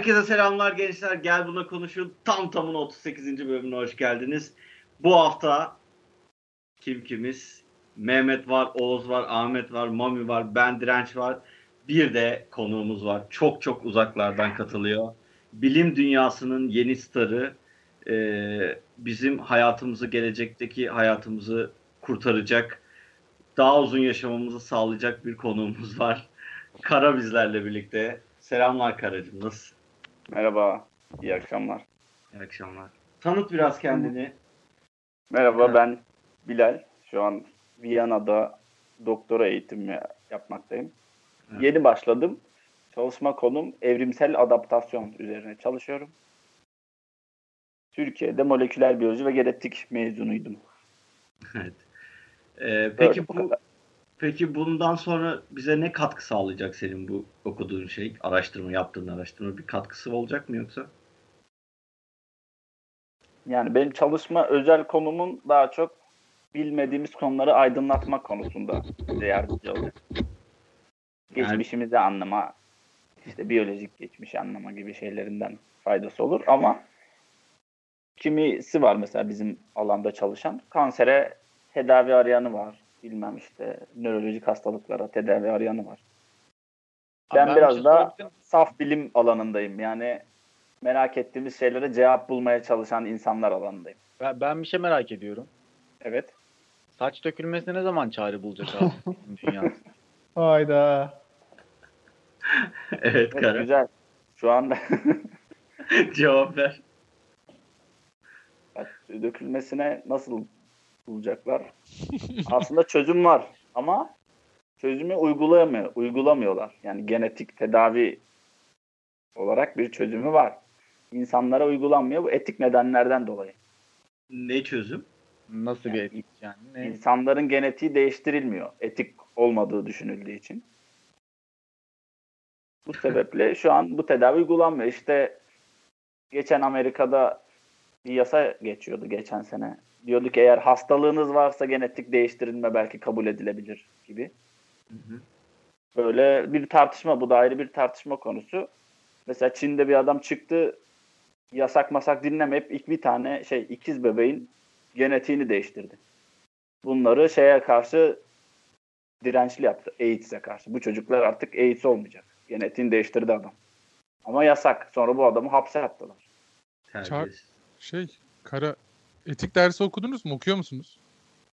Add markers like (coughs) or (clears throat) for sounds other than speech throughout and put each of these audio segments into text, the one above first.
Herkese selamlar gençler. Gel buna konuşun. Tam tamına 38. bölümüne hoş geldiniz. Bu hafta kim kimiz? Mehmet var, Oğuz var, Ahmet var, Mami var, ben Direnç var. Bir de konuğumuz var. Çok çok uzaklardan katılıyor. Bilim dünyasının yeni starı. Ee, bizim hayatımızı, gelecekteki hayatımızı kurtaracak, daha uzun yaşamamızı sağlayacak bir konuğumuz var. Kara bizlerle birlikte. Selamlar Karacığım. Nasılsın? Merhaba, iyi akşamlar. İyi akşamlar. Tanıt biraz kendini. Merhaba, Evet. ben Bilal. Şu an Viyana'da doktora eğitimi yapmaktayım. Evet. Yeni başladım. Çalışma konum evrimsel adaptasyon üzerine çalışıyorum. Türkiye'de moleküler biyoloji ve genetik mezunuydum. Evet. Ee, peki bu bu kadar. Peki bundan sonra bize ne katkı sağlayacak senin bu okuduğun şey, araştırma yaptığın araştırma bir katkısı olacak mı yoksa? Yani benim çalışma özel konumun daha çok bilmediğimiz konuları aydınlatma konusunda bize yardımcı olacak. Geçmişimizi anlama, işte biyolojik geçmişi anlama gibi şeylerinden faydası olur ama kimisi var mesela bizim alanda çalışan kansere tedavi arayanı var. Bilmem işte nörolojik hastalıklara tedavi arayanı var. Ben bir biraz şey miyim? saf bilim alanındayım. Yani merak ettiğimiz şeylere cevap bulmaya çalışan insanlar alanındayım. Ben, ben bir şey merak ediyorum. Evet. Saç dökülmesine ne zaman çare bulacak abi (laughs) dünya? Hayda. (laughs) evet Evet, Kara. güzel. Şu an (laughs) Cevap ver. dökülmesine nasıl bulacaklar? Aslında çözüm var ama çözümü uygulayamıyor, uygulamıyorlar. Yani genetik tedavi olarak bir çözümü var. İnsanlara uygulanmıyor. Bu etik nedenlerden dolayı. Ne çözüm? Nasıl bir Yani etik yani? Ne? İnsanların genetiği değiştirilmiyor. Etik olmadığı düşünüldüğü için. Bu sebeple şu an bu tedavi uygulanmıyor. İşte geçen Amerika'da bir yasa geçiyordu geçen sene. Diyordu ki eğer hastalığınız varsa genetik değiştirilme belki kabul edilebilir gibi. Hı hı. Böyle bir tartışma bu da ayrı bir tartışma konusu. Mesela Çin'de bir adam çıktı yasak masak dinlemeyip ilk bir tane şey ikiz bebeğin genetiğini değiştirdi. Bunları şeye karşı dirençli yaptı. AIDS'e karşı. Bu çocuklar artık AIDS olmayacak. Genetiğini değiştirdi adam. Ama yasak. Sonra bu adamı hapse attılar. Terbiyesiz. Şey, kara etik dersi okudunuz mu? Okuyor musunuz?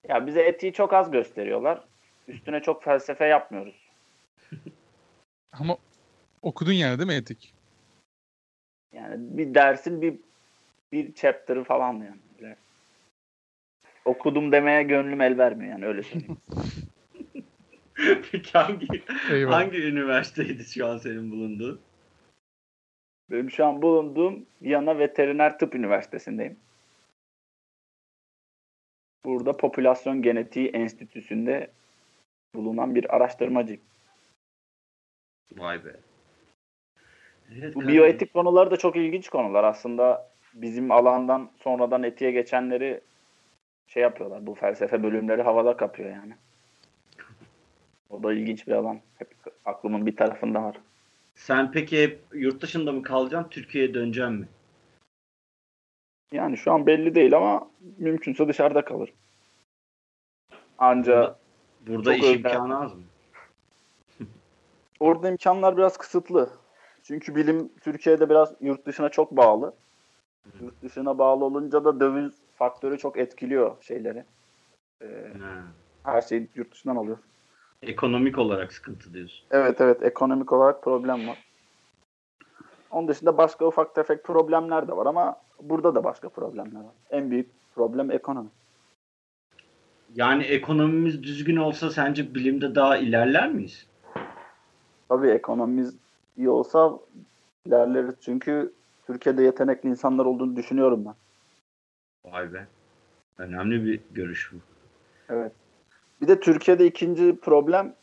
Ya bize etiği çok az gösteriyorlar. Üstüne çok felsefe yapmıyoruz. (laughs) Ama okudun yani değil mi etik? Yani bir dersin bir bir chapter'ı falan yani. Böyle. Okudum demeye gönlüm el vermiyor yani öyle söyleyeyim. (laughs) (laughs) Peki hangi Eyvallah. hangi üniversiteydi şu an senin bulunduğun? Benim şu an bulunduğum Viyana Veteriner Tıp Üniversitesi'ndeyim. Burada Popülasyon Genetiği Enstitüsü'nde bulunan bir araştırmacıyım. Vay be. Evet, Bu Kara. biyoetik konuları da çok ilginç konular. Aslında bizim alandan sonradan etiğe geçenleri şey yapıyorlar. Bu felsefe bölümleri havada kapıyor yani. O da ilginç bir alan. Hep aklımın bir tarafında var. Sen peki hep yurt dışında mı kalacaksın, Türkiye'ye döneceksin mi? Yani şu an belli değil ama mümkünse dışarıda kalır. Anca Burada Çok iş imkanı az mı? (laughs) Orada imkanlar biraz kısıtlı. Çünkü bilim Türkiye'de biraz yurt dışına çok bağlı. Yurt dışına bağlı olunca da döviz faktörü çok etkiliyor şeyleri. Ee, her şeyi yurt dışından alıyor. Ekonomik olarak sıkıntı diyorsun. Evet evet ekonomik olarak problem var. Onun dışında başka ufak tefek problemler de var ama burada da başka problemler var. En büyük problem ekonomi. Yani ekonomimiz düzgün olsa sence bilimde daha ilerler miyiz? Tabii ekonomimiz iyi olsa ilerleriz. Çünkü Türkiye'de yetenekli insanlar olduğunu düşünüyorum ben. Vay be. Önemli bir görüş bu. Evet. Bir de Türkiye'de ikinci problem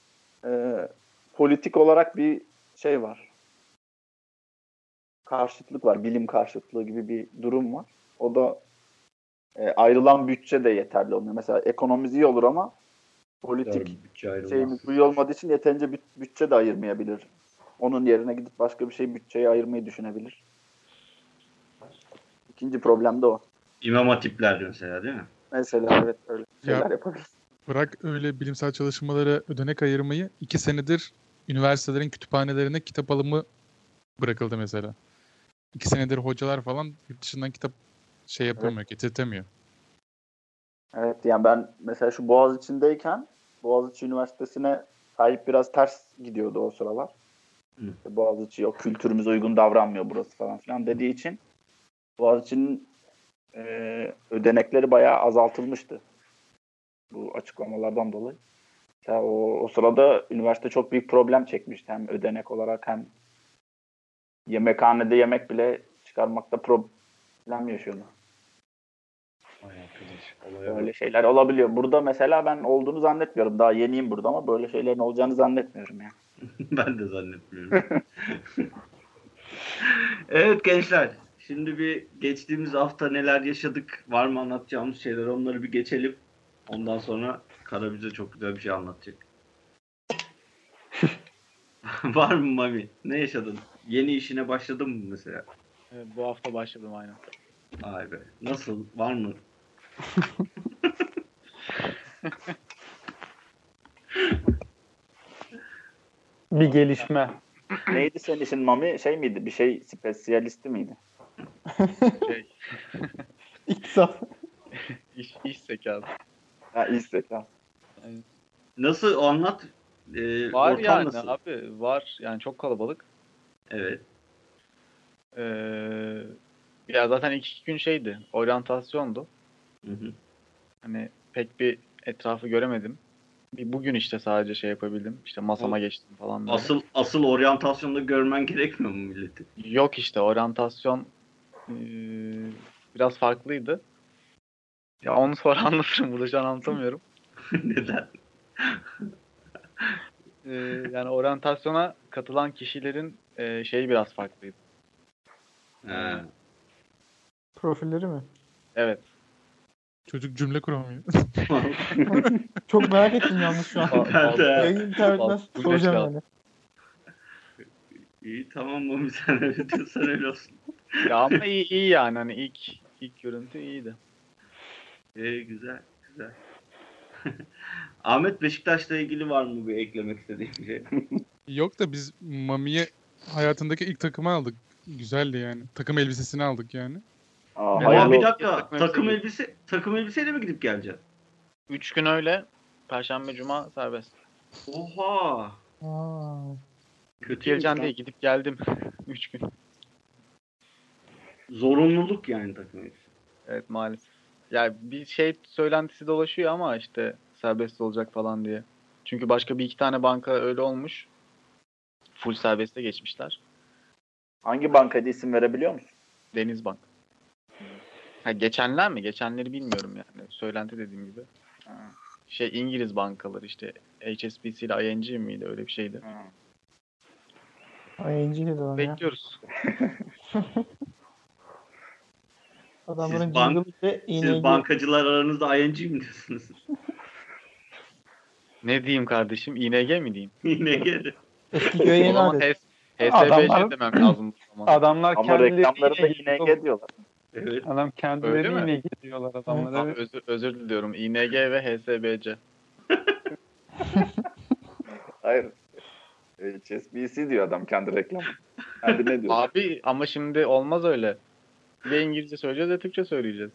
e, politik olarak bir şey var. Karşıtlık var. Bilim karşıtlığı gibi bir durum var. O da e, ayrılan bütçe de yeterli olmuyor. Mesela ekonomimiz iyi olur ama politik Doğru, bütçe ayrılmaz. şeyimiz bu iyi olmadığı için yeterince büt- bütçe de ayırmayabilir Onun yerine gidip başka bir şey bütçeyi ayırmayı düşünebilir. İkinci problem de o. İmam hatipler mesela değil mi? Mesela evet öyle şeyler Ya- yapabilir. Bırak öyle bilimsel çalışmalara ödenek ayırmayı. iki senedir üniversitelerin kütüphanelerine kitap alımı bırakıldı mesela. İki senedir hocalar falan yurt dışından kitap şey yapamıyor, getirtemiyor. Evet yani ben mesela şu Boğaziçi'ndeyken Boğaziçi Üniversitesi'ne sahip biraz ters gidiyordu o sıralar. Hı. İşte Boğaziçi yok kültürümüze uygun davranmıyor burası falan filan dediği için Boğaziçi'nin e, ödenekleri bayağı azaltılmıştı. Bu açıklamalardan dolayı. Mesela o, o sırada üniversite çok büyük problem çekmişti. Hem ödenek olarak hem yemekhanede yemek bile çıkarmakta problem yaşıyordu. Böyle şeyler olabiliyor. Burada mesela ben olduğunu zannetmiyorum. Daha yeniyim burada ama böyle şeylerin olacağını zannetmiyorum yani. (laughs) ben de zannetmiyorum. (laughs) evet gençler. Şimdi bir geçtiğimiz hafta neler yaşadık? Var mı anlatacağımız şeyler? Onları bir geçelim. Ondan sonra Kara bize çok güzel bir şey anlatacak. (laughs) Var mı Mami? Ne yaşadın? Yeni işine başladın mı mesela? Evet, bu hafta başladım aynen. Ay be. Nasıl? Var mı? (laughs) Bir gelişme. Neydi senin işin Mami? Şey miydi? Bir şey spesiyalisti miydi? Şey, (laughs) İktisat. (laughs) iş, iş zekası. Ha istek ha. Nasıl? Anlat. Ee, Var ortam yani nasıl? abi var. Yani çok kalabalık. Evet. Ee, ya zaten ilk iki gün şeydi. Oryantasyondu. Hı hı. Hani pek bir etrafı göremedim. Bir bugün işte sadece şey yapabildim. İşte masama geçtim falan böyle. Asıl asıl oryantasyonda görmen gerekmiyor mu milleti? Yok işte oryantasyon eee, biraz farklıydı. Ya onu sonra (laughs) anlatırım. Burada şu an anlatamıyorum. (laughs) Neden? Eee, yani oryantasyona katılan kişilerin eee, şeyi biraz farklıydı. Ha. Profilleri mi? Evet. Çocuk cümle kuramıyor. (laughs) Çok merak ettim yalnız şu an. Ben de. Yayın internetten Fazla- soracağım yani. İyi tamam mı sen öyle diyorsan öyle olsun. Ya ama iyi, iyi yani. Hani ilk ilk görüntü iyiydi. Ee, güzel güzel. (laughs) Ahmet Beşiktaş'la ilgili var mı bir eklemek istediğin bir şey? Yok da biz Mami'ye hayatındaki ilk takımı aldık. Güzeldi yani. Takım elbisesini aldık yani. Aa, Ama bir dakika Takım takım elbise elbise takım elbiseyle mi gidip geleceksin? Üç gün öyle. Perşembe, Cuma serbest. Oha. Aa, Kötü Geleceğim diye gidip geldim. (laughs) Üç gün. Zorunluluk yani takım elbise. Evet maalesef. Ya bir şey söylentisi dolaşıyor ama işte serbest olacak falan diye. Çünkü başka bir iki tane banka öyle olmuş. Full serbeste geçmişler. Hangi bankaydı isim verebiliyor musun? Denizbank. Ha, geçenler mi? Geçenleri bilmiyorum yani. Söylenti dediğim gibi. Ha. Şey İngiliz bankaları işte HSBC ile ING miydi öyle bir şeydi. ING dedi lan ya. Bekliyoruz. (laughs) Adamların Siz bank- ile Siz ING. bankacılar aranızda ING mi diyorsunuz? Ne diyeyim kardeşim? ING mi diyeyim? (laughs) Geldi. Eski köye yeni adet. HSBC demem lazım. (laughs) Adamlar Ama kendileri reklamlarında ING diyorlar. Evet. Adam Öyle kendileri mi? ING diyorlar adamlar. Tamam, Evet. özür, özür diliyorum. ING ve HSBC. (laughs) Hayır. HSBC diyor adam kendi reklamı. Kendi ne diyor? Abi ama şimdi olmaz öyle. Ya İngilizce söyleyeceğiz ya Türkçe söyleyeceğiz.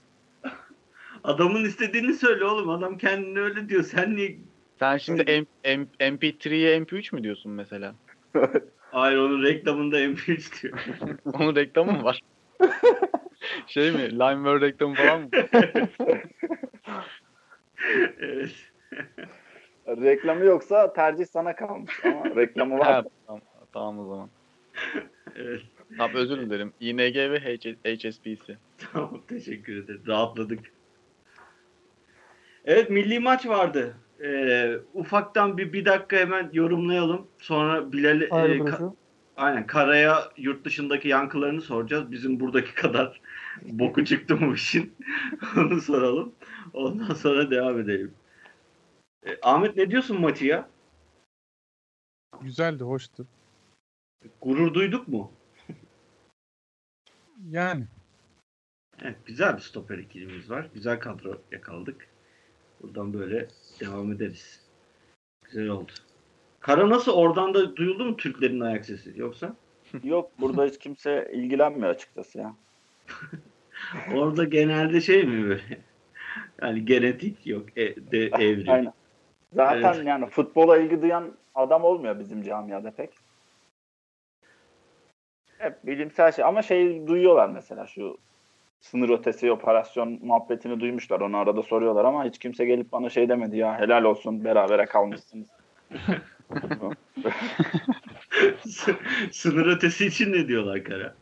Adamın istediğini söyle oğlum. Adam kendini öyle diyor. Sen niye? Sen şimdi M- M- MP3'ye MP3 mü diyorsun mesela? (laughs) Hayır onun reklamında MP3 diyor. (laughs) Onun reklamı mı var? (laughs) şey mi? Limeware reklamı falan mı? evet. Reklamı yoksa tercih sana kalmış. Ama reklamı var. Ha, tamam, tamam o zaman. Evet. Tamam özür dilerim. ING ve H- HSBC. Tamam teşekkür ederim. Rahatladık. Evet milli maç vardı. Ee, ufaktan bir, bir dakika hemen yorumlayalım. Sonra Bilal'e Ayrı e, ka- aynen Kara'ya yurt dışındaki yankılarını soracağız. Bizim buradaki (laughs) kadar boku çıktı mı işin? (laughs) Onu soralım. Ondan sonra devam edelim. Ee, Ahmet ne diyorsun maçı ya? Güzeldi, hoştu. Gurur duyduk mu? Yani Evet, güzel bir stoper ikilimiz var. Güzel kadro yakaladık. Buradan böyle devam ederiz. Güzel oldu. Kara nasıl? Oradan da duyuldu mu Türklerin ayak sesi? Yoksa? (laughs) Yok burada hiç kimse ilgilenmiyor açıkçası ya. (laughs) Orada genelde şey mi böyle? Yani genetik yok. E, de, evrim. Aynen. Zaten Evet. yani futbola ilgi duyan adam olmuyor bizim camiada pek. Hep bilimsel şey ama şey duyuyorlar mesela şu sınır ötesi operasyon muhabbetini duymuşlar. Onu arada soruyorlar ama hiç kimse gelip bana şey demedi ya helal olsun berabere kalmışsınız. (laughs) Sınır ötesi için ne diyorlar Kara?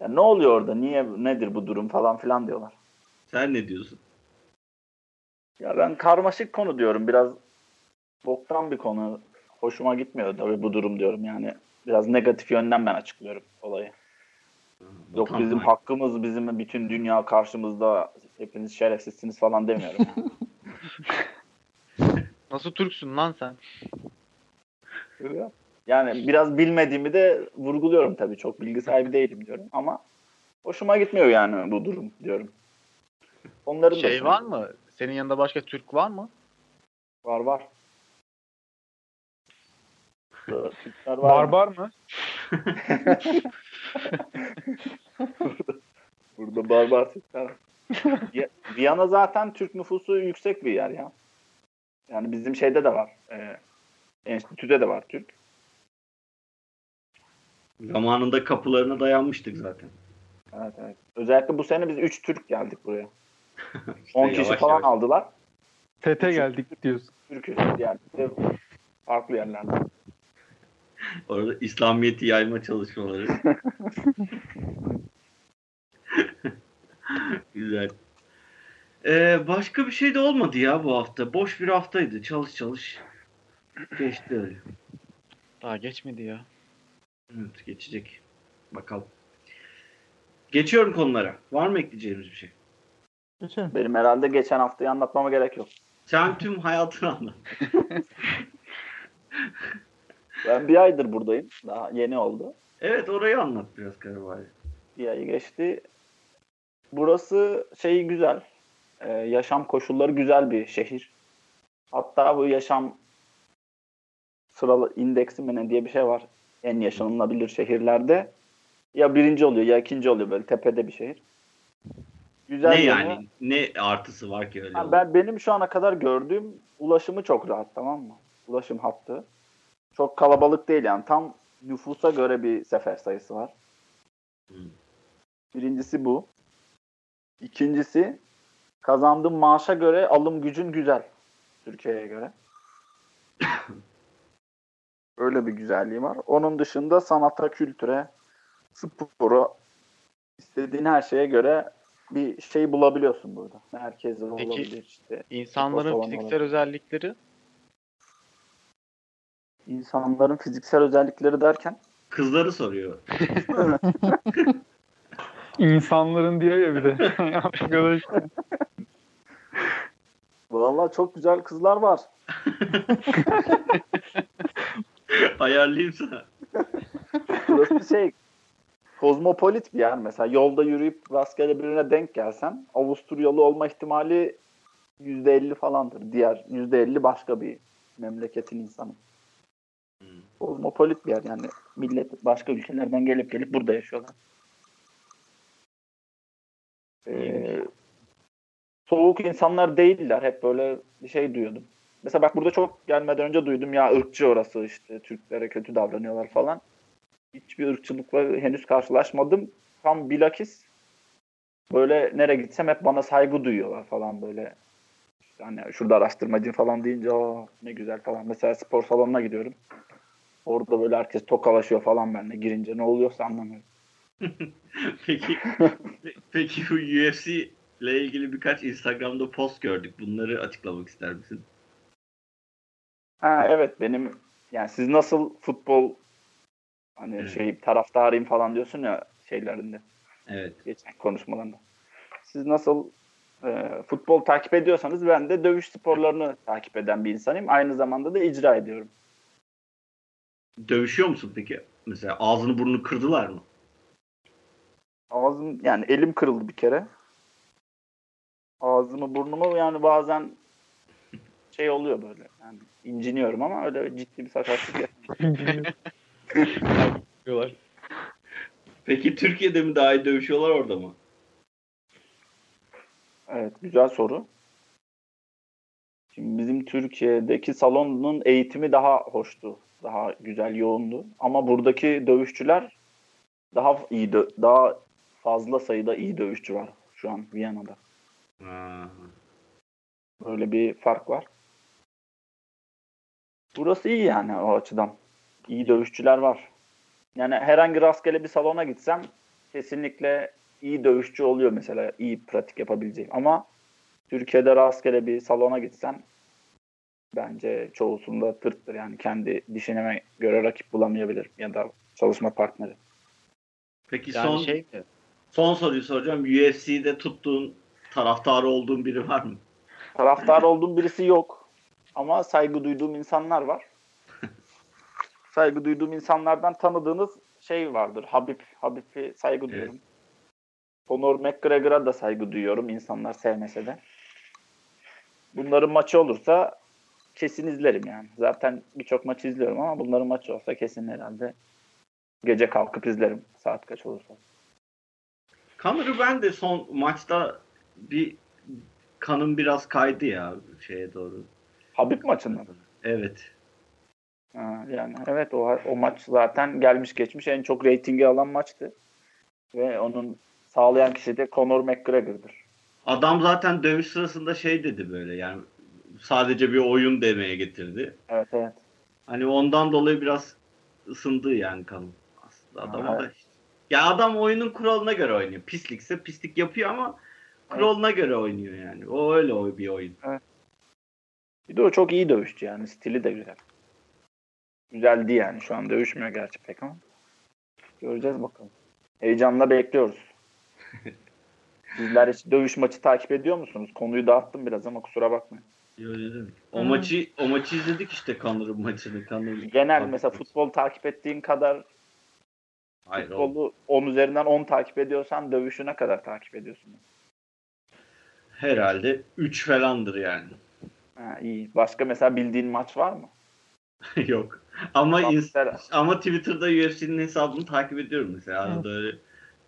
Ya ne oluyor orada? Niye nedir bu durum falan filan diyorlar. Sen ne diyorsun? Ya ben karmaşık konu diyorum. Biraz boktan bir konu. Hoşuma gitmiyor tabii bu durum diyorum yani. Biraz negatif yönden ben açıklıyorum olayı. Yok Vatan bizim haini. hakkımız bizim bütün dünya karşımızda hepiniz şerefsizsiniz falan demiyorum. (laughs) Nasıl Türksün lan sen? yani biraz bilmediğimi de vurguluyorum tabii. Çok bilgi sahibi değilim diyorum ama hoşuma gitmiyor yani bu durum diyorum. Onların da Şey var mı? Senin yanında başka Türk var mı? Var var. Türkler var. Barbar mı? Burada barbar Türkler. var. Ya- Viyana zaten Türk nüfusu yüksek bir yer ya. Yani bizim şeyde de var. E, enstitüde de var Türk. Zamanında kapılarına dayanmıştık zaten. Evet evet. Özellikle bu sene biz 3 Türk geldik buraya. 10 kişi yavaş falan yavaş. aldılar. Tete geldik diyorsun. Türk'üz. Yani farklı yerlerden. (laughs) Orada İslamiyet'i yayma çalışmaları. (laughs) Güzel. Ee, başka bir şey de olmadı ya bu hafta. Boş bir haftaydı. Çalış çalış. Geçti öyle. Daha geçmedi ya. Evet, geçecek. Bakalım. Geçiyorum konulara. Var mı ekleyeceğimiz bir şey? Geçelim. Benim herhalde geçen haftayı anlatmama gerek yok. Sen tüm hayatını anlat. (laughs) Ben bir aydır buradayım. Daha yeni oldu. Evet orayı anlat biraz Karabağ. Bir ayı geçti. Burası şey güzel. Ee, yaşam koşulları güzel bir şehir. Hatta bu yaşam sıralı indeksi mi ne diye bir şey var. En yaşanılabilir şehirlerde. Ya birinci oluyor ya ikinci oluyor böyle tepede bir şehir. Güzel Ne yanı- yani? Ne artısı var ki öyle? Ha, ben benim şu ana kadar gördüğüm ulaşımı çok rahat tamam mı? Ulaşım hattı. Çok kalabalık değil yani. Tam nüfusa göre bir sefer sayısı var. Hmm. Birincisi bu. İkincisi kazandığım maaşa göre alım gücün güzel. Türkiye'ye göre. (coughs) Öyle bir güzelliği var. Onun dışında sanata, kültüre, spora, istediğin her şeye göre bir şey bulabiliyorsun burada. Herkes olabilir işte. İnsanların fiziksel olabilir. özellikleri İnsanların fiziksel özellikleri derken Kızları soruyor. (laughs) İnsanların diyor ya bir de. (laughs) Arkadaş. Vallahi çok güzel kızlar var. (laughs) Ayarlayayım sana. Burası şey kozmopolit bir yer mesela. Yolda yürüyüp rastgele birine denk gelsen Avusturyalı olma ihtimali %50 falandır. Diğer %50 başka bir memleketin insanı. Kozmopolit bir yer yani. Millet başka ülkelerden gelip gelip burada yaşıyorlar. Ee, soğuk insanlar değiller. Hep böyle bir şey duyuyordum. Mesela bak burada çok gelmeden önce duydum ya ırkçı orası işte Türklere kötü davranıyorlar falan. Hiçbir ırkçılıkla henüz karşılaşmadım. Tam bilakis böyle nereye gitsem hep bana saygı duyuyorlar falan böyle. Yani şurada araştırmacı falan deyince Aa, ne güzel falan. Mesela spor salonuna gidiyorum. Orada böyle herkes tokalaşıyor falan benimle. Girince ne oluyorsa anlamıyorum. (laughs) peki peki bu UFC ile ilgili birkaç Instagram'da post gördük. Bunları açıklamak ister misin? Ha evet benim yani siz nasıl futbol hani Evet. şey taraftarıyım falan diyorsun ya şeylerinde Evet. geçen konuşmalarında. Siz nasıl e, futbol takip ediyorsanız ben de dövüş sporlarını takip eden bir insanım. Aynı zamanda da icra ediyorum. Dövüşüyor musun peki? Mesela ağzını burnunu kırdılar mı? Ağzım yani elim kırıldı bir kere. Ağzımı burnumu yani bazen şey oluyor böyle. Yani inciniyorum ama öyle ciddi bir sakatlık. (laughs) Peki Türkiye'de mi daha iyi dövüşüyorlar orada mı? Evet güzel soru. Şimdi bizim Türkiye'deki salonun eğitimi daha hoştu. Daha güzel, yoğundu. Ama buradaki dövüşçüler daha iyi, dö- daha fazla sayıda iyi dövüşçü var şu an Viyana'da. Böyle bir fark var. Burası iyi yani o açıdan. İyi dövüşçüler var. Yani herhangi rastgele bir salona gitsem kesinlikle iyi dövüşçü oluyor mesela. iyi pratik yapabileceğim. Ama Türkiye'de rastgele bir salona gitsen bence çoğusunda tırttır. Yani kendi dişine göre rakip bulamayabilir ya da çalışma partneri. Peki Yani son şey mi? son soruyu soracağım. UFC'de tuttuğun taraftarı olduğun biri var mı? Taraftar olduğum birisi yok. Ama saygı duyduğum insanlar var. (laughs) saygı duyduğum insanlardan tanıdığınız şey vardır. Habib. Habib'i saygı duyuyorum. Conor McGregor'a da saygı duyuyorum. insanlar sevmese de. Bunların maçı olursa kesin izlerim yani. Zaten birçok maçı izliyorum ama bunların maçı olsa kesin herhalde gece kalkıp izlerim. Saat kaç olursa. Connor'ı ben de son maçta bir kanım biraz kaydı ya şeye doğru. Habib maçında mı? Evet. Ha, yani evet o, o maç zaten gelmiş geçmiş en çok reytingi alan maçtı. Ve onun sağlayan kişi de Conor McGregor'dır. Adam zaten dövüş sırasında şey dedi böyle yani sadece bir oyun demeye getirdi. Evet evet. Hani ondan dolayı biraz ısındı yani kanım aslında adama Ha, da. işte. Ya adam oyunun kuralına göre oynuyor. Pislikse pislik yapıyor ama kuralına göre oynuyor yani. O öyle bir oyun. Bir de o çok iyi dövüşçü yani. Stili de güzel. Güzeldi yani. Şu an dövüşmüyor gerçi pek ama. Göreceğiz bakalım. Heyecanla bekliyoruz. (laughs) Sizler hiç dövüş maçı takip ediyor musunuz? Konuyu dağıttım biraz ama kusura bakmayın. Demek. O maçı o maçı izledik işte Connor'ın maçını. Connor'ın Genel mesela futbol takip ettiğin kadar Hayır, o- futbolu 10 üzerinden 10 takip ediyorsan dövüşü ne kadar takip ediyorsun? herhalde 3 falandır yani. Ha, iyi. Başka mesela bildiğin maç var mı? (laughs) Yok. Ama Tamam, ins- mesela- ama Twitter'da UFC'nin hesabını takip ediyorum mesela. Arada öyle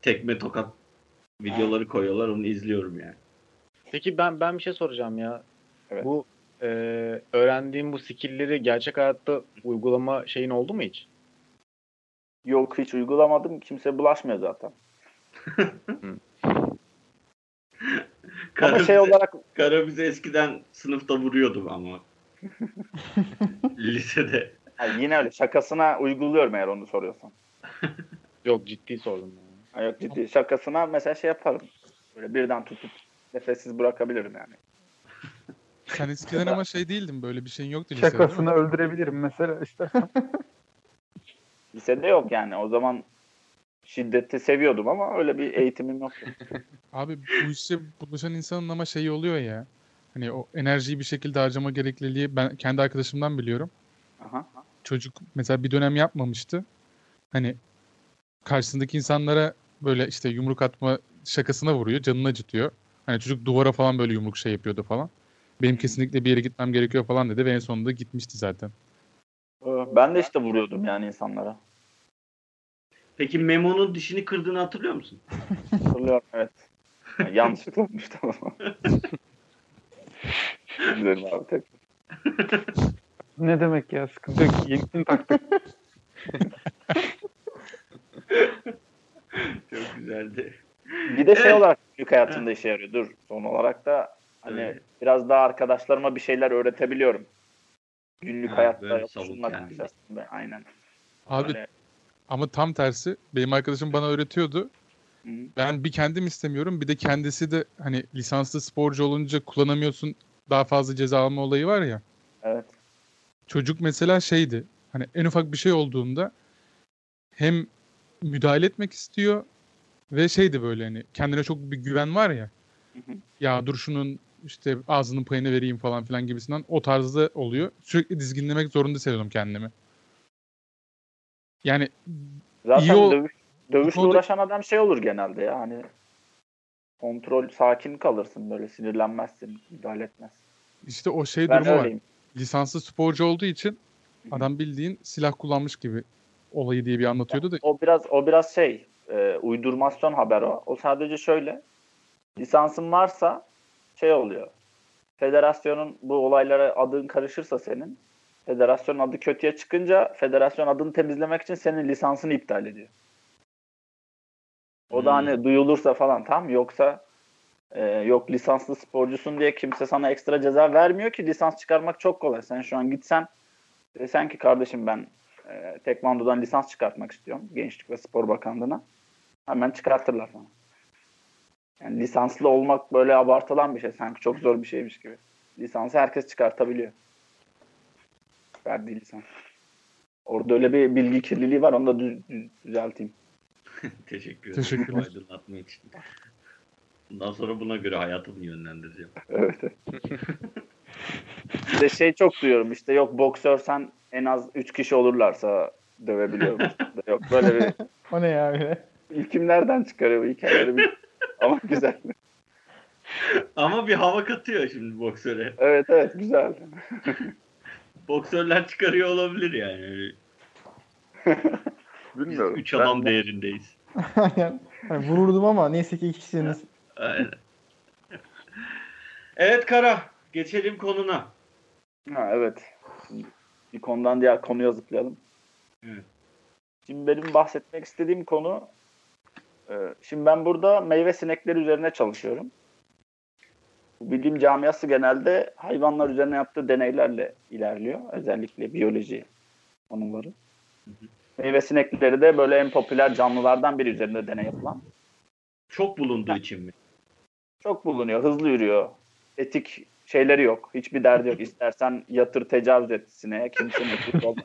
tekme tokat videoları koyuyorlar onu izliyorum yani. Peki ben ben bir şey soracağım ya. Evet. Bu e, öğrendiğim bu skill'leri gerçek hayatta uygulama şeyin oldu mu hiç? Yok hiç uygulamadım. Kimse bulaşmıyor zaten. Kara (laughs) Ama şey olarak Kara bize eskiden sınıfta vuruyordu ama. (laughs) Lisede. Yani yine öyle şakasına uyguluyorum eğer onu soruyorsan. Yok ciddi sordum. Yani. Yok ciddi şakasına mesela şey yaparım. Böyle birden tutup nefessiz bırakabilirim yani. (laughs) Sen eskiden ama şey değildin böyle bir şeyin yoktu lisede? Şakasını öldürebilirim mesela istersen. (laughs) Lisede yok yani. O zaman şiddeti seviyordum ama öyle bir eğitimim yoktu. (laughs) Abi bu işe bulaşan insanın ama şeyi oluyor ya. Hani o enerjiyi bir şekilde harcama gerekliliği ben kendi arkadaşımdan biliyorum. Aha. Çocuk mesela bir dönem yapmamıştı. Hani karşısındaki insanlara böyle işte yumruk atma şakasına vuruyor. Canını acıtıyor. Hani çocuk duvara falan böyle yumruk şey yapıyordu falan. Benim kesinlikle bir yere gitmem gerekiyor falan dedi ve en sonunda gitmişti zaten. Ben de işte vuruyordum yani insanlara. Peki Memo'nun dişini kırdığını hatırlıyor musun? (laughs) Hatırlıyorum evet. Yani yanlışlıkla olmuştu ama. Güzelim abi tek. (laughs) ne demek ya sıkıntı yok. Yenisini taktık. (laughs) (laughs) Çok güzeldi. Bir de şey Evet. olarak günlük hayatımda işe yarıyor. Dur son olarak da hani Evet. biraz daha arkadaşlarıma bir şeyler öğretebiliyorum. Günlük Ha, hayatta yapıştırmak kendini. içerisinde. Aynen. Abi Böyle- ama tam tersi. Benim arkadaşım bana öğretiyordu. Hı. Ben bir kendim istemiyorum. Bir de kendisi de hani lisanslı sporcu olunca kullanamıyorsun. Daha fazla ceza alma olayı var ya. Evet. Çocuk mesela şeydi. Hani en ufak bir şey olduğunda hem müdahale etmek istiyor ve şeydi böyle hani kendine çok bir güven var ya. Hı hı. Ya dur şunun işte ağzının payını vereyim falan filan gibisinden o tarzda oluyor. Sürekli dizginlemek zorunda hissediyordum kendimi. Yani Zaten İyi ol- dövüş, dövüşle konuda- uğraşan adam şey olur genelde ya hani kontrol sakin kalırsın böyle sinirlenmezsin müdahale etmez. işte o şey Ben durumu var. öyleyim. Lisanslı sporcu olduğu için adam bildiğin silah kullanmış gibi olayı diye bir anlatıyordu da O biraz o biraz şey e, uydurmasyon haber o. O sadece şöyle lisansın varsa şey oluyor. Federasyonun bu olaylara adın karışırsa senin federasyonun adı kötüye çıkınca federasyon adını temizlemek için senin lisansını iptal ediyor. O da Hmm. hani duyulursa falan tam yoksa e, yok lisanslı sporcusun diye kimse sana ekstra ceza vermiyor ki lisans çıkarmak çok kolay. Sen şu an gitsen desen ki kardeşim ben e, tekvandodan lisans çıkartmak istiyorum Gençlik ve Spor Bakanlığı'na. Hemen çıkartırlar sana. Yani lisanslı olmak böyle abartılan bir şey. Sanki çok zor bir şeymiş gibi. Lisansı herkes çıkartabiliyor. Verdiği lisans. Orada öyle bir bilgi kirliliği var. Onu da düz- düz- düzelteyim. (laughs) Teşekkür ederim. Teşekkürler. bu aydınlatma için. Bundan sonra buna göre hayatımı yönlendireceğim. Evet. İşte şey çok duyuyorum işte yok boksör sen en az 3 kişi olurlarsa dövebiliyorum. (laughs) yok böyle bir O ne ya öyle? ilkim nereden çıkarıyor bu hikayeleri bir... ama güzel. Ama bir hava katıyor şimdi boksöre. Evet evet güzel. Boksörler çıkarıyor olabilir yani. Öyle Biz Bilmiyorum. üç Ben- adam değerindeyiz. Aynen. Hani vururdum ama neyse ki iki kişisiniz. Aynen. Evet Kara. Geçelim konuna. Ha, evet. Şimdi bir konudan diğer konuya zıplayalım. Evet. Şimdi benim bahsetmek istediğim konu e, şimdi ben burada meyve sinekleri üzerine çalışıyorum. Bu Bilim camiası genelde hayvanlar üzerine yaptığı deneylerle ilerliyor. Özellikle biyoloji konuları. Meyve sinekleri de böyle en popüler canlılardan biri üzerinde deney yapılan. Çok bulunduğu için mi? Çok bulunuyor, hızlı yürüyor. Etik şeyleri yok. Hiçbir derdi yok. İstersen yatır tecavüz et sineğe. Kimsenin etik (laughs) olmaz.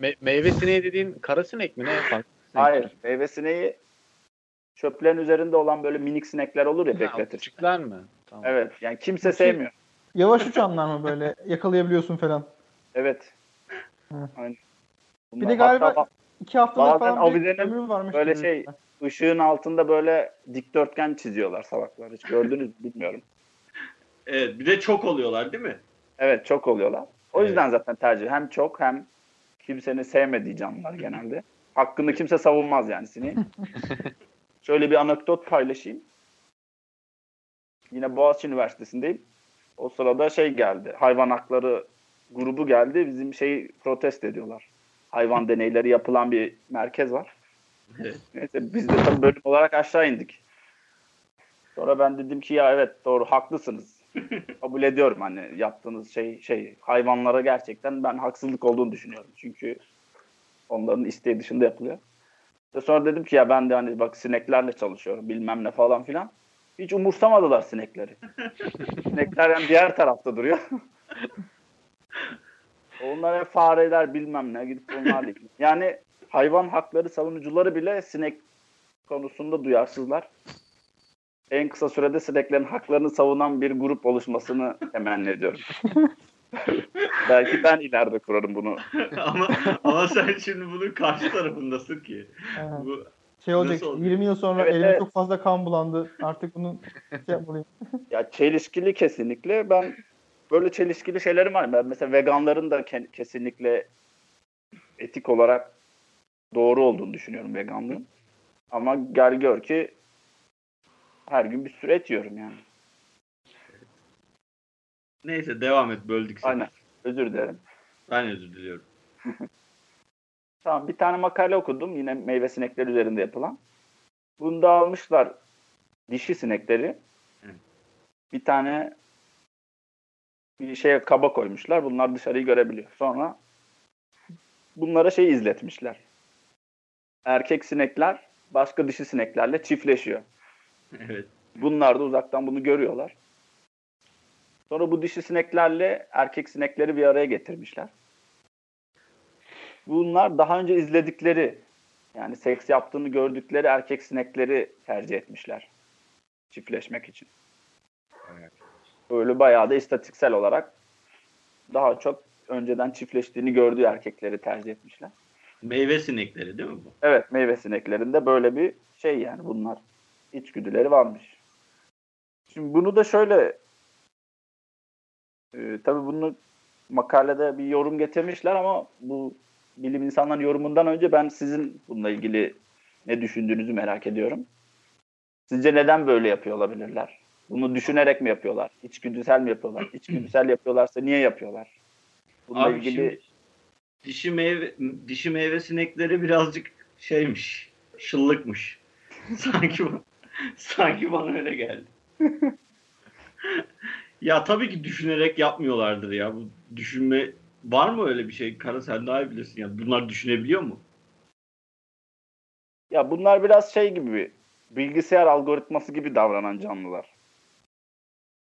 Me- meyve sineği dediğin kara sinek mi ne? Mi? Hayır. Meyve sineği çöplerin üzerinde olan böyle minik sinekler olur ya bekletir. Küçükler mi? Tamam. Evet. Yani kimse sevmiyor. Yavaş uçanlar mı böyle yakalayabiliyorsun falan. Evet. Aynen. Bir Bunlar de galiba hatta iki haftalık Bazen falan avizenin ömrü varmış. böyle şey ışığın altında böyle dikdörtgen çiziyorlar salaklar. Hiç gördünüz mü bilmiyorum. (laughs) Evet. Bir de çok oluyorlar değil mi? Evet çok oluyorlar. O Evet. yüzden zaten tercih. Hem çok hem kimsenin sevmediği canlılar genelde. Hakkını kimse savunmaz yani sineğin. (laughs) Şöyle bir anekdot paylaşayım. Yine Boğaziçi Üniversitesi'ndeyim. O sırada şey geldi. Hayvan hakları grubu geldi. Bizim şeyi protest ediyorlar. Hayvan deneyleri yapılan bir merkez var. Evet. Neyse biz de tabii bölüm olarak aşağı indik. Sonra ben dedim ki ya evet doğru haklısınız. (laughs) Kabul ediyorum hani yaptığınız şey şey hayvanlara gerçekten ben haksızlık olduğunu düşünüyorum. Çünkü onların isteği dışında yapılıyor. Ve sonra dedim ki ya ben de hani bak sineklerle çalışıyorum bilmem ne falan filan. Hiç umursamadılar sinekleri. (laughs) Sinekler yani diğer tarafta duruyor. (laughs) Onlar hep fareler bilmem ne gidip onlarla (laughs) ilgili. Yani hayvan hakları savunucuları bile sinek konusunda duyarsızlar. En kısa sürede sineklerin haklarını savunan bir grup oluşmasını temenni ediyorum. (laughs) Belki ben ileride kurarım bunu. (laughs) ama ama sen şimdi bunun karşı tarafındasın ki. Bu Şey olacak. Nasıl olacak? 20 yıl sonra Evet, elime evet. çok fazla kan bulandı. Artık bunu şey yapmalıyım. Ya çelişkili kesinlikle. Ben böyle çelişkili şeylerim var. Ben mesela veganların da ke- kesinlikle etik olarak doğru olduğunu düşünüyorum veganlığın. Ama gel gör ki her gün bir sürü et yiyorum yani. neyse devam et böldük seni. Aynen. Özür dilerim. Ben özür diliyorum. (laughs) Tamam bir tane makale okudum yine meyve sinekleri üzerinde yapılan. Bunda almışlar dişi sinekleri. Hı. Bir tane bir şeye kaba koymuşlar. Bunlar dışarıyı görebiliyor. Sonra bunlara şey izletmişler. Erkek sinekler başka dişi sineklerle çiftleşiyor. Evet. Bunlar da uzaktan bunu görüyorlar. Sonra bu dişi sineklerle erkek sinekleri bir araya getirmişler. Bunlar daha önce izledikleri yani seks yaptığını gördükleri erkek sinekleri tercih etmişler. Çiftleşmek için. Evet. Böyle bayağı da istatistiksel olarak daha çok önceden çiftleştiğini gördüğü erkekleri tercih etmişler. Meyve sinekleri değil mi bu? Evet meyve sineklerinde böyle bir şey yani bunlar içgüdüleri varmış. Şimdi bunu da şöyle e, tabii bunu makalede bir yorum getirmişler ama bu bilim insanların yorumundan önce ben sizin bununla ilgili ne düşündüğünüzü merak ediyorum. Sizce neden böyle yapıyor olabilirler? Bunu düşünerek mi yapıyorlar? İçgüdüsel mi yapıyorlar? (clears throat) İçgüdüsel yapıyorlarsa niye yapıyorlar? Bununla Abi ilgili şimdi dişi meyve dişi meyve sinekleri birazcık şeymiş. Şıllıkmış. (laughs) sanki sanki bana öyle geldi. (laughs) ya tabii ki düşünerek yapmıyorlardır ya. Bu düşünme var mı öyle bir şey? Kara sen daha iyi bilirsin ya. Bunlar düşünebiliyor mu? ya bunlar biraz şey gibi bilgisayar algoritması gibi davranan canlılar.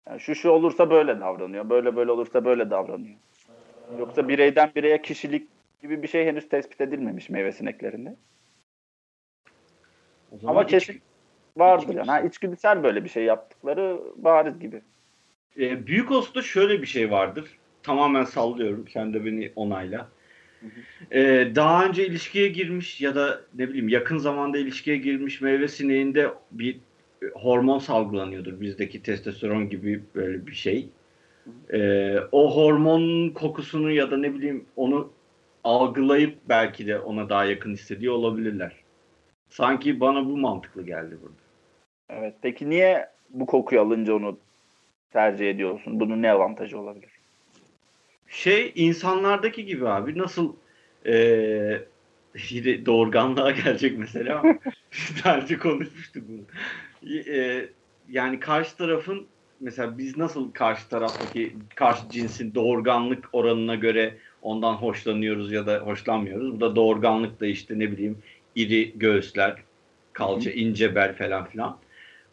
Yani şu şu olursa böyle davranıyor. Böyle böyle olursa böyle davranıyor. Yoksa bireyden bireye kişilik gibi bir şey henüz tespit edilmemiş meyve sineklerinde. Ama iç- kesin vardır içgüdüsel. yani. Ha, içgüdüsel böyle bir şey yaptıkları bariz gibi. E, büyük Os'ta şöyle bir şey vardır. Tamamen sallıyorum. Sen de beni onayla. E, daha önce ilişkiye girmiş ya da ne bileyim yakın zamanda ilişkiye girmiş meyve sineğinde bir hormon salgılanıyordur. Bizdeki testosteron gibi böyle bir şey. E, o hormonun kokusunu ya da ne bileyim onu algılayıp belki de ona daha yakın hissediyor olabilirler. Sanki bana bu mantıklı geldi burada. Evet. Peki niye bu kokuyu alınca onu tercih ediyorsun? Bunun ne avantajı olabilir? şey insanlardaki gibi abi nasıl (laughs) eee yine doğurganlığa gelecek mesela (laughs) daha önce konuşmuştuk bunu. Eee, yani karşı tarafın mesela biz nasıl karşı taraftaki karşı cinsin doğurganlık oranına göre ondan hoşlanıyoruz ya da hoşlanmıyoruz. Bu da doğurganlık da işte ne bileyim iri göğüsler, kalça, ince bel falan filan.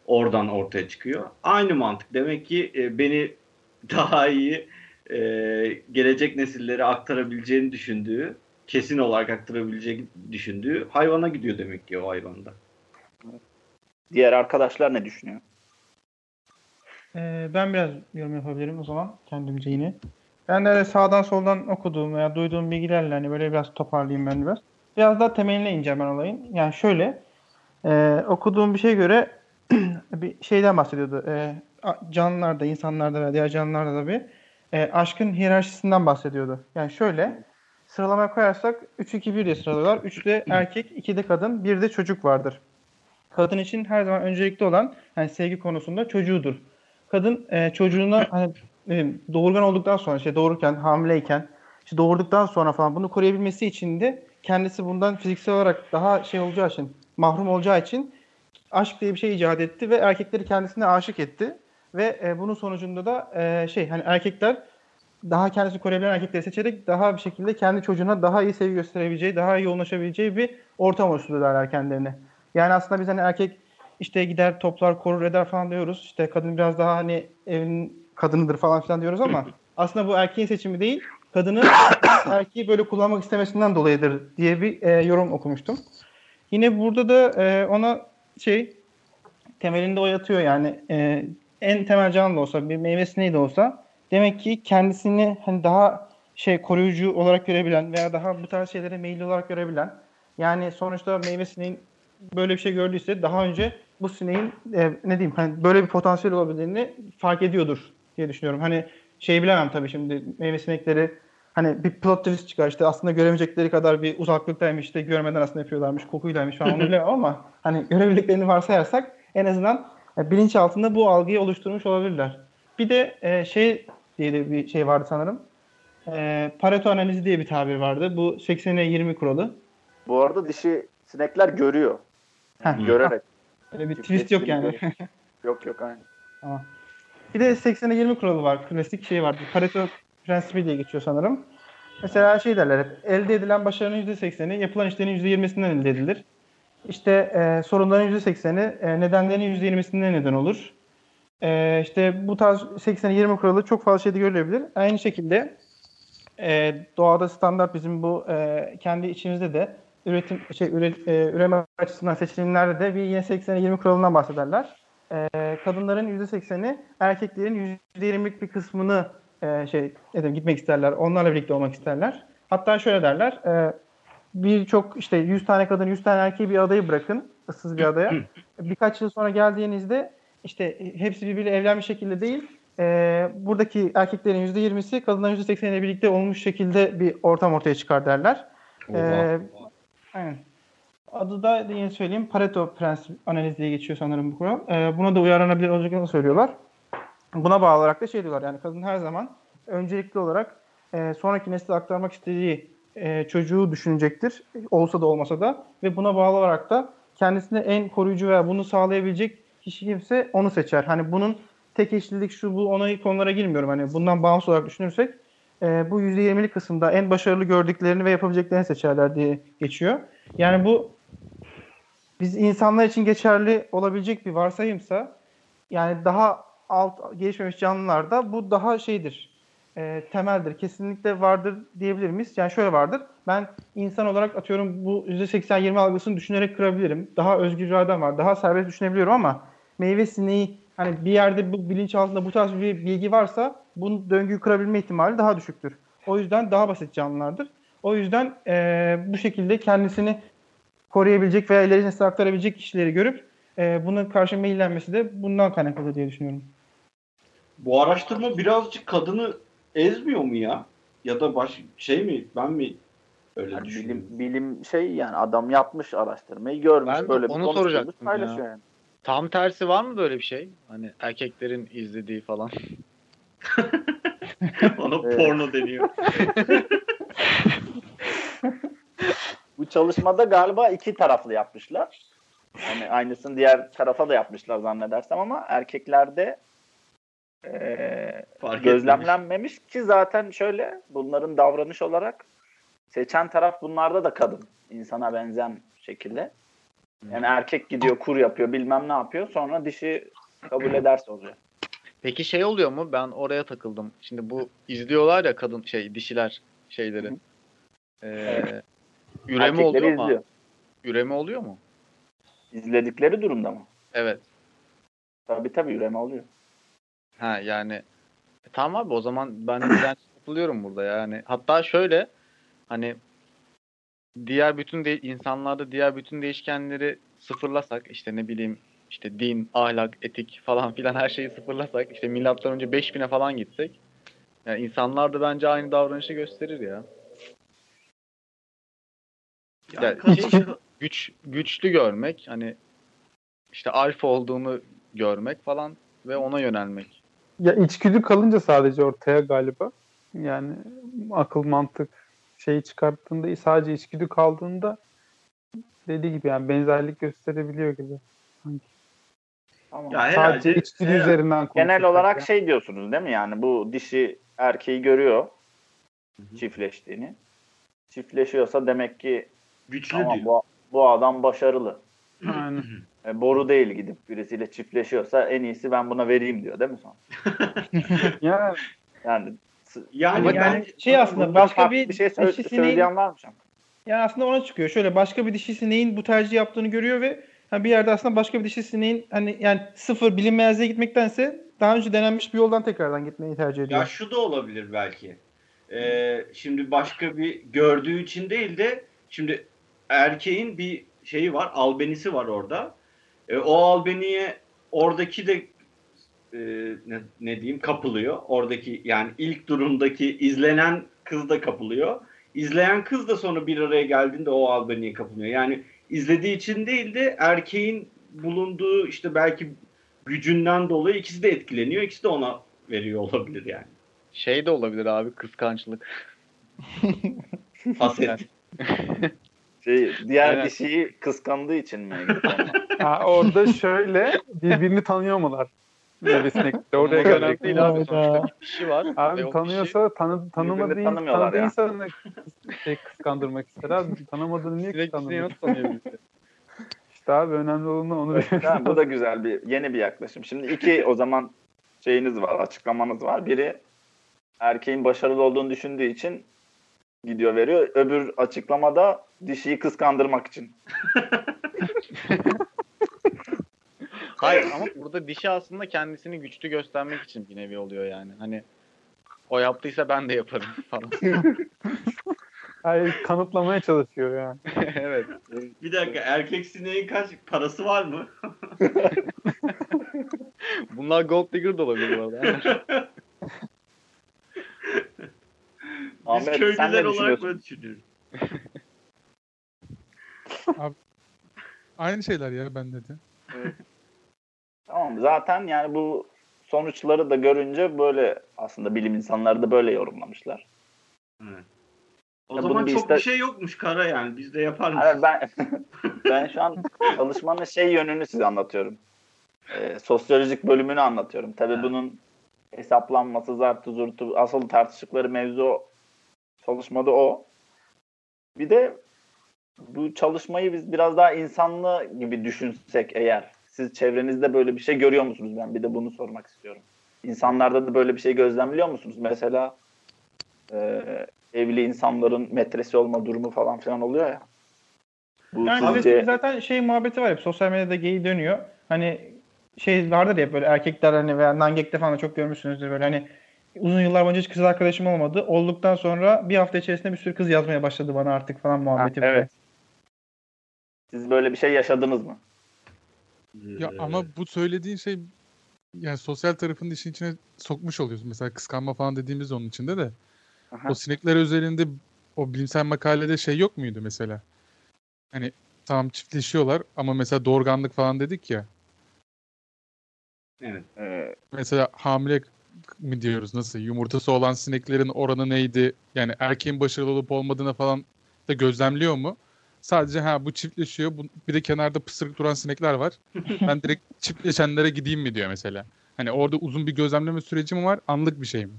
Oradan ortaya çıkıyor. Aynı mantık. Demek ki e, beni (laughs) daha iyi e, gelecek nesillere aktarabileceğini düşündüğü, kesin olarak aktarabileceğini düşündüğü hayvana gidiyor demek ki o hayvanda. Diğer arkadaşlar ne düşünüyor? Ee, ben biraz yorum yapabilirim o zaman kendimce yine. Ben de sağdan soldan okuduğum veya duyduğum bilgilerle hani böyle biraz toparlayayım ben biraz. Biraz daha temeline ineceğim ben olayın. Yani şöyle e, okuduğum bir şeye göre (clears throat) bir şeyden bahsediyordu. E, canlılarda, insanlarda ve diğer canlılarda da bir e, aşkın hiyerarşisinden bahsediyordu. Yani şöyle sıralamaya koyarsak 3-2-1 diye sıralıyorlar. 3'de erkek, 2'de kadın, 1'de çocuk vardır. Kadın için her zaman öncelikli olan yani sevgi konusunda çocuğudur. Kadın e, çocuğuna hani bileyim, doğurgan olduktan sonra işte doğururken hamileyken işte doğurduktan sonra falan bunu koruyabilmesi için de kendisi bundan fiziksel olarak daha şey olacağı için mahrum olacağı için aşk diye bir şey icat etti ve erkekleri kendisine aşık etti ve e, bunun sonucunda da e, şey hani erkekler daha kendisini koruyabilen erkekleri seçerek daha bir şekilde kendi çocuğuna daha iyi sevgi gösterebileceği, daha iyi yoğunlaşabileceği bir ortam oluşturuyorlar kendilerine. Yani aslında biz hani erkek işte gider toplar korur eder falan diyoruz. İşte kadın biraz daha hani evin kadınıdır falan filan diyoruz ama (laughs) aslında bu erkeğin seçimi değil. Kadının (coughs) erkeği böyle kullanmak istemesinden dolayıdır diye bir e, yorum okumuştum. Yine burada da e, ona şey temelinde o yatıyor yani e, en temel canlı da olsa bir meyve sineği de olsa demek ki kendisini hani daha şey koruyucu olarak görebilen veya daha bu tarz şeylere meyilli olarak görebilen yani sonuçta meyve sineğin böyle bir şey gördüyse daha önce bu sineğin e, ne diyeyim hani böyle bir potansiyel olabildiğini fark ediyordur diye düşünüyorum. Hani şey bilemem tabii şimdi meyve sinekleri hani bir plot twist çıkar işte aslında göremeyecekleri kadar bir uzaklıktaymış işte görmeden aslında yapıyorlarmış kokuylaymış falan onu bilemem ama (laughs) hani görebildiklerini varsayarsak en azından e, bilinç altında bu algıyı oluşturmuş olabilirler. Bir de e, şey diye de bir şey vardı sanırım. E, Pareto analizi diye bir tabir vardı. Bu 80'e 20 kuralı. Bu arada dişi sinekler görüyor. Heh, Görerek. Öyle bir twist yok yani. (laughs) yok yok aynen. Tamam. Bir de 80'e 20 kuralı var. Klasik şey var. Pareto prensibi diye geçiyor sanırım. Mesela şey derler hep. Elde edilen başarının %80'i yapılan işlerin %20'sinden elde edilir. İşte e, sorunların %80'i e, nedenlerin %20'sinden neden olur. E, işte bu tarz 80'e 20 kuralı çok fazla şeyde görülebilir. Aynı şekilde e, doğada standart bizim bu e, kendi içimizde de üretim şey üre, e, üreme açısından seçilimlerde de bir yine 80'e 20 kuralından bahsederler. E, kadınların %80'i erkeklerin %20'lik bir kısmını e, şey diyeyim, gitmek isterler. Onlarla birlikte olmak isterler. Hatta şöyle derler. E, birçok işte 100 tane kadın 100 tane erkeği bir adayı bırakın. ıssız bir adaya. (clears throat) Birkaç yıl sonra geldiğinizde işte hepsi birbiriyle evlenmiş şekilde değil e, buradaki erkeklerin %20'si kadınların %80'iyle birlikte olmuş şekilde bir ortam ortaya çıkar derler. Ee, aynen. Adı da yine söyleyeyim Pareto prensip analiz diye geçiyor sanırım bu kural. Ee, buna da uyarlanabilir olacaklarını söylüyorlar. Buna bağlı olarak da şey diyorlar yani kadın her zaman öncelikli olarak e, sonraki nesle aktarmak istediği e, çocuğu düşünecektir. Olsa da olmasa da ve buna bağlı olarak da kendisine en koruyucu veya bunu sağlayabilecek kişi kimse onu seçer. Hani bunun tek eşlilik şu bu ona konulara girmiyorum. Hani bundan bağımsız olarak düşünürsek e, bu %20'lik kısımda en başarılı gördüklerini ve yapabileceklerini seçerler diye geçiyor. Yani bu biz insanlar için geçerli olabilecek bir varsayımsa yani daha alt gelişmemiş canlılarda bu daha şeydir. E, temeldir. Kesinlikle vardır diyebilir miyiz? Yani şöyle vardır. Ben insan olarak atıyorum bu %80-20 algısını düşünerek kırabilirim. Daha özgür iradem var. Daha serbest düşünebiliyorum ama meyve sineği hani bir yerde bu bilinç altında bu tarz bir bilgi varsa bunun döngüyü kırabilme ihtimali daha düşüktür. O yüzden daha basit canlılardır. O yüzden e, bu şekilde kendisini koruyabilecek veya ileri nesle aktarabilecek kişileri görüp e, bunun karşı meyillenmesi de bundan kaynaklı diye düşünüyorum. Bu araştırma birazcık kadını ezmiyor mu ya? Ya da baş şey mi? Ben mi öyle Yani düşünüyorum? bilim, bilim şey yani adam yapmış araştırmayı görmüş Ben böyle bir onu sonuç soracaktım paylaşıyor ya. yani. Tam tersi var mı böyle bir şey? Hani erkeklerin izlediği falan. (laughs) Ona porno deniyor. (laughs) Bu çalışmada galiba iki taraflı yapmışlar. Yani aynısını diğer tarafa da yapmışlar zannedersem ama erkeklerde Fark etmemiş. gözlemlenmemiş ki zaten şöyle bunların davranış olarak seçen taraf bunlarda da kadın. insana benzeyen şekilde. Yani erkek gidiyor kur yapıyor bilmem ne yapıyor sonra dişi kabul ederse oluyor. Peki şey oluyor mu? Ben oraya takıldım. Şimdi bu izliyorlar ya kadın şey dişiler şeyleri. Ee, üreme Erkekleri oluyor mu? izliyor. Üreme oluyor mu? İzledikleri durumda mı? Evet. Tabii tabii üreme oluyor. Ha yani e, tamam abi o zaman ben ben (laughs) katılıyorum burada yani. Hatta şöyle hani diğer bütün de insanlarda diğer bütün değişkenleri sıfırlasak işte ne bileyim işte din, ahlak, etik falan filan her şeyi sıfırlasak işte milattan önce 5000'e falan gitsek yani insanlar da bence aynı davranışı gösterir ya. Ya, şey- Güç güçlü görmek hani işte alfa olduğunu görmek falan ve ona yönelmek. Ya içgüdü kalınca sadece ortaya galiba. Yani akıl mantık şeyi çıkarttığında sadece içgüdü kaldığında dediği gibi yani benzerlik gösterebiliyor gibi. Tamam. Ya herhalde, sadece içgüdü herhalde- üzerinden Genel olarak yani. şey diyorsunuz değil mi? Yani bu dişi erkeği görüyor çiftleştiğini. Çiftleşiyorsa demek ki güçlü tamam diyor. bu, bu adam başarılı. Aynen. E, boru değil gidip birisiyle çiftleşiyorsa en iyisi ben buna vereyim diyor değil mi sonra? (laughs) Yani Yani Yani, Ama yani yani şey aslında başka bir, bir şey sö- dişi sineğin- söyleyen? Yani aslında ona çıkıyor. Şöyle başka bir dişi sineğin bu tercih yaptığını görüyor ve ha, bir yerde aslında başka bir dişi sineğin hani yani sıfır bilinmezliğe gitmektense daha önce denenmiş bir yoldan tekrardan gitmeyi tercih ediyor. Ya şu da olabilir belki. Ee, şimdi başka bir gördüğü için değil de şimdi erkeğin bir şeyi var, albenisi var orada. Ee, o albeniye oradaki de e, ne, ne diyeyim kapılıyor. Oradaki yani ilk durumdaki izlenen kız da kapılıyor. İzleyen kız da sonra bir araya geldiğinde o albeniye kapılıyor. Yani izlediği için değil de erkeğin bulunduğu işte belki gücünden dolayı ikisi de etkileniyor. İkisi de ona veriyor olabilir yani. Şey de olabilir abi kıskançlık. (laughs) Haset. (laughs) Şey, diğer Evet. dişiyi kıskandığı için mi? (laughs) ha, orada şöyle birbirini tanıyor mular? Nefesine oraya kadar. değil abi sonuçta bir kişi var. Abi tanıyorsa tanı, tanımadığı, tanıdığı ya. insanı şey, kıskandırmak ister abi. Tanımadığını niye kişi kıskandırmak bizi? İşte abi önemli olan onu Tamam, bu da güzel bir yeni bir yaklaşım. Şimdi iki o zaman şeyiniz var, açıklamanız var. Biri erkeğin başarılı olduğunu düşündüğü için gidiyor veriyor. Öbür açıklamada dişiyi kıskandırmak için. (laughs) Hayır (laughs) ama burada dişi aslında kendisini güçlü göstermek için bir nevi oluyor yani. Hani O yaptıysa ben de yaparım (laughs) falan. (laughs) Hayır, kanıtlamaya çalışıyor yani. evet. Bir dakika erkek sineğin kaç parası var mı? Bunlar gold digger da olabilir bu arada. Biz Ahmet, sen köylüler ne olarak düşünüyorsun? böyle düşünüyoruz. Aynı şeyler ya bende de. Tamam zaten yani bu sonuçları da görünce böyle aslında bilim insanları da böyle yorumlamışlar. Evet. O Ya zaman çok iste- bir şey yokmuş kara yani. Biz de yapar? Hayır, ben (laughs) ben şu an çalışmanın şey yönünü size anlatıyorum. Ee, sosyolojik bölümünü anlatıyorum. Tabii Evet. bunun hesaplanması, zartı zurtu, asıl tartıştıkları mevzu çalışmada o. Bir de bu çalışmayı biz biraz daha insanlı gibi düşünsek eğer. Siz çevrenizde böyle bir şey görüyor musunuz? Ben bir de bunu sormak istiyorum. İnsanlarda da böyle bir şey gözlemliyor musunuz? Mesela e, evli insanların metresi olma durumu falan filan oluyor ya. Bu Yani sizce- zaten şey muhabbeti var hep sosyal medyada geyi dönüyor. Hani şey vardır ya böyle erkekler hani veya nangekte falan da çok görmüşsünüzdür böyle hani uzun yıllar boyunca hiç kız arkadaşım olmadı. Olduktan sonra bir hafta içerisinde bir sürü kız yazmaya başladı bana artık falan Ha, muhabbeti. evet. Siz böyle bir şey yaşadınız mı? Ya Ee, ama bu söylediğin şey yani sosyal tarafın işin içine sokmuş oluyorsun. Mesela kıskanma falan dediğimiz onun içinde de. Aha. O sinekler özelinde o bilimsel makalede şey yok muydu mesela? Hani tamam çiftleşiyorlar ama mesela doğurganlık falan dedik ya. Evet. Ee, Mesela hamile mi diyoruz nasıl? Yumurtası olan sineklerin oranı neydi? Yani erkeğin başarılı olup olmadığını falan da gözlemliyor mu? Sadece ha bu çiftleşiyor. Bu, bir de kenarda pısırık duran sinekler var. (laughs) Ben direkt çiftleşenlere gideyim mi diyor mesela. Hani orada uzun bir gözlemleme süreci mi var? Anlık bir şey mi?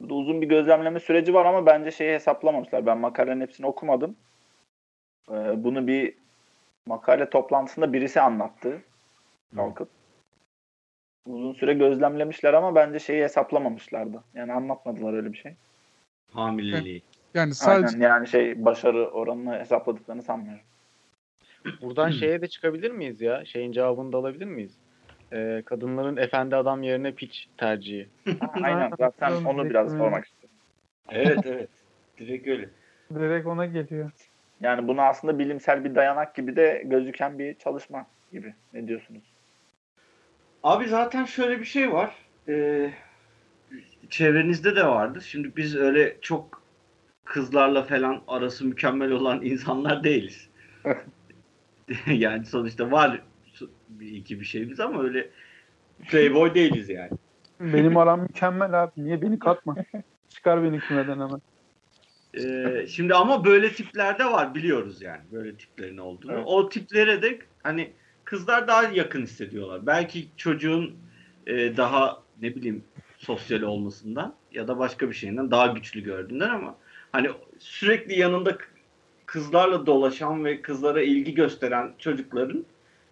uzun bir gözlemleme süreci var ama bence şeyi hesaplamamışlar. Ben makalenin hepsini okumadım. Ee, bunu bir makale toplantısında birisi anlattı. Kalkıp. Uzun süre gözlemlemişler ama bence şeyi hesaplamamışlardı. Yani anlatmadılar öyle bir şey. Hamileliği. Yani sadece Aynen yani şey başarı oranını hesapladıklarını sanmıyorum. Buradan şeye de çıkabilir miyiz ya? Şeyin cevabını da alabilir miyiz? Ee, kadınların efendi adam yerine piç tercihi. (laughs) Aynen zaten onu biraz sormak istiyorum. evet evet. Direkt öyle. Direkt ona geliyor. Yani bunu aslında bilimsel bir dayanak gibi de gözüken bir çalışma gibi. Ne diyorsunuz? Abi zaten şöyle bir şey var. Ee, çevrenizde de vardır. Şimdi biz öyle çok kızlarla falan arası mükemmel olan insanlar değiliz. (laughs) yani sonuçta var bir iki bir şeyimiz ama öyle playboy değiliz yani. Benim aram mükemmel abi. Niye beni katma? Çıkar beni kümeden hemen. Ee, şimdi ama böyle tiplerde var biliyoruz yani böyle tiplerin olduğunu. Evet. O tiplere de hani kızlar daha yakın hissediyorlar. Belki çocuğun e, daha ne bileyim sosyal olmasından ya da başka bir şeyinden daha güçlü gördüğünden ama hani sürekli yanında kızlarla dolaşan ve kızlara ilgi gösteren çocukların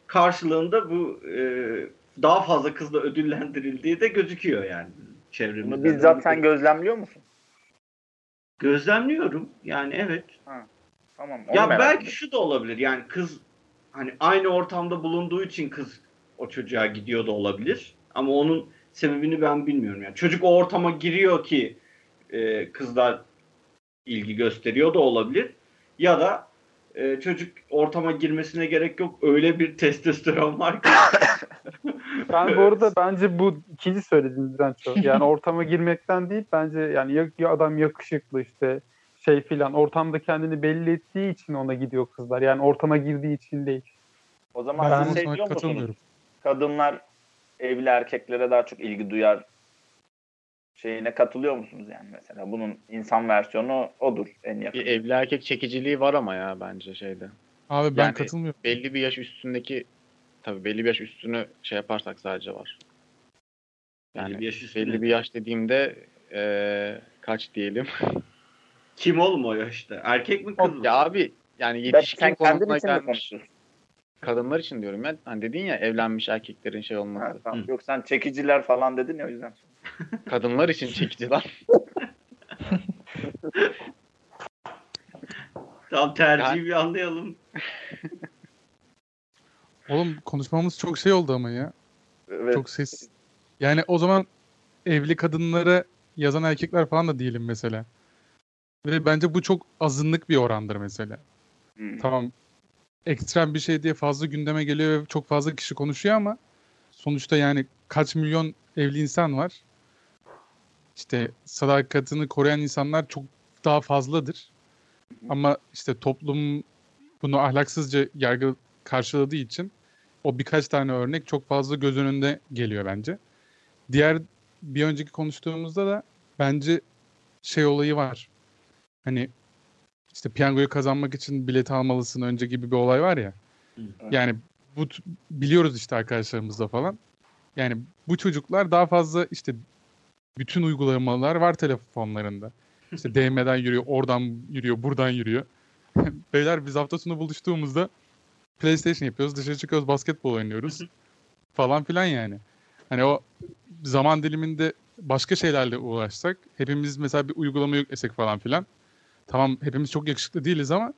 karşılığında bu e, daha fazla kızla ödüllendirildiği de gözüküyor yani çevremizde. Bunu bizzat sen gözlemliyor musun? Gözlemliyorum yani evet. Tamam. onu Ya belki ettim. şu da olabilir. Yani kız hani aynı ortamda bulunduğu için kız o çocuğa gidiyor da olabilir. Ama onun sebebini ben bilmiyorum. Yani çocuk o ortama giriyor ki e, kızlar ilgi gösteriyor da olabilir. Ya da e, çocuk ortama girmesine gerek yok. Öyle bir testosteron var ki. (laughs) Ben bu arada bence bu ikinci söylediğinizden çok. Yani (laughs) ortama girmekten değil bence yani ya, ya adam yakışıklı işte şey filan ortamda kendini belli ettiği için ona gidiyor kızlar. Yani ortama girdiği için değil. O zaman ben siz şey diyor musunuz? katılmıyorum. Kadınlar evli erkeklere daha çok ilgi duyar şeyine katılıyor musunuz yani mesela? Bunun insan versiyonu odur en yakın. Bir evli erkek çekiciliği var ama ya bence şeyde. Abi ben Yani- katılmıyorum. Belli bir yaş üstündeki tabii belli bir yaş üstünü şey yaparsak sadece var. Yani Belli bir yaş üstüne. belli bir yaş dediğimde eee, kaç diyelim? (laughs) Kim oğlum o yaşta? Erkek mi kız mı? ya abi yani yetişkin mi gelmiş kadınlar için diyorum ya. Hani dedin ya evlenmiş erkeklerin şey Ha, olması. tamam. Hı. Yok sen çekiciler falan dedin ya o yüzden. Kadınlar için çekici lan. Tamam tercihi Yani- bir anlayalım. Oğlum konuşmamız çok şey oldu ama ya. Evet. Çok ses. Yani o zaman evli kadınlara yazan erkekler falan da değilim mesela. Ve bence bu çok azınlık bir orandır mesela. Hmm. Tamam ekstrem bir şey diye fazla gündeme geliyor ve çok fazla kişi konuşuyor ama sonuçta yani kaç milyon evli insan var. İşte sadakatini koruyan insanlar çok daha fazladır. Ama işte toplum bunu ahlaksızca yargı karşıladığı için o birkaç tane örnek çok fazla göz önünde geliyor bence. Diğer bir önceki konuştuğumuzda da bence şey olayı var. Hani işte piyangoyu kazanmak için bilet almalısın önce gibi bir olay var ya. Yani bu biliyoruz işte arkadaşlarımızla falan. Yani bu çocuklar daha fazla işte bütün uygulamalar var telefonlarında. İşte DM'den yürüyor, oradan yürüyor, buradan yürüyor. (laughs) Beyler biz hafta sonu buluştuğumuzda PlayStation yapıyoruz, dışarı çıkıyoruz, basketbol oynuyoruz (laughs) falan filan yani. Hani o zaman diliminde başka şeylerle uğraşsak, hepimiz mesela bir uygulama yüklesek falan filan. Tamam hepimiz çok yakışıklı değiliz ama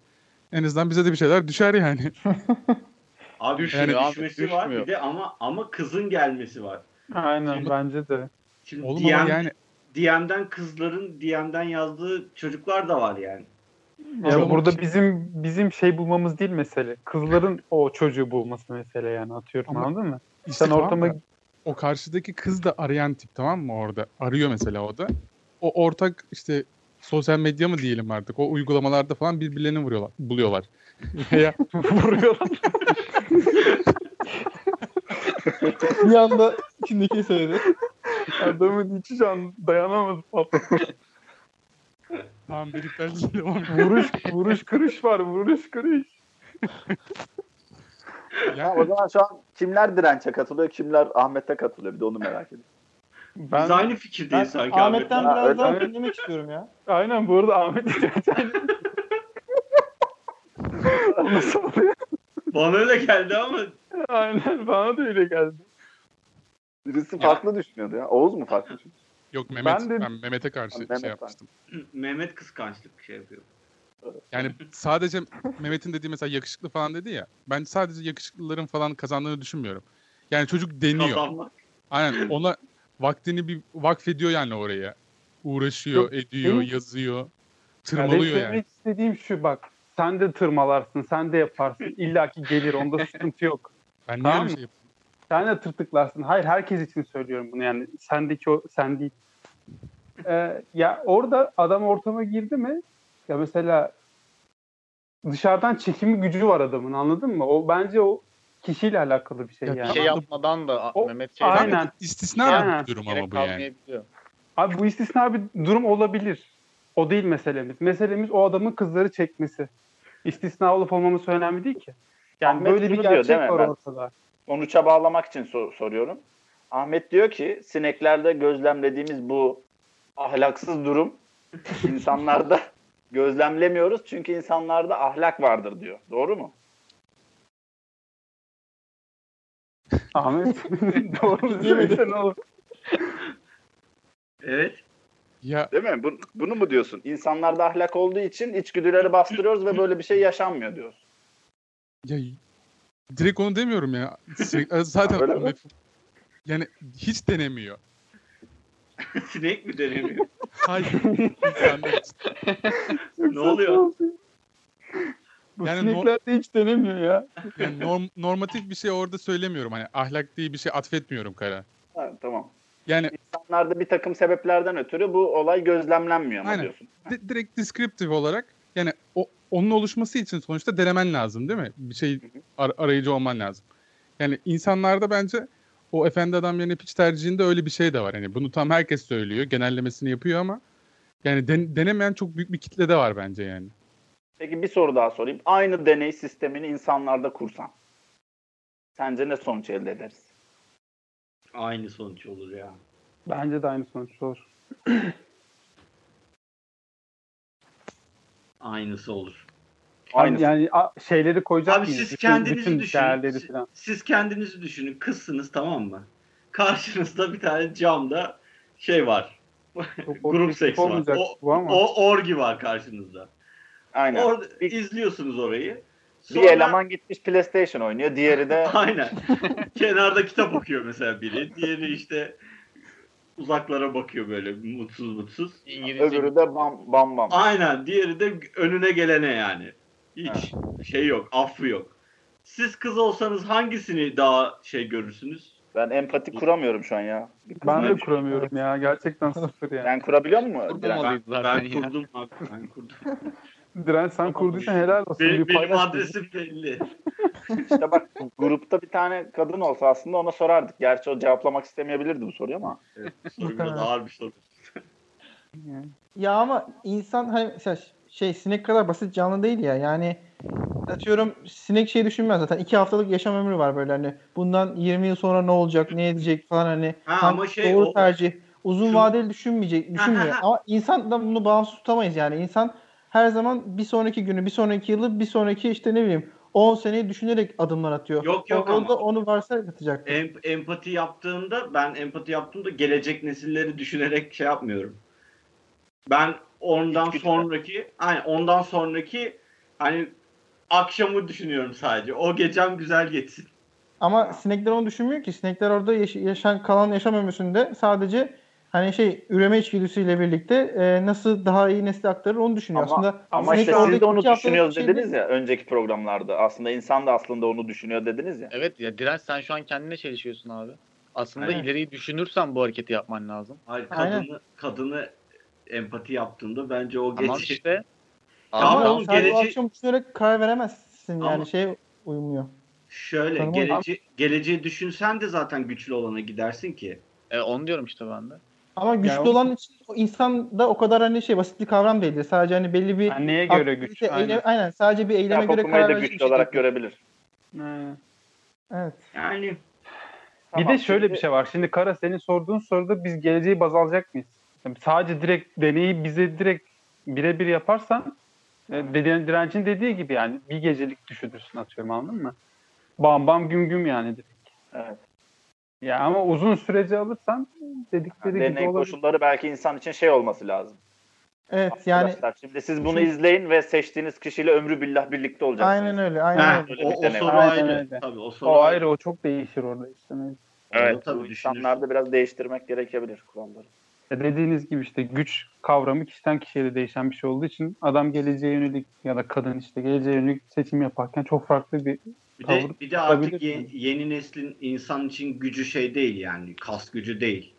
en azından bize de bir şeyler düşer yani. (laughs) Abi Düşmüyor düşmesi abi, var düşmüyor. bir de ama ama kızın gelmesi var. Aynen Şimdi- bence de. Şimdi Oğlum DM, ama yani DM'den kızların DM'den yazdığı çocuklar da var yani. Ya Ama burada bizim bizim şey bulmamız değil mesele. Kızların o çocuğu bulması mesele yani atıyorum Ama- anladın mı? işte Sen tamam ortama da o karşıdaki kız da arayan tip tamam mı orada? Arıyor mesela o da. O ortak işte sosyal medya mı diyelim artık. O uygulamalarda falan birbirlerini vuruyorlar, buluyorlar. (laughs) Veya vuruyorlar. (laughs) Bir anda içindeki söyledi. Adamın içi can dayanamadı. tamam birlikten devam vuruş vuruş kırış var vuruş kırış. Ha, o zaman şu an kimler dirençe katılıyor, kimler Ahmet'e katılıyor? Bir de onu merak ediyorum. Biz Ben aynı fikirdeyiz Ben sanki Ahmet'ten. Ha, biraz daha dinlemek istiyorum ya. aynen bu arada Ahmet (laughs) Nasıl oluyor? Bana öyle geldi ama Aynen bana da öyle geldi. Birisi farklı düşünüyordu ya. Oğuz mu farklı düşünüyor? Yok Mehmet, Ben de- ben Mehmet'e karşı Mehmet şey yapmıştım. Mehmet kıskançlık şey yapıyor. Yani sadece Mehmet'in dediği mesela yakışıklı falan dedi ya. Ben sadece yakışıklıların falan kazandığını düşünmüyorum. Yani çocuk deniyor. Kazanmak. Aynen ona vaktini bir vakfediyor yani oraya. Uğraşıyor, Yok, ediyor, benim- yazıyor. Yani Tırmalıyor demek yani. istediğim şu bak. Sen de tırmalarsın, sen de yaparsın. İlla ki gelir, onda sıkıntı yok. Ben niye Tamam öyle şey yapayım? Sen de tırtıklarsın. Hayır herkes için söylüyorum bunu yani. Sendeki o sen değil. Ee, ya orada adam ortama girdi mi? Ya mesela dışarıdan çekimi gücü var adamın anladın mı? O bence o kişiyle alakalı bir şey Ya yani. Bir şey yapmadan da O- Mehmet şey Aynen. İstisna Aynen. bir durum ama bu yani. Abi bu istisna bir durum olabilir. O değil meselemiz. Meselemiz o adamın kızları çekmesi. İstisna olup olmaması önemli değil ki. Yani Ahmet böyle bir diyor, gerçek değil mi? var Ben- ortada. Sonuça bağlamak için sor- soruyorum. Ahmet diyor ki sineklerde gözlemlediğimiz bu ahlaksız durum insanlarda (laughs) gözlemlemiyoruz çünkü insanlarda ahlak vardır diyor. Doğru mu? Ahmet (laughs) doğru söylesen olur. Evet. Ya Değil mi? Bu- bunu mu diyorsun? İnsanlarda ahlak olduğu için içgüdüleri bastırıyoruz ve böyle bir şey yaşanmıyor diyorsun. Ya direkt onu demiyorum ya. Sürekli- zaten (laughs) Öyle mi? yani hiç denemiyor. (laughs) Sinek mi denemiyor? Hayır. (laughs) İnsanlar ne oluyor? Bu Yani sinekler de hiç denemiyor ya. Yani norm- normatif bir şey orada söylemiyorum. Hani ahlak diye bir şey atfetmiyorum kara. Ha, tamam. Yani İnsanlarda bir takım sebeplerden ötürü bu olay gözlemlenmiyor mu Aynen. diyorsun? di- direkt descriptive olarak yani o onun oluşması için sonuçta denemen lazım değil mi? Bir şey ar- arayıcı olman lazım. Yani insanlarda bence o efendi adam yerine piç tercihinde öyle bir şey de var. Yani bunu tam herkes söylüyor, genellemesini yapıyor ama yani den- denemeyen çok büyük bir kitle de var bence yani. Peki bir soru daha sorayım. Aynı deney sistemini insanlarda kursan sence ne sonuç elde ederiz? Aynı sonuç olur ya. Bence de aynı sonuç olur. (clears throat) Aynısı olur. Aynısı. Yani şeyleri koyacak Abi mıyız? siz kendinizi bütün düşünün. değerleri Siz, falan. siz kendinizi düşünün. Kızsınız tamam mı? (laughs) Karşınızda bir tane camda şey var. (laughs) Grup seks var. O, bu ama. o orgi var karşınızda. Aynen. Orada Bir- izliyorsunuz orayı. Bir Sonra- eleman gitmiş PlayStation oynuyor. Diğeri de (laughs) Aynen. Kenarda kitap okuyor mesela biri. Diğeri işte uzaklara bakıyor böyle mutsuz mutsuz. İngilizce Öbürü de bam bam bam. Aynen diğeri de önüne gelene yani. Hiç şey yok, affı yok. Siz kız olsanız hangisini daha şey görürsünüz? Ben empati kuramıyorum şu an ya. Ben de kuramıyorum ya. Gerçekten sıfır yani. Sen kurabiliyor musun? Ben, ben ya. kurdum abi, ben kurdum. Direnç sen kurduysan helal olsun. benim, Bir benim adresim belli. (laughs) İşte bak grupta bir tane kadın olsa aslında ona sorardık. Gerçi o cevaplamak istemeyebilirdi bu soruyu ama. Evet, soru biraz ağır bir soru. (laughs) Ya ama insan hani mesela şey sinek kadar basit canlı değil ya. Yani atıyorum sinek şey düşünmez zaten. iki haftalık yaşam ömrü var böyle hani. Bundan 20 yıl sonra ne olacak, ne edecek falan hani. Ha, ama şey doğru o- tercih. Uzun Şunu- vadeli düşünmeyecek, düşünmüyor. ama insan da bunu bağımsız tutamayız yani. İnsan her zaman bir sonraki günü, bir sonraki yılı, bir sonraki işte ne bileyim 10 seneyi düşünerek adımlar atıyor. Yok, yok o, ama- onu varsa atacak. Em- empati yaptığımda ben empati yaptığımda gelecek nesilleri düşünerek şey yapmıyorum. Ben ondan İçgüdüsel. sonraki hani ondan sonraki hani akşamı düşünüyorum sadece. O gecem güzel geçsin. Ama sinekler onu düşünmüyor ki. Sinekler orada yaş- yaşan kalan yaşam ömründe sadece hani şey üreme içgüdüsüyle birlikte e, nasıl daha iyi nesli aktarır onu düşünüyor. Ama, aslında ama işte siz de onu düşünüyoruz şey dediniz değil. ya önceki programlarda. Aslında insan da aslında onu düşünüyor dediniz ya. Evet ya Direnç sen şu an kendine çelişiyorsun abi. Aslında Aynen. ileriyi düşünürsen bu hareketi yapman lazım. Hayır Aynen. kadını kadını empati yaptığımda bence o Tamam gece işte. Ama Ama o geleceği- akşam düşünerek karar veremezsin Ama- yani şey uymuyor. şöyle gelece geleceği düşünsen de zaten güçlü olana gidersin ki. E, onu diyorum işte ben de. Ama güçlü Yani olan için o insan da o kadar hani şey basit bir kavram değildir. Sadece hani belli bir Yani neye göre güç? eylem- Aynen. aynen. sadece bir eyleme Kitap göre karar da güçlü bir şey olarak değil. görebilir. Evet. Yani Bir Tamam, de şöyle şimdi- bir şey var. Şimdi Kara senin sorduğun soruda biz geleceği baz alacak mıyız? Yani sadece direkt deneyi bize direkt birebir yaparsan e, dediğin direncin dediği gibi yani bir gecelik düşünürsün atıyorum anladın mı? Bam bam güm güm yani direkt. Evet. Ya ama uzun süreci alırsan dedikleri gibi Deney olabilir. koşulları belki insan için şey olması lazım. Evet yani Arkadaşlar şimdi siz bunu izleyin ve seçtiğiniz kişiyle ömrü billah birlikte olacaksınız. aynen öyle. Aynen öyle. o, o soru var. ayrı. Aynen öyle. Tabii o soru O ayrı o çok değişir orada işte. Evet, Onu tabii insanlarda biraz değiştirmek gerekebilir kuralları. Ya dediğiniz gibi işte güç kavramı kişiden kişiye de değişen bir şey olduğu için adam geleceğe yönelik ya da kadın işte geleceğe yönelik seçim yaparken çok farklı bir Bir de, bir de artık ye- yeni neslin insan için gücü şey değil yani kas gücü değil.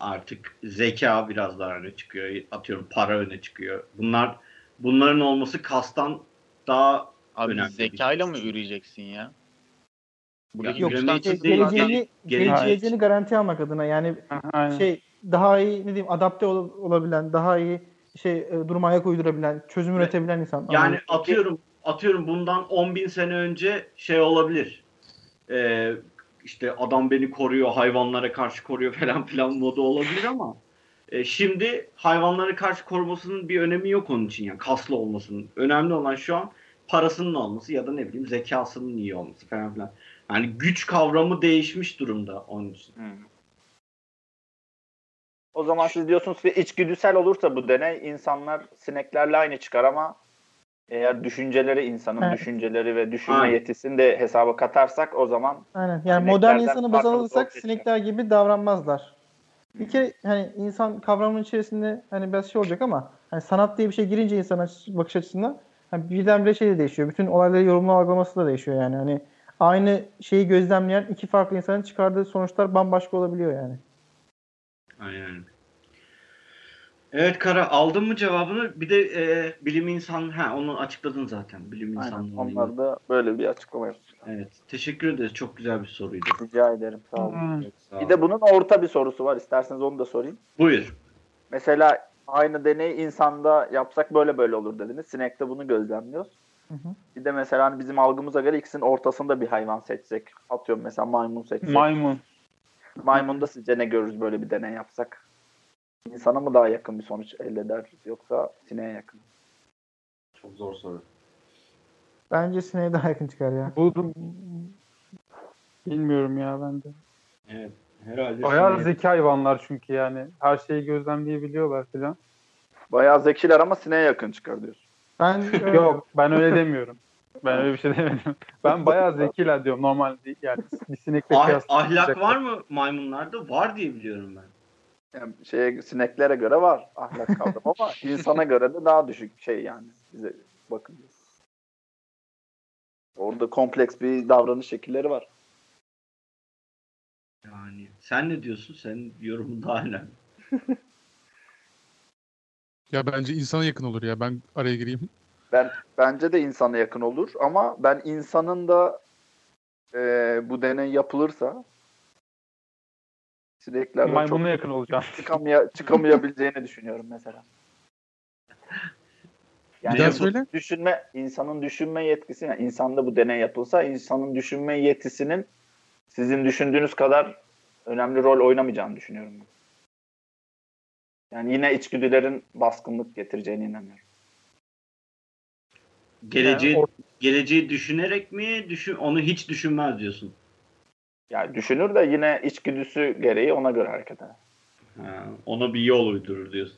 Artık zeka biraz daha öne çıkıyor. Atıyorum para öne çıkıyor. Bunlar bunların olması kastan daha Abi Önemli. zekayla mı üreyeceksin ya? Buradaki Yok, geleceğini, Geleceği- geleceğini garanti almak adına yani Aynen. şey daha iyi ne diyeyim adapte ol- olabilen, daha iyi şey e, duruma ayak uydurabilen, çözüm Ve- üretebilen insan. Yani Anladın? atıyorum atıyorum bundan 10 bin sene önce şey olabilir. Ee, işte adam beni koruyor, hayvanlara karşı koruyor (laughs) falan filan modu olabilir ama e, şimdi hayvanlara karşı korumasının bir önemi yok onun için yani kaslı olmasının. Önemli olan şu an parasının olması ya da ne bileyim zekasının iyi olması falan filan. Yani güç kavramı değişmiş durumda onun için. Hmm. O zaman siz diyorsunuz ki içgüdüsel olursa bu deney insanlar sineklerle aynı çıkar ama eğer düşünceleri insanın Evet. düşünceleri ve düşünme Aynen. yetisini de hesaba katarsak o zaman Aynen. Yani Sineklerden modern insanı baz alırsak sinekler gibi davranmazlar. Bir kere hani insan kavramının içerisinde hani biraz şey olacak ama hani sanat diye bir şey girince insan bakış açısından hani birdenbire şey de değişiyor. Bütün olayları yorumlama algılaması da değişiyor yani. Hani aynı şeyi gözlemleyen iki farklı insanın çıkardığı sonuçlar bambaşka olabiliyor yani. Aynen. Evet Kara aldın mı cevabını? Bir de e, bilim insan ha onu açıkladın zaten. Bilim aynen, insanlığı. onlar da böyle bir açıklama yapıyor. Evet. Teşekkür ederiz. Çok güzel bir soruydu. Rica ederim. Sağ olun. Hmm. Evet, sağ Bir ol. de bunun orta bir sorusu var. İsterseniz onu da sorayım. Buyur. Mesela aynı deneyi insanda yapsak böyle böyle olur dediniz. Sinekte bunu gözlemliyoruz. Hı hı. Bir de mesela hani bizim algımıza göre ikisinin ortasında bir hayvan seçsek. Atıyorum mesela maymun seçsek. Maymun. Maymun'da sizce ne görürüz böyle bir deney yapsak? İnsana mı daha yakın bir sonuç elde eder yoksa sineğe yakın? Çok zor soru. Bence sineğe daha yakın çıkar ya. Bu bilmiyorum ya ben de. Evet. Herhalde. Bayağı sinir- zeki hayvanlar çünkü yani. Her şeyi gözlemleyebiliyorlar falan. Bayağı zekiler ama sineğe yakın çıkar diyorsun. Ben (laughs) e, Yok ben öyle demiyorum. Ben öyle bir şey demedim. Ben bayağı zekiler diyorum normal değil. Yani bir sinekle Ah- ahlak var mı maymunlarda? Var diye biliyorum ben. Yani şeye, sineklere göre var ahlak kavramı ama (laughs) insana göre de daha düşük şey yani. Bize bakın. Orada kompleks bir davranış şekilleri var. Yani sen ne diyorsun? Senin yorumun daha önemli. (laughs) Ya bence insana yakın olur ya. Ben araya gireyim. Ben bence de insana yakın olur ama ben insanın da e, bu deney yapılırsa sineklerden çok Maymuna yakın olacağım. (laughs) çıkamaya, çıkamayabileceğini düşünüyorum mesela. Bir daha bu söyle. Düşünme, insanın düşünme yetkisi, yani insanda bu deney yapılsa insanın düşünme yetisinin sizin düşündüğünüz kadar önemli rol oynamayacağını düşünüyorum. ben. Yani yine içgüdülerin baskınlık getireceğine inanıyorum. Geleceği Yani or- geleceği düşünerek mi düşün onu hiç düşünmez diyorsun. Yani düşünür de yine içgüdüsü gereği ona göre hareket eder. Ha, ona bir yol uydurur diyorsun.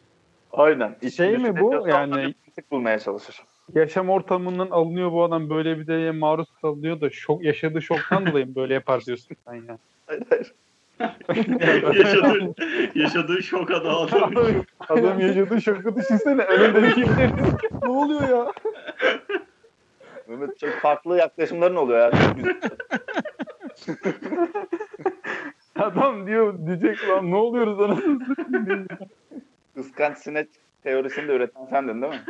Aynen. Şey mi bu? Yani- bulmaya çalışır. Yaşam ortamından alınıyor bu adam böyle bir deneye maruz kalıyor da şok yaşadığı şoktan dolayı mı böyle yapar diyorsun (laughs) sen ya. Hayır, hayır. (laughs) yaşadığı, yaşadığı şoka da adam. Adam yaşadığı şoku düşünsene. Önündeki (laughs) ne oluyor ya? Mehmet çok farklı yaklaşımların oluyor ya. (laughs) Adam diyor diyecek lan ne oluyoruz anasını satayım. Kıskanç sinek teorisini de üreten sendin değil mi?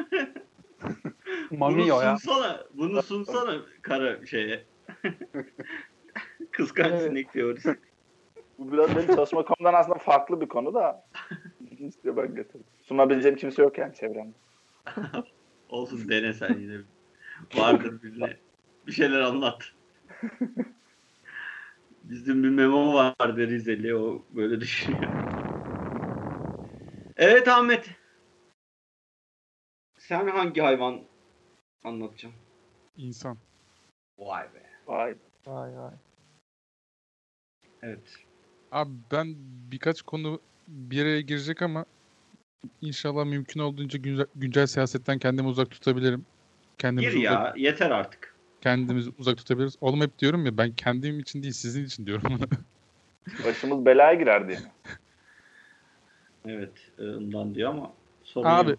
(laughs) Mami bunu ya. sunsana. Bunu sunsana kara şeye. (laughs) Kıskanç Evet. sinek teorisi. Bu biraz benim çalışma konumdan aslında farklı bir konu da. İşte ben getirdim. Sunabileceğim kimse yok yani çevremde. Olsun dene sen yine. Vardır birine. Bir şeyler anlat. Bizim bir memo vardı Rizeli. O böyle düşünüyor. Evet Ahmet. Sen hangi hayvan anlatacaksın? İnsan. Vay be. Vay. Vay vay. Evet. Abi ben birkaç konu bir araya girecek ama inşallah mümkün olduğunca güncel, güncel siyasetten kendimi uzak tutabilirim. Kendimizi Gir uzak, ya. Yeter artık. Kendimizi uzak tutabiliriz. Oğlum hep diyorum ya ben kendim için değil sizin için diyorum. (laughs) Başımız belaya girer diye. Evet. e, Ondan diyor ama. sorun Abi yok.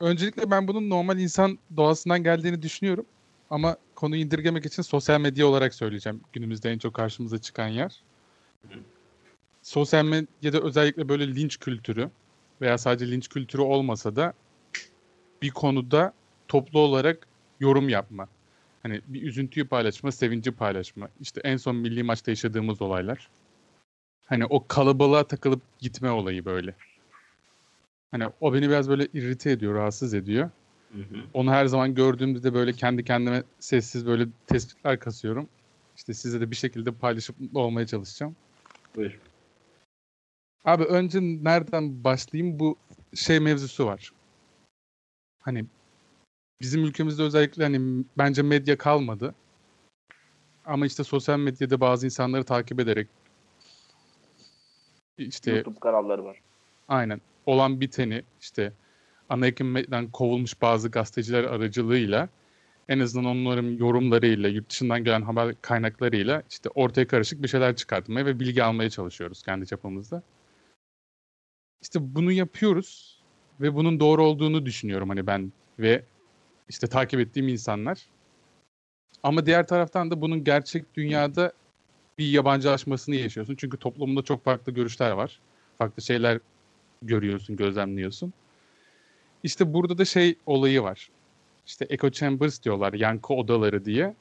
öncelikle ben bunun normal insan doğasından geldiğini düşünüyorum. Ama konuyu indirgemek için sosyal medya olarak söyleyeceğim. Günümüzde en çok karşımıza çıkan yer. Sosyal medyada özellikle böyle linç kültürü veya sadece linç kültürü olmasa da bir konuda toplu olarak yorum yapma. Hani bir üzüntüyü paylaşma, sevinci paylaşma. İşte en son milli maçta yaşadığımız olaylar. Hani o kalabalığa takılıp gitme olayı böyle. Hani o beni biraz böyle irrite ediyor, rahatsız ediyor. Hı hı. Onu her zaman gördüğümde de böyle kendi kendime sessiz böyle tespitler kasıyorum. İşte size de bir şekilde paylaşıp mutlu olmaya çalışacağım. Buyur. Abi önce nereden başlayayım? Bu şey mevzusu var. Hani bizim ülkemizde özellikle hani bence medya kalmadı. Ama işte sosyal medyada bazı insanları takip ederek işte YouTube kanalları var. Aynen. Olan biteni işte ana ekimden kovulmuş bazı gazeteciler aracılığıyla en azından onların yorumlarıyla, yurt dışından gelen haber kaynaklarıyla işte ortaya karışık bir şeyler çıkartmaya ve bilgi almaya çalışıyoruz kendi çapımızda. İşte bunu yapıyoruz ve bunun doğru olduğunu düşünüyorum hani ben ve işte takip ettiğim insanlar. Ama diğer taraftan da bunun gerçek dünyada bir yabancılaşmasını yaşıyorsun. Çünkü toplumda çok farklı görüşler var. Farklı şeyler görüyorsun, gözlemliyorsun. İşte burada da şey olayı var. İşte echo chambers diyorlar, yankı odaları diye.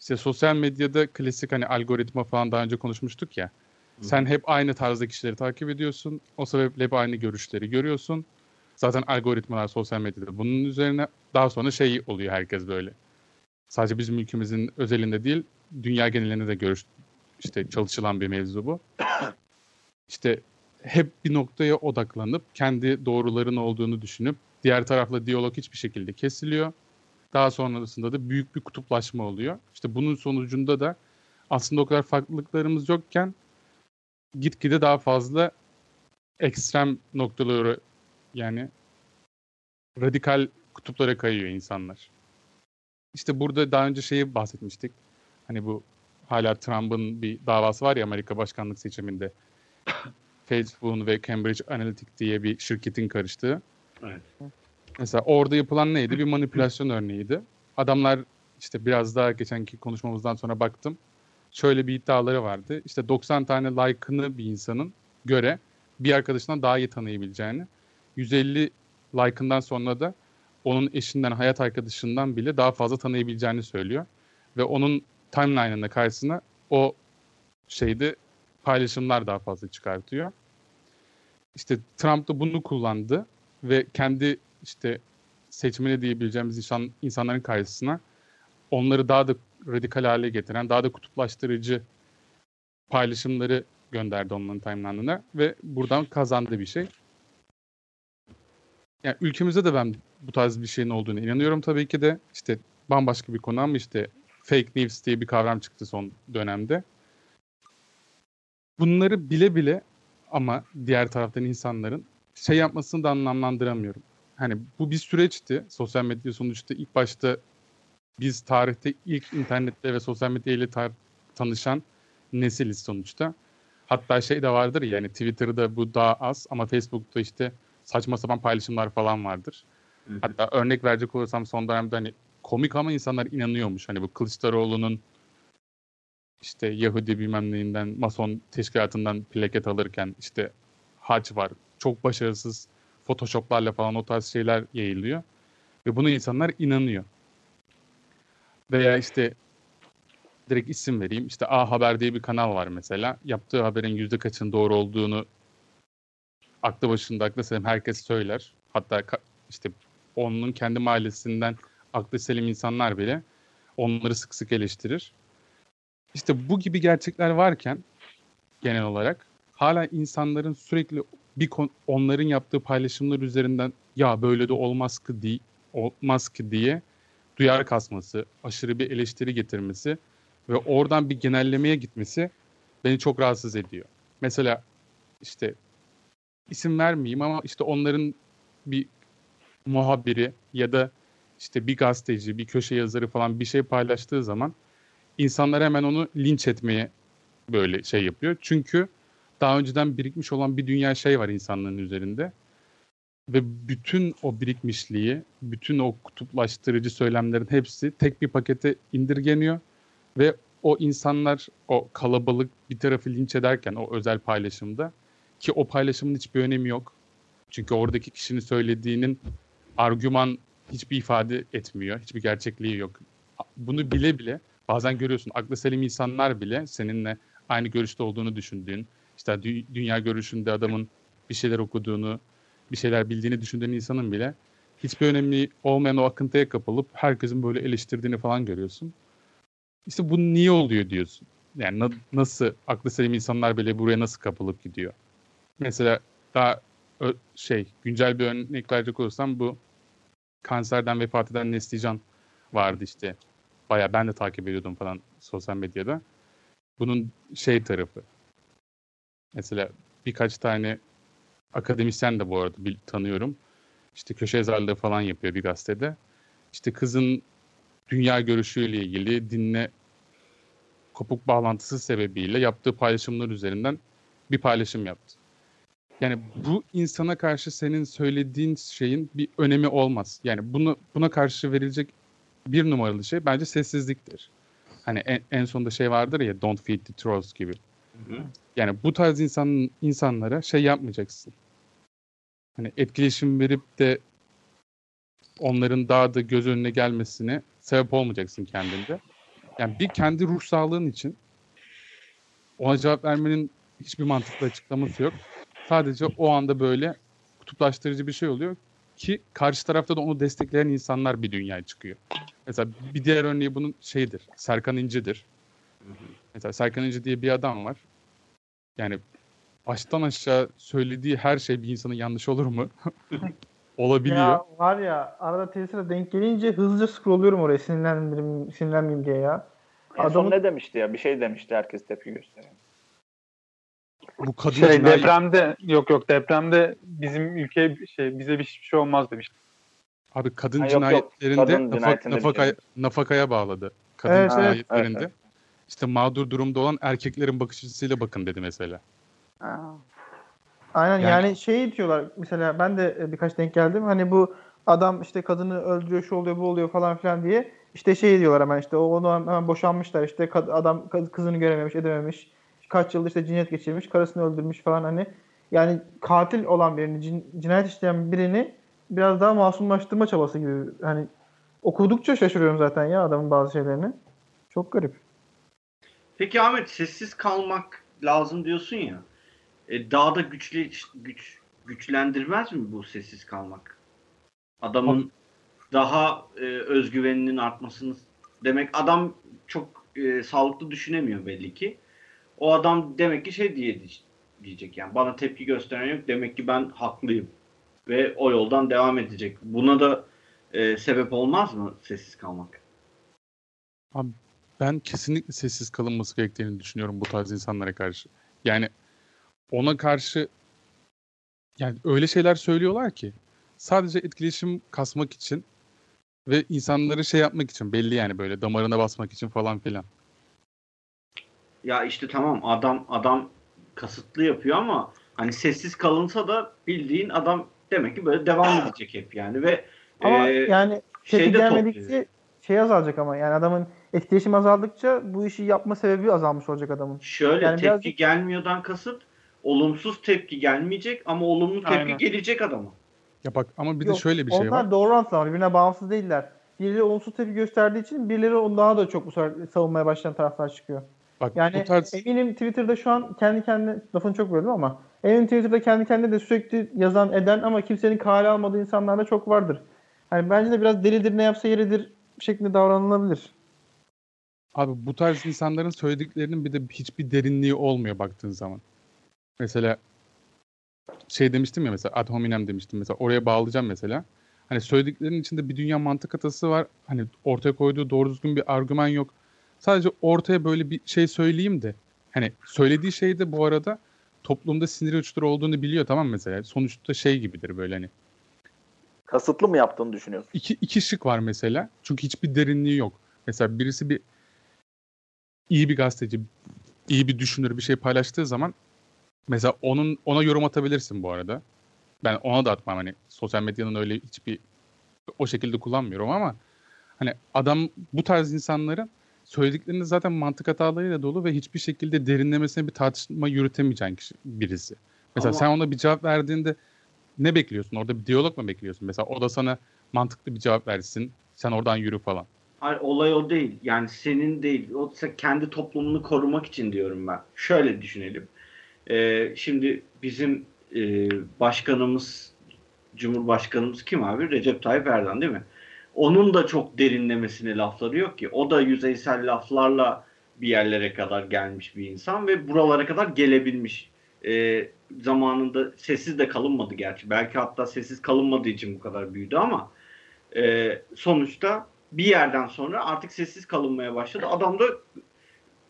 İşte sosyal medyada klasik hani algoritma falan daha önce konuşmuştuk ya. Sen hep aynı tarzda kişileri takip ediyorsun. O sebeple hep aynı görüşleri görüyorsun. Zaten algoritmalar sosyal medyada bunun üzerine daha sonra şey oluyor herkes böyle. Sadece bizim ülkemizin özelinde değil, dünya genelinde de görüş işte çalışılan bir mevzu bu. (coughs) İşte hep bir noktaya odaklanıp kendi doğruların olduğunu düşünüp diğer tarafla diyalog hiçbir şekilde kesiliyor. Daha sonrasında da büyük bir kutuplaşma oluyor. İşte bunun sonucunda da aslında o kadar farklılıklarımız yokken gitgide daha fazla ekstrem noktaları yani radikal kutuplara kayıyor insanlar. İşte burada daha önce şeyi bahsetmiştik. Hani bu hala Trump'ın bir davası var ya Amerika başkanlık seçiminde. (coughs) Facebook ve Cambridge Analytica diye bir şirketin karıştığı. Evet. Mesela orada yapılan neydi? Bir manipülasyon örneğiydi. Adamlar işte biraz daha geçenki konuşmamızdan sonra baktım. Şöyle bir iddiaları vardı. İşte 90 tane like'ını bir insanın göre bir arkadaşından daha iyi tanıyabileceğini, 150 like'ından sonra da onun eşinden, hayat arkadaşından bile daha fazla tanıyabileceğini söylüyor. Ve onun timeline'ında karşısına o şeyde paylaşımlar daha fazla çıkartıyor. İşte Trump da bunu kullandı ve kendi işte seçmeni diyebileceğimiz insan, insanların karşısına onları daha da radikal hale getiren, daha da kutuplaştırıcı paylaşımları gönderdi onların timeline'ına ve buradan kazandı bir şey. Yani ülkemizde de ben bu tarz bir şeyin olduğunu inanıyorum tabii ki de. işte bambaşka bir konu ama işte fake news diye bir kavram çıktı son dönemde. Bunları bile bile ama diğer taraftan insanların şey yapmasını da anlamlandıramıyorum. Hani bu bir süreçti. Sosyal medya sonuçta ilk başta biz tarihte ilk internetle ve sosyal medya ile tar- tanışan nesiliz sonuçta. Hatta şey de vardır ya, yani Twitter'da bu daha az ama Facebook'ta işte saçma sapan paylaşımlar falan vardır. Hı hı. Hatta örnek verecek olursam son dönemde hani komik ama insanlar inanıyormuş. Hani bu Kılıçdaroğlu'nun işte Yahudi bilmem neyinden, Mason teşkilatından plaket alırken işte hac var. Çok başarısız Photoshop'larla falan o tarz şeyler yayılıyor. Ve buna insanlar inanıyor. Veya işte direkt isim vereyim. İşte A Haber diye bir kanal var mesela. Yaptığı haberin yüzde kaçının doğru olduğunu aklı başında aklı selim herkes söyler. Hatta işte onun kendi mahallesinden aklı selim insanlar bile onları sık sık eleştirir. İşte bu gibi gerçekler varken genel olarak hala insanların sürekli bir kon- onların yaptığı paylaşımlar üzerinden ya böyle de olmaz ki di olmaz ki diye duyar kasması, aşırı bir eleştiri getirmesi ve oradan bir genellemeye gitmesi beni çok rahatsız ediyor. Mesela işte isim vermeyeyim ama işte onların bir muhabiri ya da işte bir gazeteci, bir köşe yazarı falan bir şey paylaştığı zaman insanlar hemen onu linç etmeye böyle şey yapıyor. Çünkü daha önceden birikmiş olan bir dünya şey var insanların üzerinde. Ve bütün o birikmişliği, bütün o kutuplaştırıcı söylemlerin hepsi tek bir pakete indirgeniyor. Ve o insanlar o kalabalık bir tarafı linç ederken o özel paylaşımda ki o paylaşımın hiçbir önemi yok. Çünkü oradaki kişinin söylediğinin argüman hiçbir ifade etmiyor. Hiçbir gerçekliği yok. Bunu bile bile bazen görüyorsun aklı selim insanlar bile seninle aynı görüşte olduğunu düşündüğün, işte dü- dünya görüşünde adamın bir şeyler okuduğunu, bir şeyler bildiğini düşündüğün insanın bile hiçbir önemli olmayan o akıntıya kapılıp herkesin böyle eleştirdiğini falan görüyorsun. İşte bu niye oluyor diyorsun. Yani na- nasıl aklı selim insanlar bile buraya nasıl kapılıp gidiyor? Mesela daha şey güncel bir örnek verecek olursam bu kanserden vefat eden Neslican vardı işte. Baya ben de takip ediyordum falan sosyal medyada. Bunun şey tarafı. Mesela birkaç tane akademisyen de bu arada bil- tanıyorum. İşte köşe yazarlığı falan yapıyor bir gazetede. İşte kızın dünya görüşüyle ilgili dinle kopuk bağlantısı sebebiyle yaptığı paylaşımlar üzerinden bir paylaşım yaptı. Yani bu insana karşı senin söylediğin şeyin bir önemi olmaz. Yani bunu buna karşı verilecek bir numaralı şey bence sessizliktir. Hani en, en sonunda şey vardır ya don't feed the trolls gibi. Hı hı. Yani bu tarz insan insanlara şey yapmayacaksın. Hani etkileşim verip de onların daha da göz önüne gelmesine sebep olmayacaksın kendinde. Yani bir kendi ruh sağlığın için ona cevap vermenin hiçbir mantıklı açıklaması yok. Sadece o anda böyle kutuplaştırıcı bir şey oluyor ki karşı tarafta da onu destekleyen insanlar bir dünyaya çıkıyor. Mesela bir diğer örneği bunun şeydir. Serkan İnci'dir. Mesela Serkan İnci diye bir adam var. Yani baştan aşağı söylediği her şey bir insanın yanlış olur mu? (laughs) Olabiliyor. Ya var ya arada Twitter'a denk gelince hızlıca scrollluyorum oraya sinirlenmeyeyim, sinirlenmeyeyim diye ya. En son ne demişti ya? Bir şey demişti herkes tepki gösteriyor. Bu kadın Şey cinayet- depremde yok yok depremde bizim ülke şey bize bir şey olmaz demiş. Abi kadın Ha, yok, yok. cinayetlerinde Kadın nafa- cinayetinde bir nafakaya, şey. nafakaya bağladı. Kadın Evet, evet. cinayetlerinde Evet, işte mağdur durumda olan erkeklerin bakış açısıyla bakın dedi mesela. Aynen Yani- yani, şey diyorlar mesela ben de e, birkaç denk geldim. Hani bu adam işte kadını öldürüyor şu oluyor bu oluyor falan filan diye işte şey diyorlar hemen işte o- onu hemen boşanmışlar işte adam kız- kızını görememiş edememiş kaç yıldır işte cinayet geçirmiş karısını öldürmüş falan hani yani katil olan birini cin- cinayet işleyen birini biraz daha masumlaştırma çabası gibi hani okudukça şaşırıyorum zaten ya adamın bazı şeylerini çok garip. Peki Ahmet sessiz kalmak lazım diyorsun ya. E, daha da güçlü güç güçlendirmez mi bu sessiz kalmak? Adamın daha e, özgüveninin artmasını demek adam çok e, sağlıklı düşünemiyor belli ki. O adam demek ki şey diye diyecek yani bana tepki gösteren yok demek ki ben haklıyım ve o yoldan devam edecek. Buna da e, sebep olmaz mı sessiz kalmak? Ben kesinlikle sessiz kalınması gerektiğini düşünüyorum bu tarz insanlara karşı. Yani ona karşı yani öyle şeyler söylüyorlar ki sadece etkileşim kasmak için ve insanları şey yapmak için belli yani böyle damarına basmak için falan filan. Ya işte tamam adam adam kasıtlı yapıyor ama hani sessiz kalınsa da bildiğin adam demek ki böyle devam (clears throat) edecek hep yani ve Ama e, yani tepki şeyde gelmedikçe şey azalacak ama yani adamın etkileşim azaldıkça bu işi yapma sebebi azalmış olacak adamın. şöyle yani tepki birazcık- gelmiyordan kasıt olumsuz tepki gelmeyecek ama olumlu tepki Aynen. gelecek adama. Ya bak ama bir Yok, de şöyle bir şey Onlar var. doğru orantılar. Birbirine bağımsız değiller. Birileri olumsuz tepki gösterdiği için birileri daha da çok bu sefer savunmaya başlayan taraflar çıkıyor. Bak Yani tarz eminim Twitter'da şu an kendi kendine lafını çok böldüm ama eminim Twitter'da kendi kendine de sürekli yazan eden ama kimsenin kale almadığı insanlar da çok vardır. Hani bence de biraz delidir ne yapsa yeridir şeklinde davranılabilir. Abi bu tarz insanların söylediklerinin bir de hiçbir derinliği olmuyor baktığın zaman. Mesela şey demiştim ya mesela ad hominem demiştim mesela oraya bağlayacağım mesela. Hani söylediklerinin içinde bir dünya mantık hatası var. Hani ortaya koyduğu doğru düzgün bir argüman yok. Sadece ortaya böyle bir şey söyleyeyim de hani söylediği şey de bu arada toplumda sinir uçları olduğunu biliyor tamam mesela. Sonuçta şey gibidir böyle hani Kasıtlı mı yaptığını düşünüyorsun? iki, iki şık var mesela. Çünkü hiçbir derinliği yok. Mesela birisi bir iyi bir gazeteci, iyi bir düşünür bir şey paylaştığı zaman mesela onun ona yorum atabilirsin bu arada. Ben ona da atmam hani sosyal medyanın öyle hiçbir o şekilde kullanmıyorum ama hani adam bu tarz insanların söylediklerinde zaten mantık hatalarıyla dolu ve hiçbir şekilde derinlemesine bir tartışma yürütemeyeceğin kişi birisi. Mesela Ama- sen ona bir cevap verdiğinde ne bekliyorsun? Orada bir diyalog mu bekliyorsun? Mesela o da sana mantıklı bir cevap versin. Sen oradan yürü falan. Hayır, olay o değil. Yani senin değil. O kendi toplumunu korumak için diyorum ben. Şöyle düşünelim. Ee, şimdi bizim e, başkanımız, Cumhurbaşkanımız kim abi? Recep Tayyip Erdoğan değil mi? Onun da çok derinlemesine lafları yok ki. O da yüzeysel laflarla bir yerlere kadar gelmiş bir insan ve buralara kadar gelebilmiş. Ee, zamanında sessiz de kalınmadı gerçi. Belki hatta sessiz kalınmadığı için bu kadar büyüdü ama e, sonuçta bir yerden sonra artık sessiz kalınmaya başladı. Adam da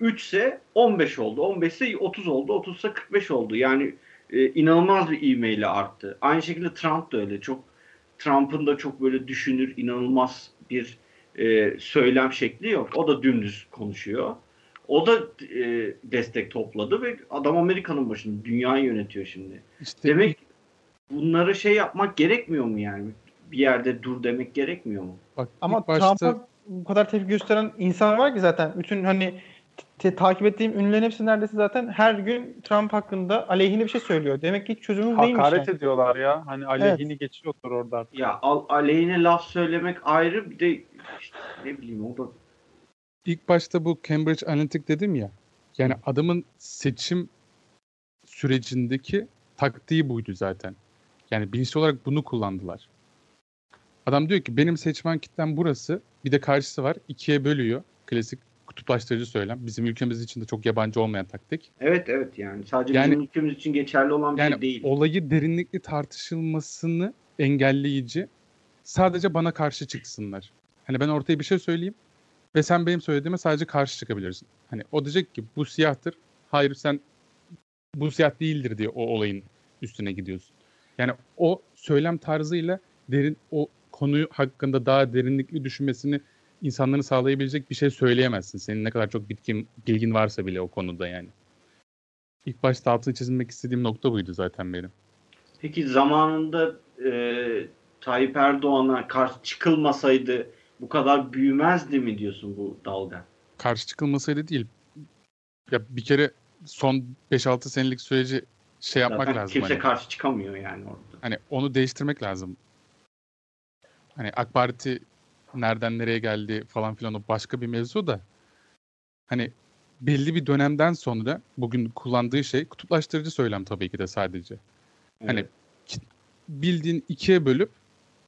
3 ise 15 oldu. 15 ise 30 oldu. 30 ise 45 oldu. Yani e, inanılmaz bir ivmeyle arttı. Aynı şekilde Trump da öyle. Çok Trump'ın da çok böyle düşünür, inanılmaz bir e, söylem şekli yok. O da dümdüz konuşuyor. O da e, destek topladı ve adam Amerika'nın başında dünyayı yönetiyor şimdi. İşte Demek bunları şey yapmak gerekmiyor mu yani? Bir yerde dur demek gerekmiyor mu? bak Ama başta Trump'a bu kadar tepki gösteren insan var ki zaten. Bütün hani te- takip ettiğim ünlülerin hepsi neredeyse zaten her gün Trump hakkında aleyhine bir şey söylüyor. Demek ki hiç çözümü değilmiş. Hakaret yani. ediyorlar ya. Hani aleyhini geçiyorlar orada artık. Ya al, aleyhine laf söylemek ayrı bir de işte ne bileyim o da ilk başta bu Cambridge Analytica dedim ya. Yani adamın seçim sürecindeki taktiği buydu zaten. Yani bilinçli olarak bunu kullandılar. Adam diyor ki benim seçmen kitlem burası. Bir de karşısı var. ikiye bölüyor. Klasik kutuplaştırıcı söylem. Bizim ülkemiz için de çok yabancı olmayan taktik. evet evet yani sadece Yani- bizim ülkemiz için geçerli olan bir Yani şey değil. olayı derinlikli tartışılmasını engelleyici sadece bana karşı çıksınlar. Hani ben ortaya bir şey söyleyeyim ve sen benim söylediğime sadece karşı çıkabilirsin. Hani o diyecek ki bu siyahtır. Hayır sen bu siyah değildir diye o olayın üstüne gidiyorsun. Yani o söylem tarzıyla derin o konuyu hakkında daha derinlikli düşünmesini insanların sağlayabilecek bir şey söyleyemezsin. Senin ne kadar çok bitkin, bilgin varsa bile o konuda yani. ilk başta altını çizmek istediğim nokta buydu zaten benim. Peki zamanında e, Tayyip Erdoğan'a karşı çıkılmasaydı bu kadar büyümezdi mi diyorsun bu dalga? Karşı çıkılmasaydı değil. Ya bir kere son 5-6 senelik süreci şey yapmak Zaten lazım. kimse hani. karşı çıkamıyor yani orada. Hani onu değiştirmek lazım. Hani AK Parti nereden nereye geldi falan filan o başka bir mevzu da hani belli bir dönemden sonra bugün kullandığı şey kutuplaştırıcı söylem tabii ki de sadece. Hani Evet. ki- bildiğin ikiye bölüp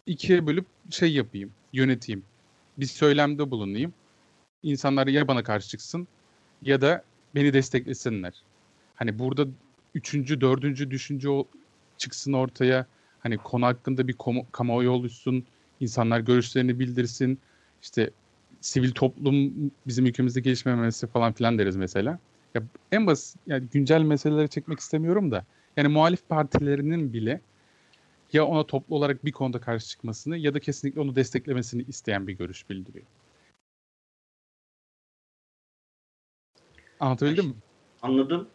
ikiye bölüp şey yapayım, yöneteyim. Bir söylemde bulunayım. İnsanlar ya bana karşı çıksın ya da beni desteklesinler. Hani burada üçüncü, dördüncü düşünce çıksın ortaya. Hani konu hakkında bir kamuoyu oluşsun. İnsanlar görüşlerini bildirsin. İşte sivil toplum bizim ülkemizde gelişmemesi falan filan deriz mesela. Ya en basit yani güncel meseleleri çekmek istemiyorum da yani muhalif partilerinin bile ya ona toplu olarak bir konuda karşı çıkmasını ya da kesinlikle onu desteklemesini isteyen bir görüş bildiriyor. Anlatabildim mi? Anladım.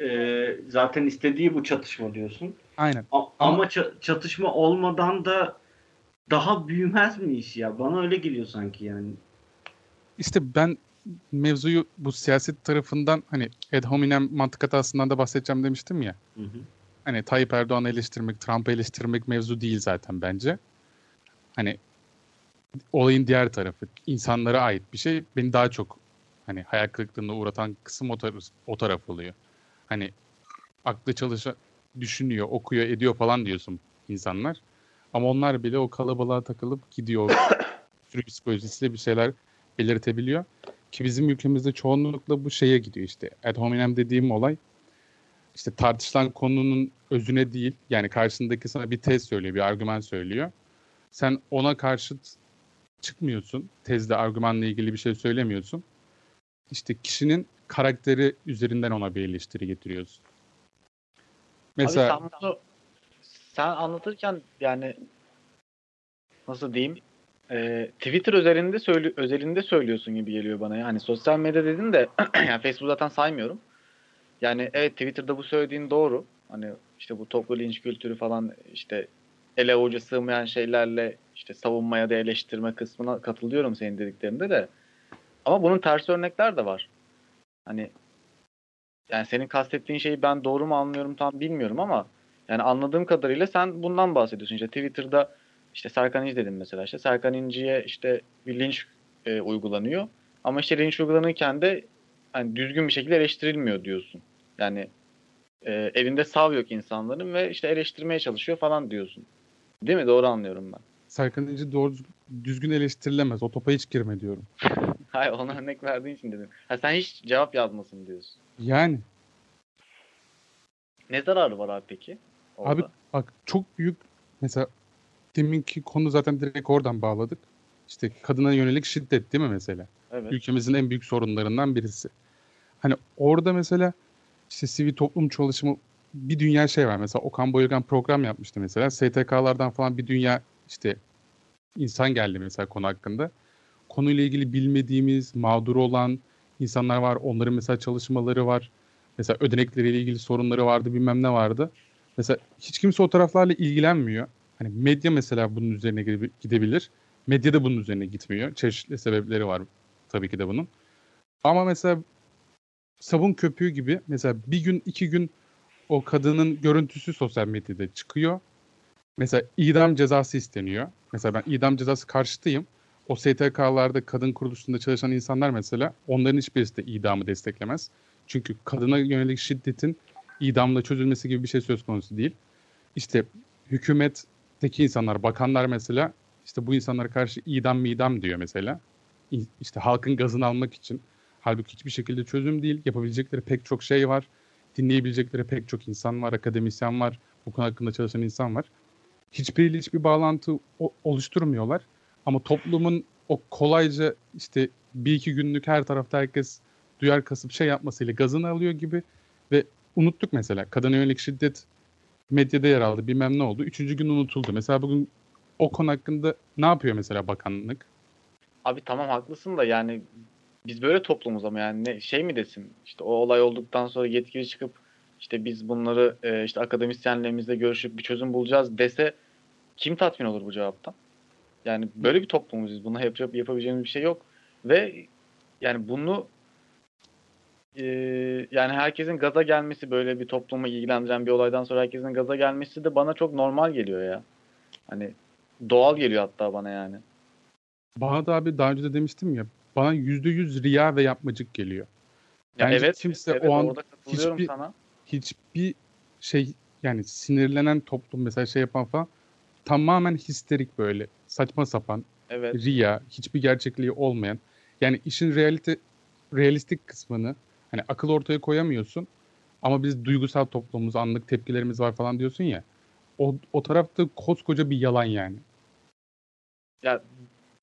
Ee, zaten istediği bu çatışma diyorsun. Aynen. A- ama ça- çatışma olmadan da daha büyümez mi iş ya? Bana öyle geliyor sanki yani. İşte ben mevzuyu bu siyaset tarafından hani ad hominem mantık hatasından da bahsedeceğim demiştim ya. Hı hı. Hani Tayyip Erdoğan'ı eleştirmek, Trump'ı eleştirmek mevzu değil zaten bence. Hani olayın diğer tarafı, insanlara ait bir şey beni daha çok hani hayal kırıklığına uğratan kısım o, taraf, o taraf oluyor. Hani aklı çalışa düşünüyor, okuyor, ediyor falan diyorsun insanlar. Ama onlar bile o kalabalığa takılıp gidiyor. (coughs) sürü psikolojisiyle bir şeyler belirtebiliyor. Ki bizim ülkemizde çoğunlukla bu şeye gidiyor işte. Ad hominem dediğim olay işte tartışılan konunun özüne değil yani karşındaki sana bir tez söylüyor, bir argüman söylüyor. Sen ona karşıt çıkmıyorsun. Tezde argümanla ilgili bir şey söylemiyorsun. İşte kişinin karakteri üzerinden ona bir eleştiri getiriyorsun. Mesela Abi sen bunu sen anlatırken yani nasıl diyeyim e, Twitter özelinde söyle, özelinde söylüyorsun gibi geliyor bana. Yani sosyal medya dedin de (clears throat) yani Facebook zaten saymıyorum. Yani evet Twitter'da bu söylediğin doğru. Hani işte bu toplu linç kültürü falan işte ele avuca sığmayan şeylerle işte savunmaya da eleştirme kısmına katılıyorum senin dediklerinde de. Ama bunun ters örnekler de var. Hani yani senin kastettiğin şeyi ben doğru mu anlıyorum tam bilmiyorum ama yani anladığım kadarıyla sen bundan bahsediyorsun. İşte Twitter'da işte Serkan İnci dedim mesela. İşte Serkan İnci'ye işte bir linç e, uygulanıyor. Ama işte linç uygulanırken de hani düzgün bir şekilde eleştirilmiyor diyorsun. Yani e, elinde sav yok insanların ve işte eleştirmeye çalışıyor falan diyorsun. Değil mi? Doğru anlıyorum ben. Serkan İnci doğru düzgün eleştirilemez. O topa hiç girme diyorum. (laughs) Hayır ona örnek verdiğin için dedim. Ha, sen hiç cevap yazmasın diyorsun. Yani Ne zararı var abi peki? Orada? Abi bak çok büyük mesela deminki konu zaten direkt oradan bağladık. İşte kadına yönelik şiddet değil mi mesela? evet. Ülkemizin en büyük sorunlarından birisi. Hani orada mesela işte sivil toplum çalışımı bir dünya şey var. Mesela Okan Bayülgen program yapmıştı mesela. STK'lardan falan bir dünya işte insan geldi mesela konu hakkında. Konuyla ilgili bilmediğimiz, mağdur olan insanlar var. Onların mesela çalışmaları var. Mesela ödenekleriyle ilgili sorunları vardı, bilmem ne vardı. Mesela hiç kimse o taraflarla ilgilenmiyor. Hani medya mesela bunun üzerine gide- gidebilir. Medya da bunun üzerine gitmiyor. Çeşitli sebepleri var tabii ki de bunun. Ama mesela sabun köpüğü gibi mesela bir gün iki gün o kadının görüntüsü sosyal medyada çıkıyor. Mesela idam cezası isteniyor. Mesela ben idam cezası karşıtıyım. O STK'larda kadın kuruluşunda çalışan insanlar mesela onların hiçbirisi de idamı desteklemez. Çünkü kadına yönelik şiddetin idamla çözülmesi gibi bir şey söz konusu değil. İşte hükümetteki insanlar, bakanlar mesela işte bu insanlara karşı idam mi idam diyor mesela. İşte halkın gazını almak için. Halbuki hiçbir şekilde çözüm değil. Yapabilecekleri pek çok şey var. Dinleyebilecekleri pek çok insan var, akademisyen var, bu konu hakkında çalışan insan var. Hiçbiriyle hiçbir bağlantı oluşturmuyorlar. Ama toplumun o kolayca işte bir iki günlük her tarafta herkes duyar kasıp şey yapmasıyla gazını alıyor gibi ve unuttuk mesela. Kadına yönelik şiddet medyada yer aldı bilmem ne oldu. Üçüncü gün unutuldu. Mesela bugün o konu hakkında ne yapıyor mesela bakanlık? Abi tamam haklısın da yani biz böyle toplumuz ama yani ne, şey mi desin işte o olay olduktan sonra yetkili çıkıp işte biz bunları e, işte akademisyenlerimizle görüşüp bir çözüm bulacağız dese kim tatmin olur bu cevaptan? Yani böyle bir toplumuz biz. Buna yap, yapabileceğimiz bir şey yok. Ve yani bunu e, yani herkesin gaza gelmesi böyle bir toplumu ilgilendiren bir olaydan sonra herkesin gaza gelmesi de bana çok normal geliyor ya. Hani doğal geliyor hatta bana yani. Bana da abi daha önce de demiştim ya bana yüzde yüz riya ve yapmacık geliyor. Ya Bence evet, kimse evet, o an hiçbir- sana. hiçbir şey yani sinirlenen toplum mesela şey yapan falan tamamen histerik böyle saçma sapan Evet. riya hiçbir gerçekliği olmayan yani işin realite realistik kısmını hani akıl ortaya koyamıyorsun ama biz duygusal toplumumuz anlık tepkilerimiz var falan diyorsun ya o, o tarafta koskoca bir yalan yani. Ya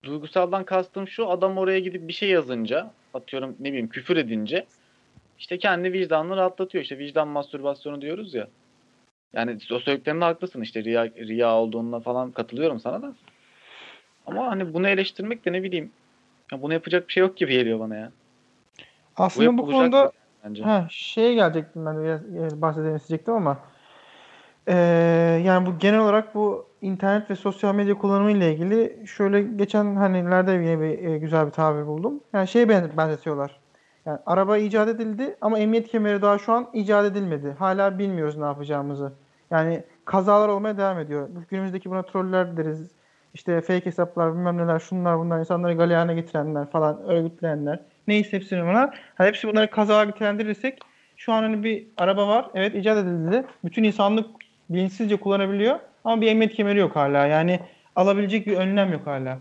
duygusaldan kastım şu adam oraya gidip bir şey yazınca atıyorum ne bileyim küfür edince işte kendi vicdanını rahatlatıyor. İşte vicdan mastürbasyonu diyoruz ya. Yani o söylediklerinde haklısın işte riya, riya olduğuna falan katılıyorum sana da. Ama hani bunu eleştirmek de ne bileyim ya bunu yapacak bir şey yok gibi geliyor bana ya. Aslında bu konuda bence. Ha, şeye gelecektim ben de biraz e, bahsedelim isteyecektim ama e, yani bu genel olarak bu internet ve sosyal medya kullanımı ile ilgili şöyle geçen hanelerde yine bir e, güzel bir tabir buldum. Yani ben- benzetiyorlar. Yani araba icat edildi ama emniyet kemeri daha şu an icat edilmedi. Hala bilmiyoruz ne yapacağımızı. Yani kazalar olmaya devam ediyor. Günümüzdeki buna troller deriz. İşte fake hesaplar, bilmem neler, şunlar bunlar, insanları galeyana getirenler falan, örgütleyenler. Neyse hepsini bunlar. Hani hepsi bunları kazağa nitelendirirsek şu an hani bir araba var. Evet icat edildi. Bütün insanlık bilinçsizce kullanabiliyor. Ama bir emniyet kemeri yok hala. Yani alabilecek bir önlem yok hala.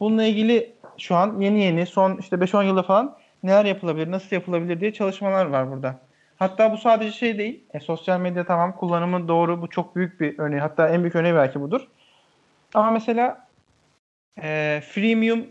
Bununla ilgili şu an yeni yeni son işte 5-10 yılda falan neler yapılabilir, nasıl yapılabilir diye çalışmalar var burada. Hatta bu sadece şey değil. E, sosyal medya tamam kullanımı doğru. Bu çok büyük bir örneği. Hatta en büyük örneği belki budur. Ama mesela e, freemium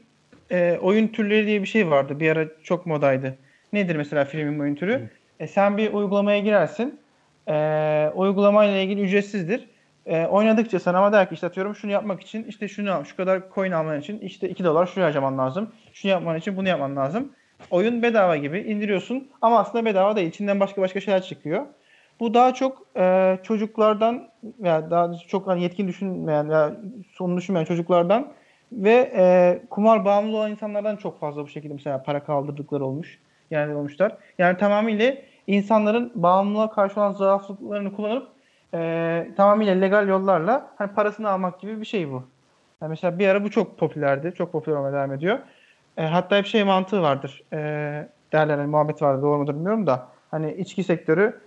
e, oyun türleri diye bir şey vardı. Bir ara çok modaydı. Nedir mesela freemium oyun türü? E, sen bir uygulamaya girersin. E, uygulamayla ilgili ücretsizdir. E, oynadıkça sana ama der ki işte atıyorum şunu yapmak için işte şunu al, şu kadar coin alman için işte 2 dolar şuraya harcaman lazım. Şunu yapman için bunu yapman lazım. Oyun bedava gibi indiriyorsun ama aslında bedava değil. İçinden başka başka şeyler çıkıyor. Bu daha çok e, çocuklardan veya daha çok hani yetkin düşünmeyen veya sonunu düşünmeyen çocuklardan ve e, kumar bağımlı olan insanlardan çok fazla bu şekilde mesela para kaldırdıkları olmuş. Yani olmuşlar. Yani tamamıyla insanların bağımlılığa karşı olan zaaflıklarını kullanıp e, tamamıyla legal yollarla hani parasını almak gibi bir şey bu. Yani mesela bir ara bu çok popülerdi. Çok popüler olmaya devam ediyor. E, hatta hep şey mantığı vardır. E, derler hani muhabbet vardı doğru mudur bilmiyorum da. Hani içki sektörü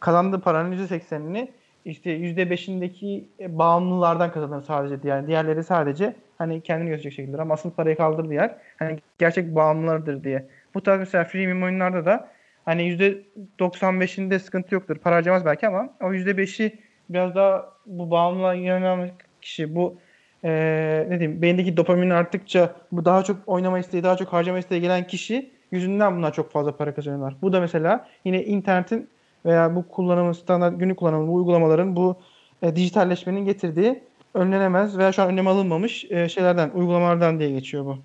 kazandığı paranın %80'ini işte %5'indeki bağımlılardan kazanır sadece. Yani diğerleri sadece hani kendini gösterecek şekilde ama asıl parayı kaldırdığı yer hani gerçek bağımlılardır diye. Bu tarz mesela freemium oyunlarda da hani %95'inde sıkıntı yoktur. Para harcamaz belki ama o %5'i biraz daha bu bağımlılığa yönelen kişi bu eee ne diyeyim beyindeki dopamin arttıkça bu daha çok oynama isteği, daha çok harcama isteği gelen kişi yüzünden bunlar çok fazla para kazanıyorlar. Bu da mesela yine internetin veya bu kullanımın standart günlük kullanımı bu uygulamaların bu e, dijitalleşmenin getirdiği önlenemez veya şu an önlem alınmamış e, şeylerden, uygulamalardan diye geçiyor bu.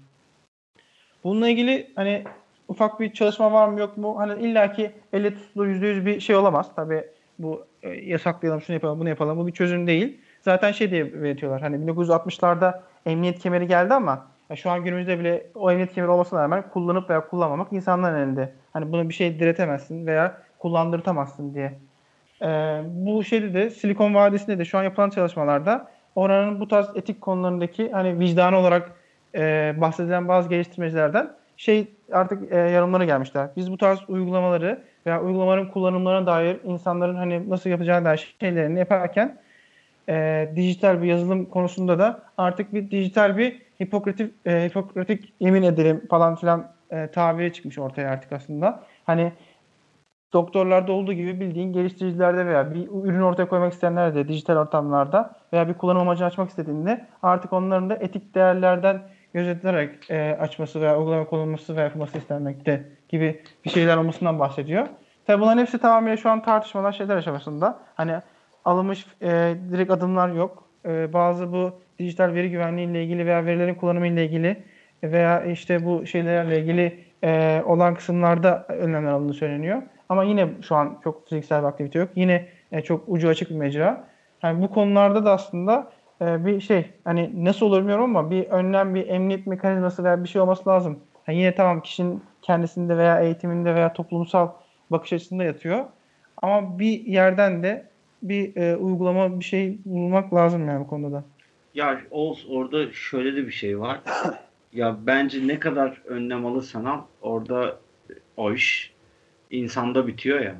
Bununla ilgili hani ufak bir çalışma var mı yok mu? Hani illaki elle yüzde yüz bir şey olamaz. Tabii bu e, yasaklayalım, şunu yapalım, bunu yapalım. Bu bir çözüm değil. Zaten şey diye belirtiyorlar. Hani 1960'larda emniyet kemeri geldi ama ya şu an günümüzde bile o emniyet kemeri olmasına rağmen kullanıp veya kullanmamak insanların elinde. Hani bunu bir şey diretemezsin veya kullandırtamazsın diye. Ee, bu şeyde de Silikon Vadisi'nde de şu an yapılan çalışmalarda oranın bu tarz etik konularındaki hani vicdan olarak e, bahsedilen bazı geliştirmecilerden şey artık e, yorumlara gelmişler. Biz bu tarz uygulamaları veya uygulamaların kullanımlarına dair insanların hani nasıl yapacağına dair şeylerini yaparken e, dijital bir yazılım konusunda da artık bir dijital bir hipokratik, e, hipokratik yemin edelim falan filan e, tabiri çıkmış ortaya artık aslında. Hani doktorlarda olduğu gibi bildiğin geliştiricilerde veya bir ürün ortaya koymak isteyenler de dijital ortamlarda veya bir kullanım amacı açmak istediğinde artık onların da etik değerlerden gözetilerek e, açması veya uygulama konulması veya yapılması istenmekte gibi bir şeyler olmasından bahsediyor. Tabi bunların hepsi tamamıyla şu an tartışmalar şeyler aşamasında. Hani alınmış e, direkt adımlar yok. E, bazı bu dijital veri güvenliği ile ilgili veya verilerin kullanımı ile ilgili veya işte bu şeylerle ilgili e, olan kısımlarda önlemler alındığı söyleniyor. Ama yine şu an çok fiziksel bir aktivite yok. Yine e, çok ucu açık bir mecra. Yani bu konularda da aslında e, bir şey hani nasıl olur bilmiyorum ama bir önlem bir emniyet mekanizması veya bir şey olması lazım. Yani yine tamam kişinin kendisinde veya eğitiminde veya toplumsal bakış açısında yatıyor. Ama bir yerden de bir e, uygulama bir şey bulmak lazım yani bu konuda da. Ya Oğuz orada şöyle de bir şey var. ya bence ne kadar önlem alırsan al orada o iş insanda bitiyor ya.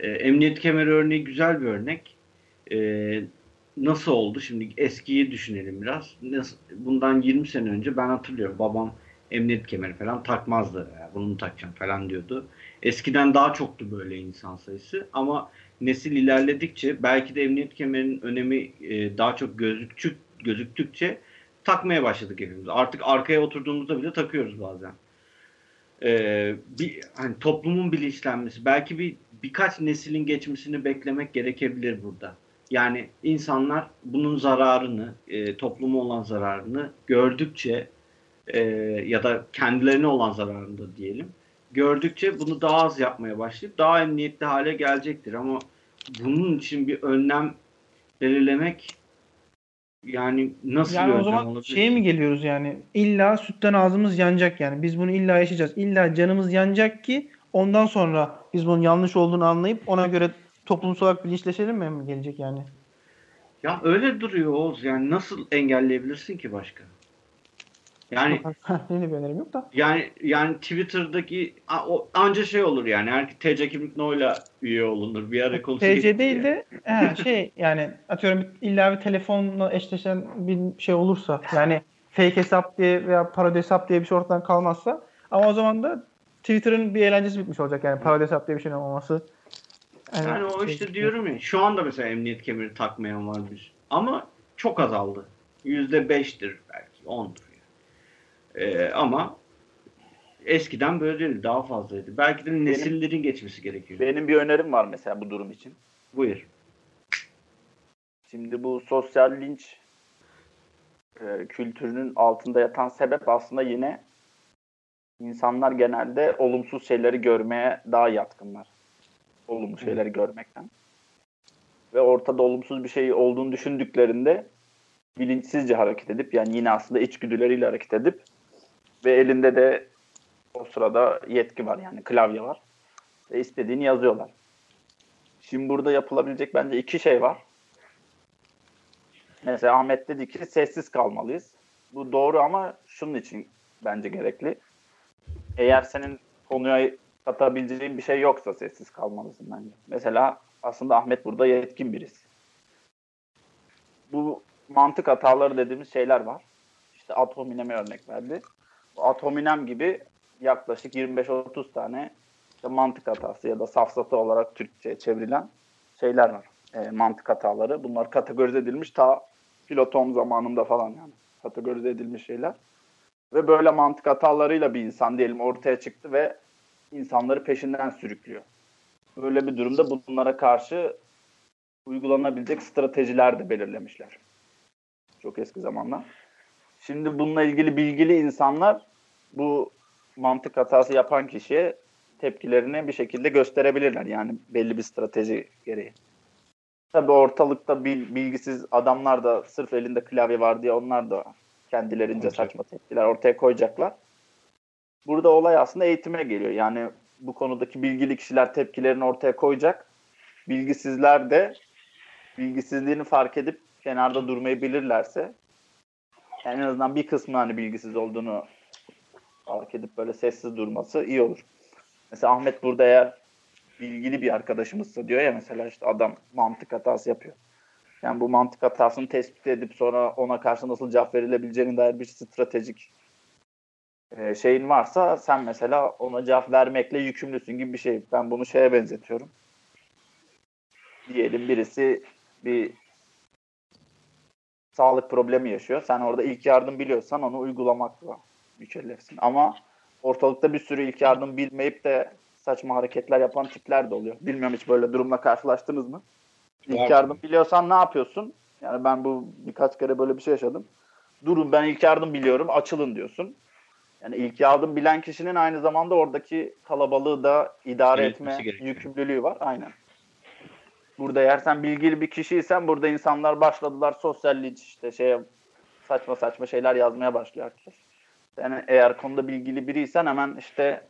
E, emniyet kemeri örneği güzel bir örnek. E, nasıl oldu? Şimdi eskiyi düşünelim biraz. Nasıl, bundan 20 sene önce ben hatırlıyorum. Babam emniyet kemeri falan takmazdı. Ya, bunu takacağım falan diyordu. Eskiden daha çoktu böyle insan sayısı ama nesil ilerledikçe belki de emniyet kemerinin önemi e, daha çok gözüktük, gözüktükçe takmaya başladık hepimiz. Artık arkaya oturduğumuzda bile takıyoruz bazen. Ee, bir hani toplumun bilinçlenmesi, belki bir birkaç neslin geçmesini beklemek gerekebilir burada. Yani insanlar bunun zararını, e, topluma olan zararını gördükçe e, ya da kendilerine olan zararını da diyelim gördükçe bunu daha az yapmaya başlayıp daha emniyetli hale gelecektir. Ama bunun için bir önlem belirlemek yani nasıl yani bir o zaman olabilir? şeye mi geliyoruz yani illa sütten ağzımız yanacak yani biz bunu illa yaşayacağız. İlla canımız yanacak ki ondan sonra biz bunun yanlış olduğunu anlayıp ona göre toplumsal olarak bilinçleşelim mi mi gelecek yani? Ya öyle duruyor Oğuz. Yani nasıl engelleyebilirsin ki başka? Yani Benim bir önerim yok da. yani yani Twitter'daki a- o anca şey olur yani. Her TC kimlik no'yla üye olunur. Bir ara konusu TC değil de he, şey yani atıyorum illa bir telefonla eşleşen bir şey olursa yani fake hesap diye veya parodi hesap diye bir şey ortadan kalmazsa ama o zaman da Twitter'ın bir eğlencesi bitmiş olacak yani parodi hesap diye bir şeyin olmaması. Yani o şey- işte diyorum ya şu anda mesela emniyet kemeri takmayan var bir. Ama çok azaldı. Yüzde beştir belki ondur Ee, ama eskiden böyle değildi. Daha fazlaydı. Belki de nesillerin geçmesi gerekiyor. Benim bir önerim var mesela bu durum için. Buyur. Şimdi bu sosyal linç e, kültürünün altında yatan sebep aslında yine insanlar genelde olumsuz şeyleri görmeye daha yatkınlar. Olumlu şeyleri görmekten. Ve ortada olumsuz bir şey olduğunu düşündüklerinde bilinçsizce hareket edip yani yine aslında içgüdüleriyle hareket edip ve elinde de o sırada yetki var yani klavye var. Ve istediğini yazıyorlar. Şimdi burada yapılabilecek bence iki şey var. Mesela Ahmet dedi ki sessiz kalmalıyız. Bu doğru ama şunun için bence gerekli. Eğer senin konuya katabileceğin bir şey yoksa sessiz kalmalısın bence. Mesela aslında Ahmet burada yetkin birisi. Bu mantık hataları dediğimiz şeyler var. İşte hominem örnek verdi. Hominem gibi yaklaşık 25-30 tane işte mantık hatası ya da safsata olarak Türkçe'ye çevrilen şeyler var. E, mantık hataları. Bunlar kategorize edilmiş ta Platon zamanında falan yani. Kategorize edilmiş şeyler. Ve böyle mantık hatalarıyla bir insan diyelim ortaya çıktı ve insanları peşinden sürüklüyor. Böyle bir durumda bunlara karşı uygulanabilecek stratejiler de belirlemişler. Çok eski zamanlar. Şimdi bununla ilgili bilgili insanlar bu mantık hatası yapan kişiye tepkilerini bir şekilde gösterebilirler. Yani belli bir strateji gereği. Tabii ortalıkta bil- bilgisiz adamlar da sırf elinde klavye var diye onlar da kendilerince saçma tepkiler ortaya koyacaklar. Burada olay aslında eğitime geliyor. Yani bu konudaki bilgili kişiler tepkilerini ortaya koyacak. Bilgisizler de bilgisizliğini fark edip kenarda durmayı bilirlerse en azından bir kısmı hani bilgisiz olduğunu fark edip böyle sessiz durması iyi olur. Mesela Ahmet burada eğer bilgili bir arkadaşımızsa diyor ya mesela işte adam mantık hatası yapıyor. Yani bu mantık hatasını tespit edip sonra ona karşı nasıl cevap verilebileceğine dair bir stratejik e, şeyin varsa sen mesela ona cevap vermekle yükümlüsün gibi bir şey. Ben bunu şeye benzetiyorum. Diyelim birisi bir sağlık problemi yaşıyor. Sen orada ilk yardım biliyorsan onu uygulamakla mükellefsin. Ama ortalıkta bir sürü ilk yardım bilmeyip de saçma hareketler yapan tipler de oluyor. Bilmiyorum hiç böyle durumla karşılaştınız mı? İlk Var. yardım biliyorsan ne yapıyorsun? Yani ben bu birkaç kere böyle bir şey yaşadım. Durun ben ilk yardım biliyorum açılın diyorsun. Yani ilk yardım bilen kişinin aynı zamanda oradaki kalabalığı da idare Yönetmesi etme yükümlülüğü var. Aynen. Burada eğer sen bilgili bir kişiysen burada insanlar başladılar sosyallik işte şeye saçma saçma şeyler yazmaya başlıyor herkes. Yani eğer konuda bilgili biriysen hemen işte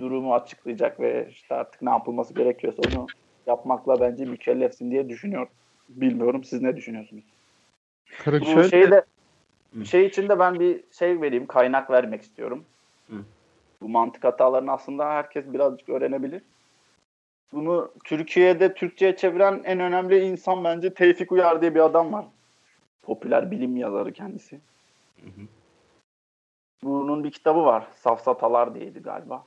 durumu açıklayacak ve işte artık ne yapılması gerekiyorsa onu yapmakla bence mükellefsin diye düşünüyorum. Bilmiyorum siz ne düşünüyorsunuz? Kara Bu Şöyle- şeyde Hı. şey için de ben bir şey vereyim, kaynak vermek istiyorum. Hı. Bu mantık hatalarını aslında herkes birazcık öğrenebilir. Bunu Türkiye'de Türkçe'ye çeviren en önemli insan bence Tevfik Uyar diye bir adam var. Popüler bilim yazarı kendisi. Hı hı. Bunun bir kitabı var. Safsatalar diyeydi galiba.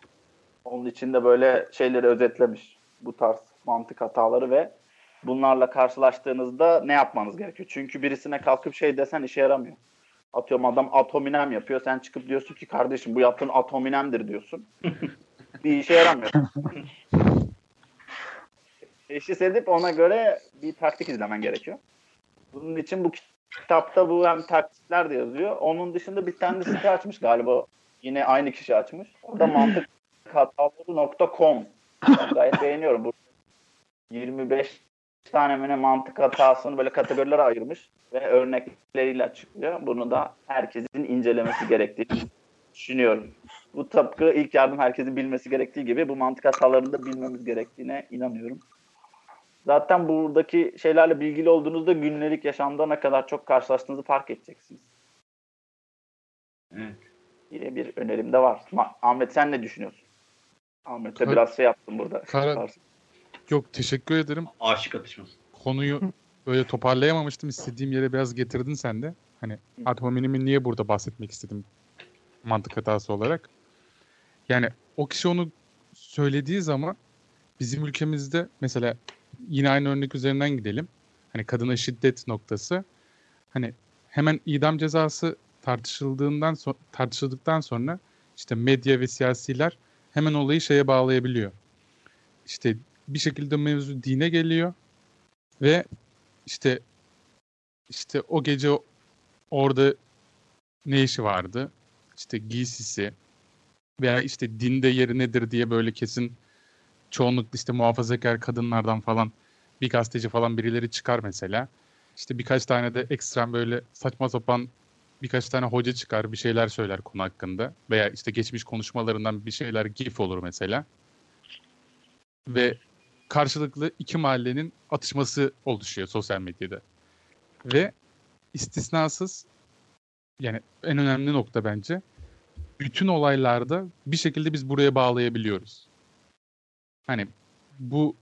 Onun içinde böyle şeyleri özetlemiş. Bu tarz mantık hataları ve bunlarla karşılaştığınızda ne yapmanız gerekiyor? Çünkü birisine kalkıp şey desen işe yaramıyor. Atıyorum adam atominem yapıyor. Sen çıkıp diyorsun ki kardeşim bu yaptığın atominemdir diyorsun. (laughs) bir işe yaramıyor. (laughs) Teşhis edip ona göre bir taktik izlemen gerekiyor. Bunun için bu kitapta bu hem taktikler de yazıyor. Onun dışında bir tane site açmış galiba. Yine aynı kişi açmış. O da mantıkhataları.com. Gayet beğeniyorum. Bu 25 tane mi mantık hatasını böyle kategorilere ayırmış ve örnekleriyle açıklıyor. Bunu da herkesin incelemesi gerektiğini düşünüyorum. Bu tıpkı ilk yardım herkesin bilmesi gerektiği gibi bu mantık hatalarını da bilmemiz gerektiğine inanıyorum. Zaten buradaki şeylerle bilgili olduğunuzda günlük yaşamda ne kadar çok karşılaştığınızı fark edeceksiniz. Evet. Yine bir önerim de var. Ma- Ahmet sen ne düşünüyorsun? Ahmet'e Kar- biraz şey yaptım burada. Kara- Yok teşekkür ederim. Aşık atışması. Konuyu (laughs) böyle toparlayamamıştım. İstediğim yere biraz getirdin sen de. Hani atominimi niye burada bahsetmek istedim mantık hatası olarak. Yani o kişi onu söylediği zaman bizim ülkemizde mesela yine aynı örnek üzerinden gidelim. Hani kadına şiddet noktası. Hani hemen idam cezası tartışıldığından so- tartışıldıktan sonra işte medya ve siyasiler hemen olayı şeye bağlayabiliyor. İşte bir şekilde mevzu dine geliyor ve işte işte o gece orada ne işi vardı? İşte giysisi veya işte dinde yeri nedir diye böyle kesin çoğunlukla işte muhafazakar kadınlardan falan bir gazeteci falan birileri çıkar mesela. İşte birkaç tane de ekstrem böyle saçma sapan birkaç tane hoca çıkar bir şeyler söyler konu hakkında veya işte geçmiş konuşmalarından bir şeyler gif olur mesela. Ve karşılıklı iki mahallenin atışması oluşuyor sosyal medyada. Ve istisnasız yani en önemli nokta bence bütün olaylarda bir şekilde biz buraya bağlayabiliyoruz. Hani bu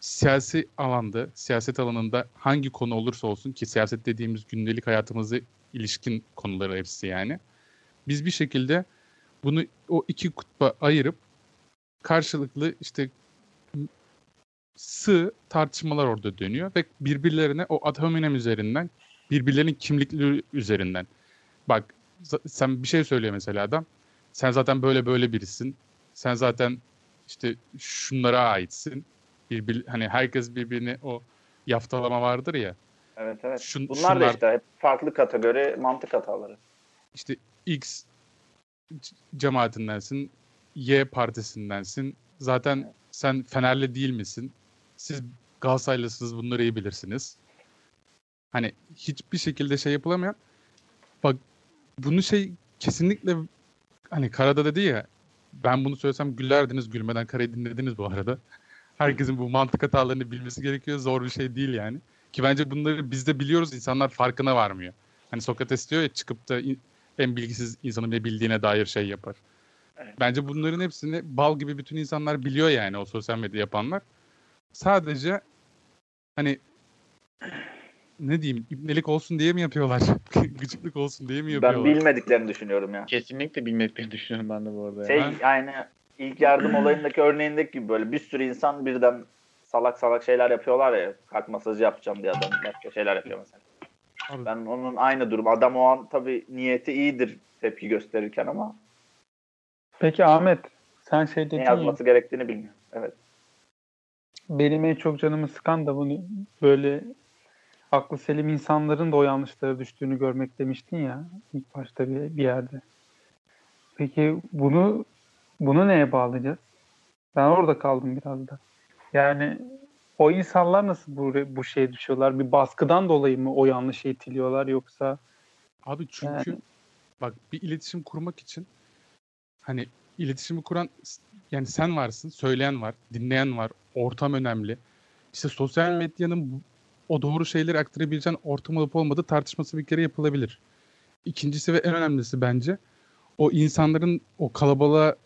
siyasi alanda, siyaset alanında hangi konu olursa olsun ki siyaset dediğimiz gündelik hayatımızı ilişkin konuları hepsi yani. Biz bir şekilde bunu o iki kutba ayırıp karşılıklı işte sığ tartışmalar orada dönüyor ve birbirlerine o ad hominem üzerinden birbirlerinin kimlikleri üzerinden. Bak sen bir şey söylüyor mesela adam. Sen zaten böyle böyle birisin. Sen zaten işte şunlara aitsin birbir hani herkes birbirini o yaftalama vardır ya Evet evet. şun, Bunlar da şunlar işte hep farklı kategori mantık hataları. işte X cemaatindensin, Y partisindensin. Zaten sen Fenerli değil misin? Siz Galatasaraylısınız bunları iyi bilirsiniz. Hani hiçbir şekilde şey yapılamayan bak bunu şey kesinlikle hani Karada dedi ya ben bunu söylesem gülerdiniz gülmeden Kara'yı dinlediniz bu arada. Herkesin bu mantık hatalarını bilmesi gerekiyor. Zor bir şey değil yani. Ki bence bunları biz de biliyoruz. insanlar farkına varmıyor. Hani Sokrates diyor ya çıkıp da en bilgisiz insanın ne bildiğine dair şey yapar. Evet. Bence bunların hepsini bal gibi bütün insanlar biliyor yani o sosyal medya yapanlar. Sadece hani ne diyeyim ibnelik olsun diye mi yapıyorlar? (laughs) Gıcıklık olsun diye mi Ben yapıyorlar? bilmediklerini düşünüyorum ya. Kesinlikle bilmediklerini düşünüyorum ben de bu arada. ya. Şey Ben- yani ilk yardım olayındaki örneğindeki gibi böyle bir sürü insan birden salak salak şeyler yapıyorlar ya. Kalp masajı yapacağım diye adam başka şeyler yapıyor mesela. Abi- Ben onun aynı durum. Adam o an tabii niyeti iyidir tepki gösterirken ama Peki Ahmet sen şey ne dedin ya yazması gerektiğini bilmiyor. Evet. benim en çok canımı sıkan da bunu böyle aklı selim insanların da o yanlışlara düştüğünü görmek demiştin ya ilk başta bir, bir yerde. Peki bunu bunu neye bağlayacağız? Ben orada kaldım biraz da. Yani o insanlar nasıl bu, bu şeye düşüyorlar? Bir baskıdan dolayı mı o yanlışa itiliyorlar yoksa Abi çünkü Yani- bak bir iletişim kurmak için hani iletişimi kuran yani sen varsın, söyleyen var, dinleyen var, ortam önemli. İşte sosyal medyanın bu- o doğru şeyleri aktarabileceğin ortam olup olmadığı tartışması bir kere yapılabilir. İkincisi ve en önemlisi bence o insanların o kalabalığa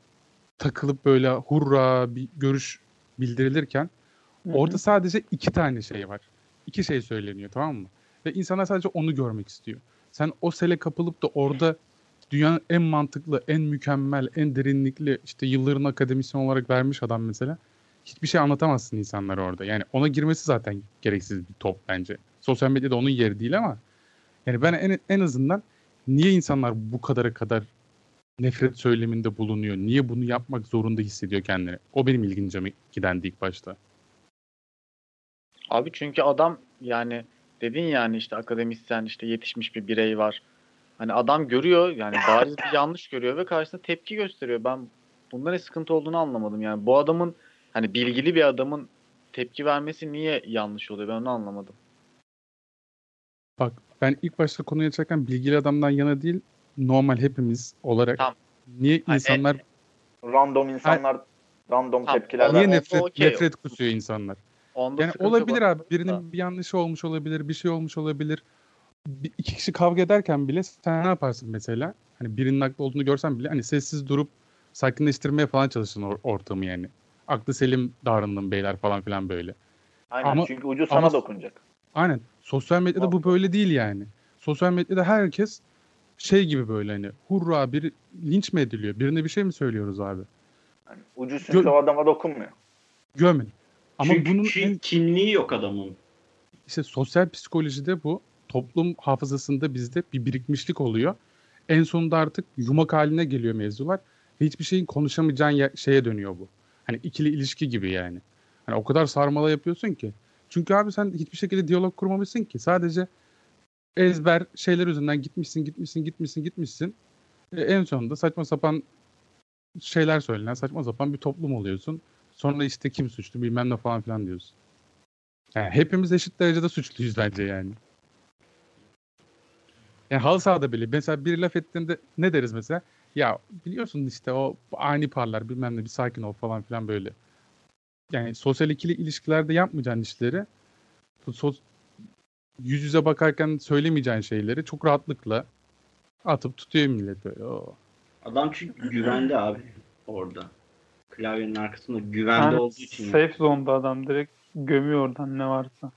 takılıp böyle hurra bir görüş bildirilirken Orada sadece iki tane şey var. İki şey söyleniyor tamam mı? Ve insanlar sadece onu görmek istiyor. Sen o sele kapılıp da orada dünyanın en mantıklı, en mükemmel, en derinlikli işte yılların akademisyen olarak vermiş adam mesela. Hiçbir şey anlatamazsın insanlara orada. Yani ona girmesi zaten gereksiz bir top bence. Sosyal medyada onun yeri değil ama yani ben en, en azından niye insanlar bu kadara kadar nefret söyleminde bulunuyor? Niye bunu yapmak zorunda hissediyor kendini? O benim ilgincime gidendi ilk başta. Abi çünkü adam yani dedin yani işte akademisyen işte yetişmiş bir birey var. Hani adam görüyor yani bariz bir yanlış görüyor ve karşısında tepki gösteriyor. Ben bunda ne sıkıntı olduğunu anlamadım. Yani bu adamın hani bilgili bir adamın tepki vermesi niye yanlış oluyor ben onu anlamadım. Bak ben ilk başta konuyu açarken bilgili adamdan yana değil normal hepimiz olarak Tamam. niye Hani insanlar Random insanlar random Tamam, tepkiler o- niye nefret okey. nefret kusuyor insanlar? Onda Yani olabilir abi birinin bir yanlışı olmuş olabilir, bir şey olmuş olabilir. Bir, iki kişi kavga ederken bile sen ne yaparsın mesela? Hani birinin haklı olduğunu görsen bile hani sessiz durup sakinleştirmeye falan çalışın or- ortamı yani. Aklı selim davranın beyler falan filan böyle. Aynen Ama- çünkü ucu sana ama- dokunacak. Aynen. Sosyal medyada bu böyle değil yani. Sosyal medyada herkes şey gibi böyle hani hurra biri linç mi ediliyor? Birine bir şey mi söylüyoruz abi? Yani ucu Gö- o adama dokunmuyor. Gömün. Ama Çünkü bunun en, kimliği yok adamın. işte sosyal psikolojide bu toplum hafızasında bizde bir birikmişlik oluyor. En sonunda artık yumak haline geliyor mevzular ve hiçbir şeyin konuşamayacağın ye- şeye dönüyor bu. Hani ikili ilişki gibi yani. Hani o kadar sarmala yapıyorsun ki. Çünkü abi sen hiçbir şekilde diyalog kurmamışsın ki. Sadece ezber şeyler üzerinden gitmişsin, gitmişsin, gitmişsin, gitmişsin. E, en sonunda saçma sapan şeyler söylenen saçma sapan bir toplum oluyorsun. Sonra işte kim suçlu bilmem ne falan filan diyorsun. Yani hepimiz eşit derecede suçluyuz bence yani. Yani halı sahada bile mesela bir laf ettiğinde ne deriz mesela? Ya biliyorsun işte o ani parlar bilmem ne bir sakin ol falan filan böyle. Yani sosyal ikili ilişkilerde yapmayacağın işleri yüz yüze bakarken söylemeyeceğin şeyleri çok rahatlıkla atıp tutuyor millet böyle. Oo. Adam çünkü güvende abi orada. Klavyenin arkasında güvende Yani olduğu için. safe zone'da adam direkt gömüyor oradan ne varsa.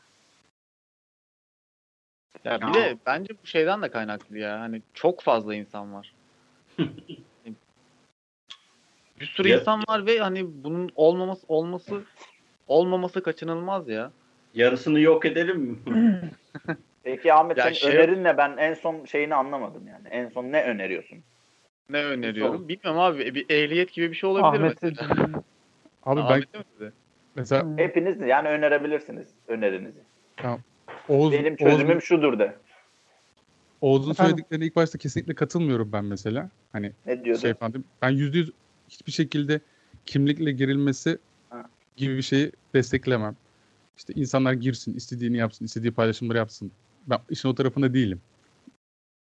Ya bir Ya. de bence bu şeyden de kaynaklı ya. Hani çok fazla insan var. (laughs) bir sürü Ya- insan var ve hani bunun olmaması olması olmaması kaçınılmaz ya. Yarısını yok edelim mi? (laughs) Peki Ahmet Ya senin şey- önerin ne? Ben en son şeyini anlamadım yani. En son ne öneriyorsun? Ne öneriyorum? Sol. Bilmiyorum abi. Bir ehliyet gibi bir şey olabilir Ahmet'e mesela. (laughs) Abi ben Ahmet'e mi mesela Hepiniz yani önerebilirsiniz önerinizi. Oğuz, Benim Oğuz- çözümüm şudur de. Oğuz'un söylediklerine ilk başta kesinlikle katılmıyorum ben mesela. Hani Ne diyordu? şey falan değil. Ben yüzde yüz hiçbir şekilde kimlikle girilmesi Ha. gibi bir şeyi desteklemem. İşte insanlar girsin, istediğini yapsın, istediği paylaşımları yapsın. Ben işin o tarafında değilim.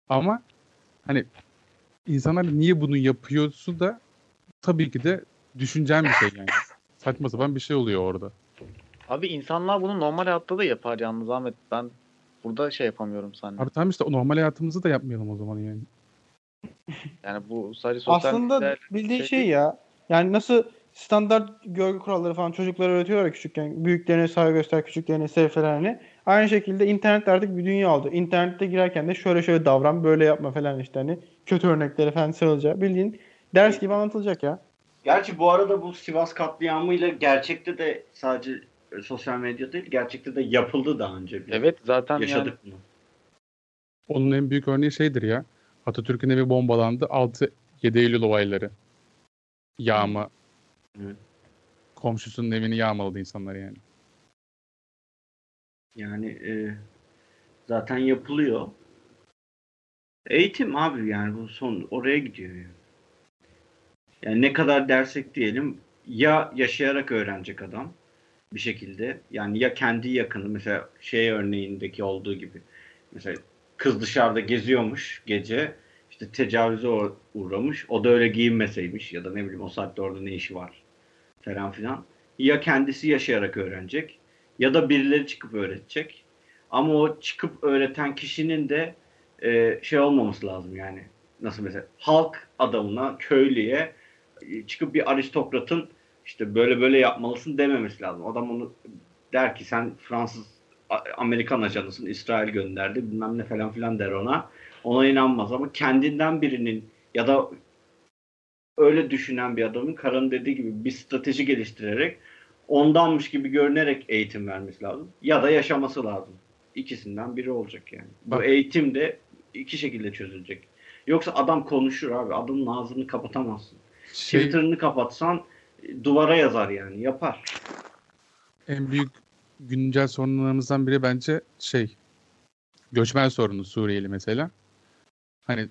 Ama hani insanlar niye bunu yapıyorsu da tabii ki de düşüneceğim bir şey yani. Saçma sapan bir şey oluyor orada. Abi insanlar bunu normal hayatta da yapar yalnız Ahmet. Ben burada şey yapamıyorum sana. Abi tamam işte o normal hayatımızı da yapmayalım o zaman yani. Yani bu sadece sosyal Aslında bildiğin şey şey, ya. Yani nasıl standart görgü kuralları falan çocuklara öğretiyorlar ya küçükken. Büyüklerine saygı göster, küçüklerine sev falan hani. Aynı şekilde internet artık bir dünya oldu. İnternette girerken de şöyle şöyle davran, böyle yapma falan işte hani. Kötü örnekleri falan sarılacak. Bildiğin ders gibi anlatılacak ya. Gerçi bu arada bu Sivas katliamıyla gerçekte de sadece e, sosyal medya değil, gerçekte de yapıldı daha önce. Biz Evet zaten yani yaşadık bunu. Onun en büyük örneği şeydir ya. Atatürk'ün evi bombalandı. 6-7 Eylül olayları. Yağma. Evet. Komşusunun evini yağmaladı insanlar yani. Yani e, zaten yapılıyor. Eğitim abi yani bu son oraya gidiyor yani. Yani ne kadar dersek diyelim ya yaşayarak öğrenecek adam bir şekilde. Yani ya kendi yakını mesela şey örneğindeki olduğu gibi. Mesela kız dışarıda geziyormuş gece işte tecavüze uğramış. O da öyle giyinmeseymiş ya da ne bileyim o saatte orada ne işi var falan filan. Ya kendisi yaşayarak öğrenecek ya da birileri çıkıp öğretecek. Ama o çıkıp öğreten kişinin de e, şey olmaması lazım yani. Nasıl mesela halk adamına, köylüye e, çıkıp bir aristokratın işte böyle böyle yapmalısın dememesi lazım. Adam onu der ki sen Fransız Amerikan ajanısın İsrail gönderdi bilmem ne falan filan der ona. Ona inanmaz ama kendinden birinin ya da öyle düşünen bir adamın Karan dediği gibi bir strateji geliştirerek ondanmış gibi görünerek eğitim vermesi lazım. Ya da yaşaması lazım. İkisinden biri olacak yani. Bu eğitim de iki şekilde çözülecek. Yoksa adam konuşur abi. Adamın ağzını kapatamazsın. Şey, Twitter'ını kapatsan duvara yazar yani. Yapar. En büyük güncel sorunlarımızdan biri bence şey göçmen sorunu Suriyeli mesela. Hani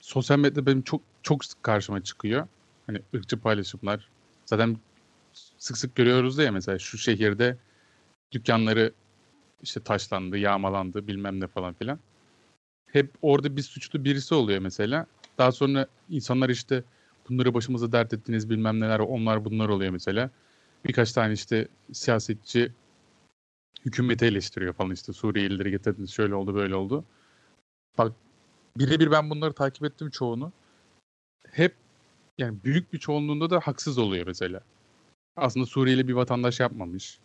sosyal medyada benim çok çok sık karşıma çıkıyor. Hani ırkçı paylaşımlar. Zaten sık sık görüyoruz da ya mesela şu şehirde dükkanları işte taşlandı, yağmalandı bilmem ne falan filan. Hep orada bir suçlu birisi oluyor mesela. Daha sonra insanlar işte bunları başımıza dert ettiniz bilmem neler onlar bunlar oluyor mesela. Birkaç tane işte siyasetçi hükümeti eleştiriyor falan işte Suriyelileri getirdiniz şöyle oldu böyle oldu. Bak birebir ben bunları takip ettim çoğunu. Hep yani büyük bir çoğunluğunda da haksız oluyor mesela. Aslında Suriyeli bir vatandaş yapmamış.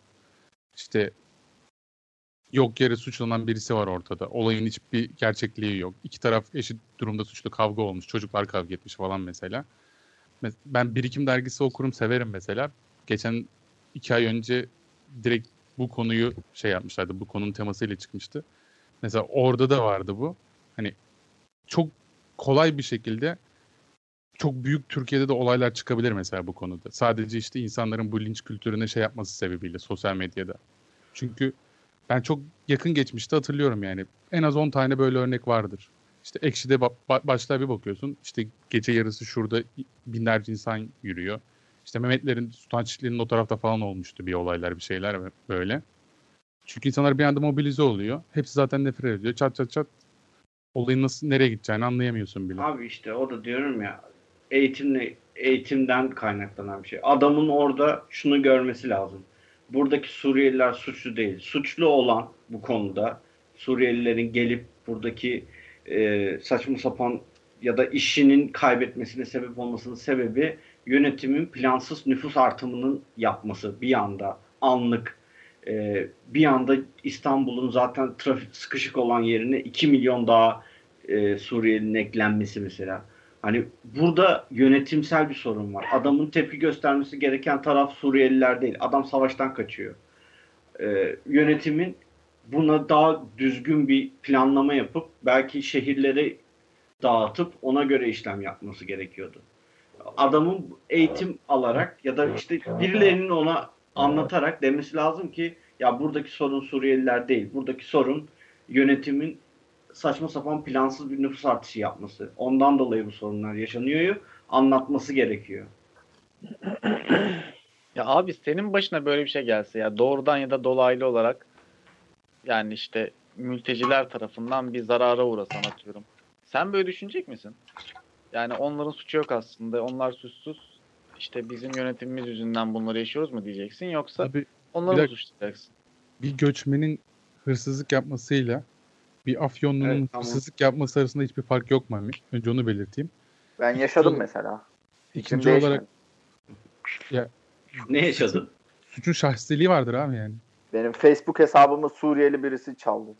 İşte yok yere suçlanan birisi var ortada. Olayın hiçbir gerçekliği yok. İki taraf eşit durumda suçlu kavga olmuş. Çocuklar kavga etmiş falan mesela. Ben Birikim dergisi okurum severim mesela. Geçen iki ay önce direkt bu konuyu şey yapmışlardı. Bu konunun temasıyla çıkmıştı. Mesela orada da vardı bu. Hani çok kolay bir şekilde çok büyük Türkiye'de de olaylar çıkabilir mesela bu konuda. Sadece işte insanların bu linç kültürüne şey yapması sebebiyle sosyal medyada. Çünkü ben çok yakın geçmişte hatırlıyorum yani. En az 10 tane böyle örnek vardır. İşte Ekşi'de ba- başlığa bir bakıyorsun. İşte gece yarısı şurada binlerce insan yürüyor. İşte Mehmetlerin, Sultan Çiftliği'nin o tarafta falan olmuştu bir olaylar, bir şeyler böyle. Çünkü insanlar bir anda mobilize oluyor. Hepsi zaten nefret ediyor. Çat çat çat. Olayın nasıl, nereye gideceğini anlayamıyorsun bile. Abi işte o da diyorum ya eğitimle eğitimden kaynaklanan bir şey. Adamın orada şunu görmesi lazım. Buradaki Suriyeliler suçlu değil. Suçlu olan bu konuda Suriyelilerin gelip buradaki e, saçma sapan ya da işinin kaybetmesine sebep olmasının sebebi yönetimin plansız nüfus artımının yapması bir anda anlık e, bir anda İstanbul'un zaten trafik sıkışık olan yerine 2 milyon daha e, Suriyelinin eklenmesi mesela. Hani burada yönetimsel bir sorun var. Adamın tepki göstermesi gereken taraf Suriyeliler değil. Adam savaştan kaçıyor. Ee, yönetimin buna daha düzgün bir planlama yapıp belki şehirleri dağıtıp ona göre işlem yapması gerekiyordu. Adamın eğitim alarak ya da işte birilerinin ona anlatarak demesi lazım ki ya buradaki sorun Suriyeliler değil. Buradaki sorun yönetimin saçma sapan plansız bir nüfus artışı yapması. Ondan dolayı bu sorunlar yaşanıyor. Anlatması gerekiyor. Ya abi senin başına böyle bir şey gelse ya doğrudan ya da dolaylı olarak yani işte mülteciler tarafından bir zarara uğrasan atıyorum. Sen böyle düşünecek misin? Yani onların suçu yok aslında. Onlar suçsuz. İşte bizim yönetimimiz yüzünden bunları yaşıyoruz mu diyeceksin yoksa Abi, onları mı suçlayacaksın? Bir göçmenin hırsızlık yapmasıyla bir Afyonlu'nun evet, tamam. hırsızlık yapması arasında hiçbir fark yok Mami. Önce onu belirteyim. Ben yaşadım İkinci, mesela. İkinci olarak ya, ne yaşadın? Suçun şahsiliği vardır abi yani. Benim Facebook hesabımı Suriyeli birisi çaldı.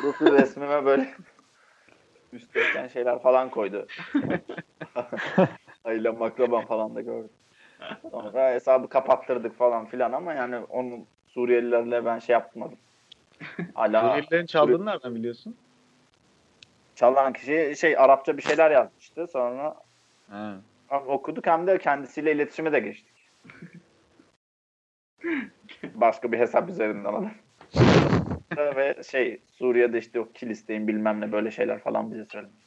Profil resmime böyle üstteyken şeyler falan koydu. (laughs) Ailem akrabam falan da gördüm. Sonra hesabı kapattırdık falan filan ama yani onun Suriyelilerle ben şey yapmadım. Hala Suriyelilerin çaldığını nereden biliyorsun? Çalan kişi şey Arapça bir şeyler yazmıştı. Sonra He. Okuduk hem de kendisiyle iletişime de geçtik. Başka bir hesap üzerinden ama. Ve şey Suriye'de işte yok Kilis'teyim bilmem ne böyle şeyler falan bize söylemiş.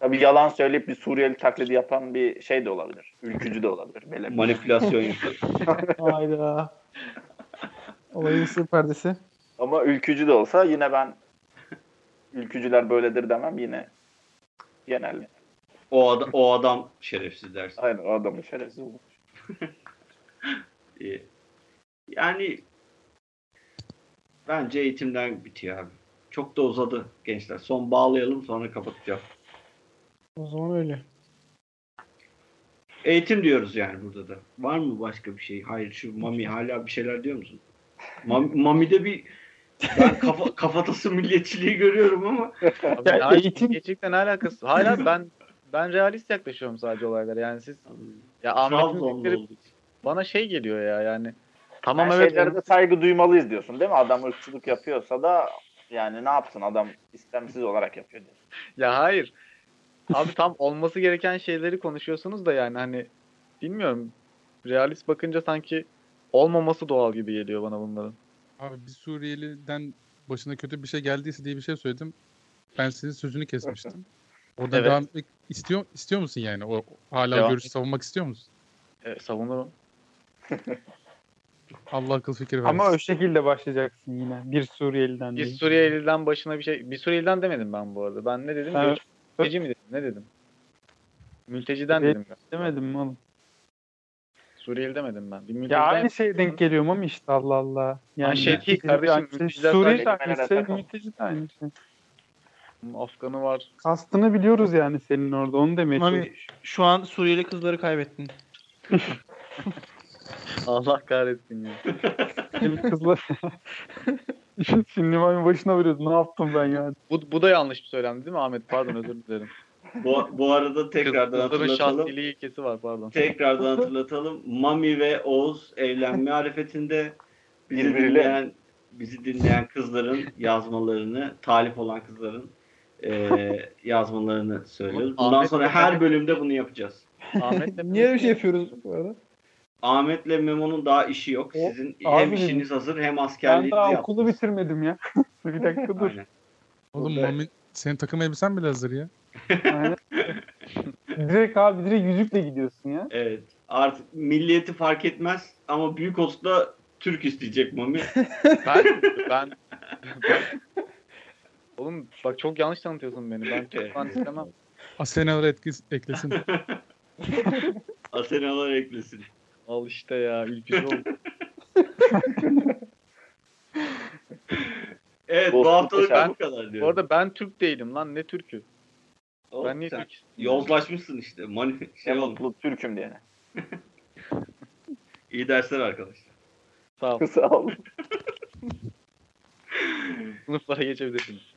Tabii yalan söyleyip bir Suriyeli taklidi yapan bir şey de olabilir. Ülkücü de olabilir. Böyle Manipülasyon (laughs) yapıyor. Hayda. Olayın sır perdesi. Ama ülkücü de olsa yine ben ülkücüler böyledir demem yine genel. O, ad- o adam şerefsiz dersin. Aynen o adamın şerefsiz olur. Ee, (laughs) Yani bence eğitimden bitiyor abi. Çok da uzadı gençler. Son bağlayalım sonra kapatacağım. O zaman öyle. Eğitim diyoruz yani burada da. Var mı başka bir şey? Hayır şu Mami hala bir şeyler diyor musun? Mami, Mami'de bir ben kafa, (laughs) kafatası milliyetçiliği görüyorum ama Abi, Ya eğitim- gerçekten alakası. Hala ben ben realist yaklaşıyorum sadece olaylara. Yani siz ya Ahmet'in dedikleri bana şey geliyor ya yani. Tamam Tamam evet. şeylere de saygı duymalıyız diyorsun değil mi? Adam ırkçılık yapıyorsa da yani ne yapsın adam istemsiz olarak yapıyor diyorsun. (laughs) Ya hayır. Abi tam olması gereken şeyleri konuşuyorsunuz da yani hani bilmiyorum. Realist bakınca sanki olmaması doğal gibi geliyor bana bunların. Abi bir Suriyeliden başına kötü bir şey geldiyse diye bir şey söyledim. Ben senin sözünü kesmiştim. (laughs) Oradan Evet. devam etmek istiyor, istiyor musun yani? O hala Devam görüşü savunmak istiyor musun? E, savunurum. (laughs) Allah akıl fikir versin. Ama o şekilde başlayacaksın yine. Bir Suriyeliden Bir değil. Suriyeli'den başına bir şey... Bir Suriyeli'den demedim ben bu arada. Ben ne dedim? Evet. Mülteci mi dedim? Ne dedim? Mülteciden Evet. dedim ben. Demedim mi oğlum? Suriyeli demedim ben. Bir Ya aynı şeye denk geliyorum ama işte Allah Allah. Yani şey değil kardeşim, Yani mülteciler Suriye de sadece aynı şey, mülteci de aynı şey. Afganı var. Kastını biliyoruz yani senin orada onu demeye Mami çalışıyorum. şu an Suriyeli kızları kaybettin. (laughs) Allah kahretsin ya. Benim kızlar. (laughs) Şimdi Mami başına veriyordu. Ne yaptım ben yani? Bu, bu da yanlış bir söylemdi değil mi Ahmet? Pardon özür dilerim. Bu, bu arada tekrardan Kızların hatırlatalım. şahsiliği ilkesi var pardon. Tekrardan hatırlatalım. Mami ve Oğuz evlenme arifetinde bizi dinleyen bizi dinleyen kızların yazmalarını, talip olan kızların eee, (laughs) yazmalarını söylüyoruz. Bundan Ahmet sonra her bölümde bunu yapacağız. Ahmet'le (laughs) Niye öyle bir şey yapıyoruz bu arada? Ahmet'le Memo'nun daha işi yok. O- Sizin abi hem işiniz hazır hem Ben askerliğinizi daha yaptınız. okulu bitirmedim ya. (laughs) bir dakika dur. Aynen. Oğlum Burada- Mami senin takım elbisen bile hazır ya. Aynen. direkt abi direkt yüzükle gidiyorsun ya. Evet. Artık milliyeti fark etmez ama büyük olsa Türk isteyecek Mami. Ben, ben, ben- Oğlum bak çok yanlış tanıtıyorsun beni. Ben (laughs) falan istemem. Asenalar etkisi eklesin. (laughs) Asenalar eklesin. Al işte ya ülkücü oldu. (laughs) Evet bu Dostluk haftalık yaşar. bu kadar Bu diyorum. arada ben Türk değilim lan ne Türk'ü? Oğlum, Ben niye Türk? Yozlaşmışsın işte. Mani şey olmuş. mutlu Türk'üm diyene. İyi dersler arkadaşlar. Sağ ol. Sağ ol. (laughs) Sınıflara geçebilirsiniz.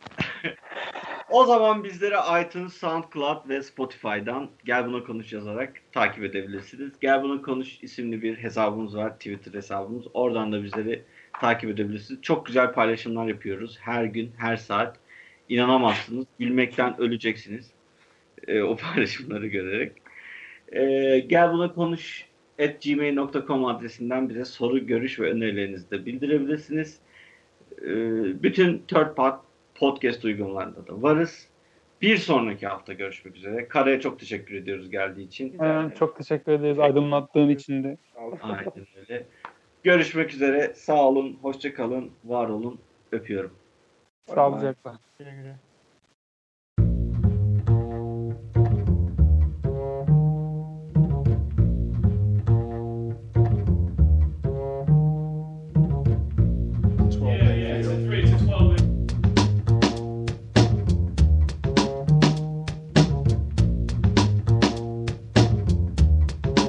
O zaman bizlere iTunes, SoundCloud ve Spotify'dan Gel Buna Konuş yazarak takip edebilirsiniz. Gel Buna Konuş isimli bir hesabımız var. Twitter hesabımız. Oradan da bizleri takip edebilirsiniz. Çok güzel paylaşımlar yapıyoruz. Her gün, her saat. İnanamazsınız. Gülmekten öleceksiniz. Ee, o (laughs) paylaşımları görerek. Ee, Gel Buna Konuş at gmail.com adresinden bize soru, görüş ve önerilerinizi de bildirebilirsiniz. Ee, bütün third part podcast uygulamalarında da varız. Bir sonraki hafta görüşmek üzere. Kara'ya çok teşekkür ediyoruz geldiği için. Aynen, çok teşekkür ederiz aydınlattığın için de. Aynen öyle. Görüşmek üzere. Sağ olun, hoşça kalın, var olun. Öpüyorum. Sağlıcakla. Güle güle.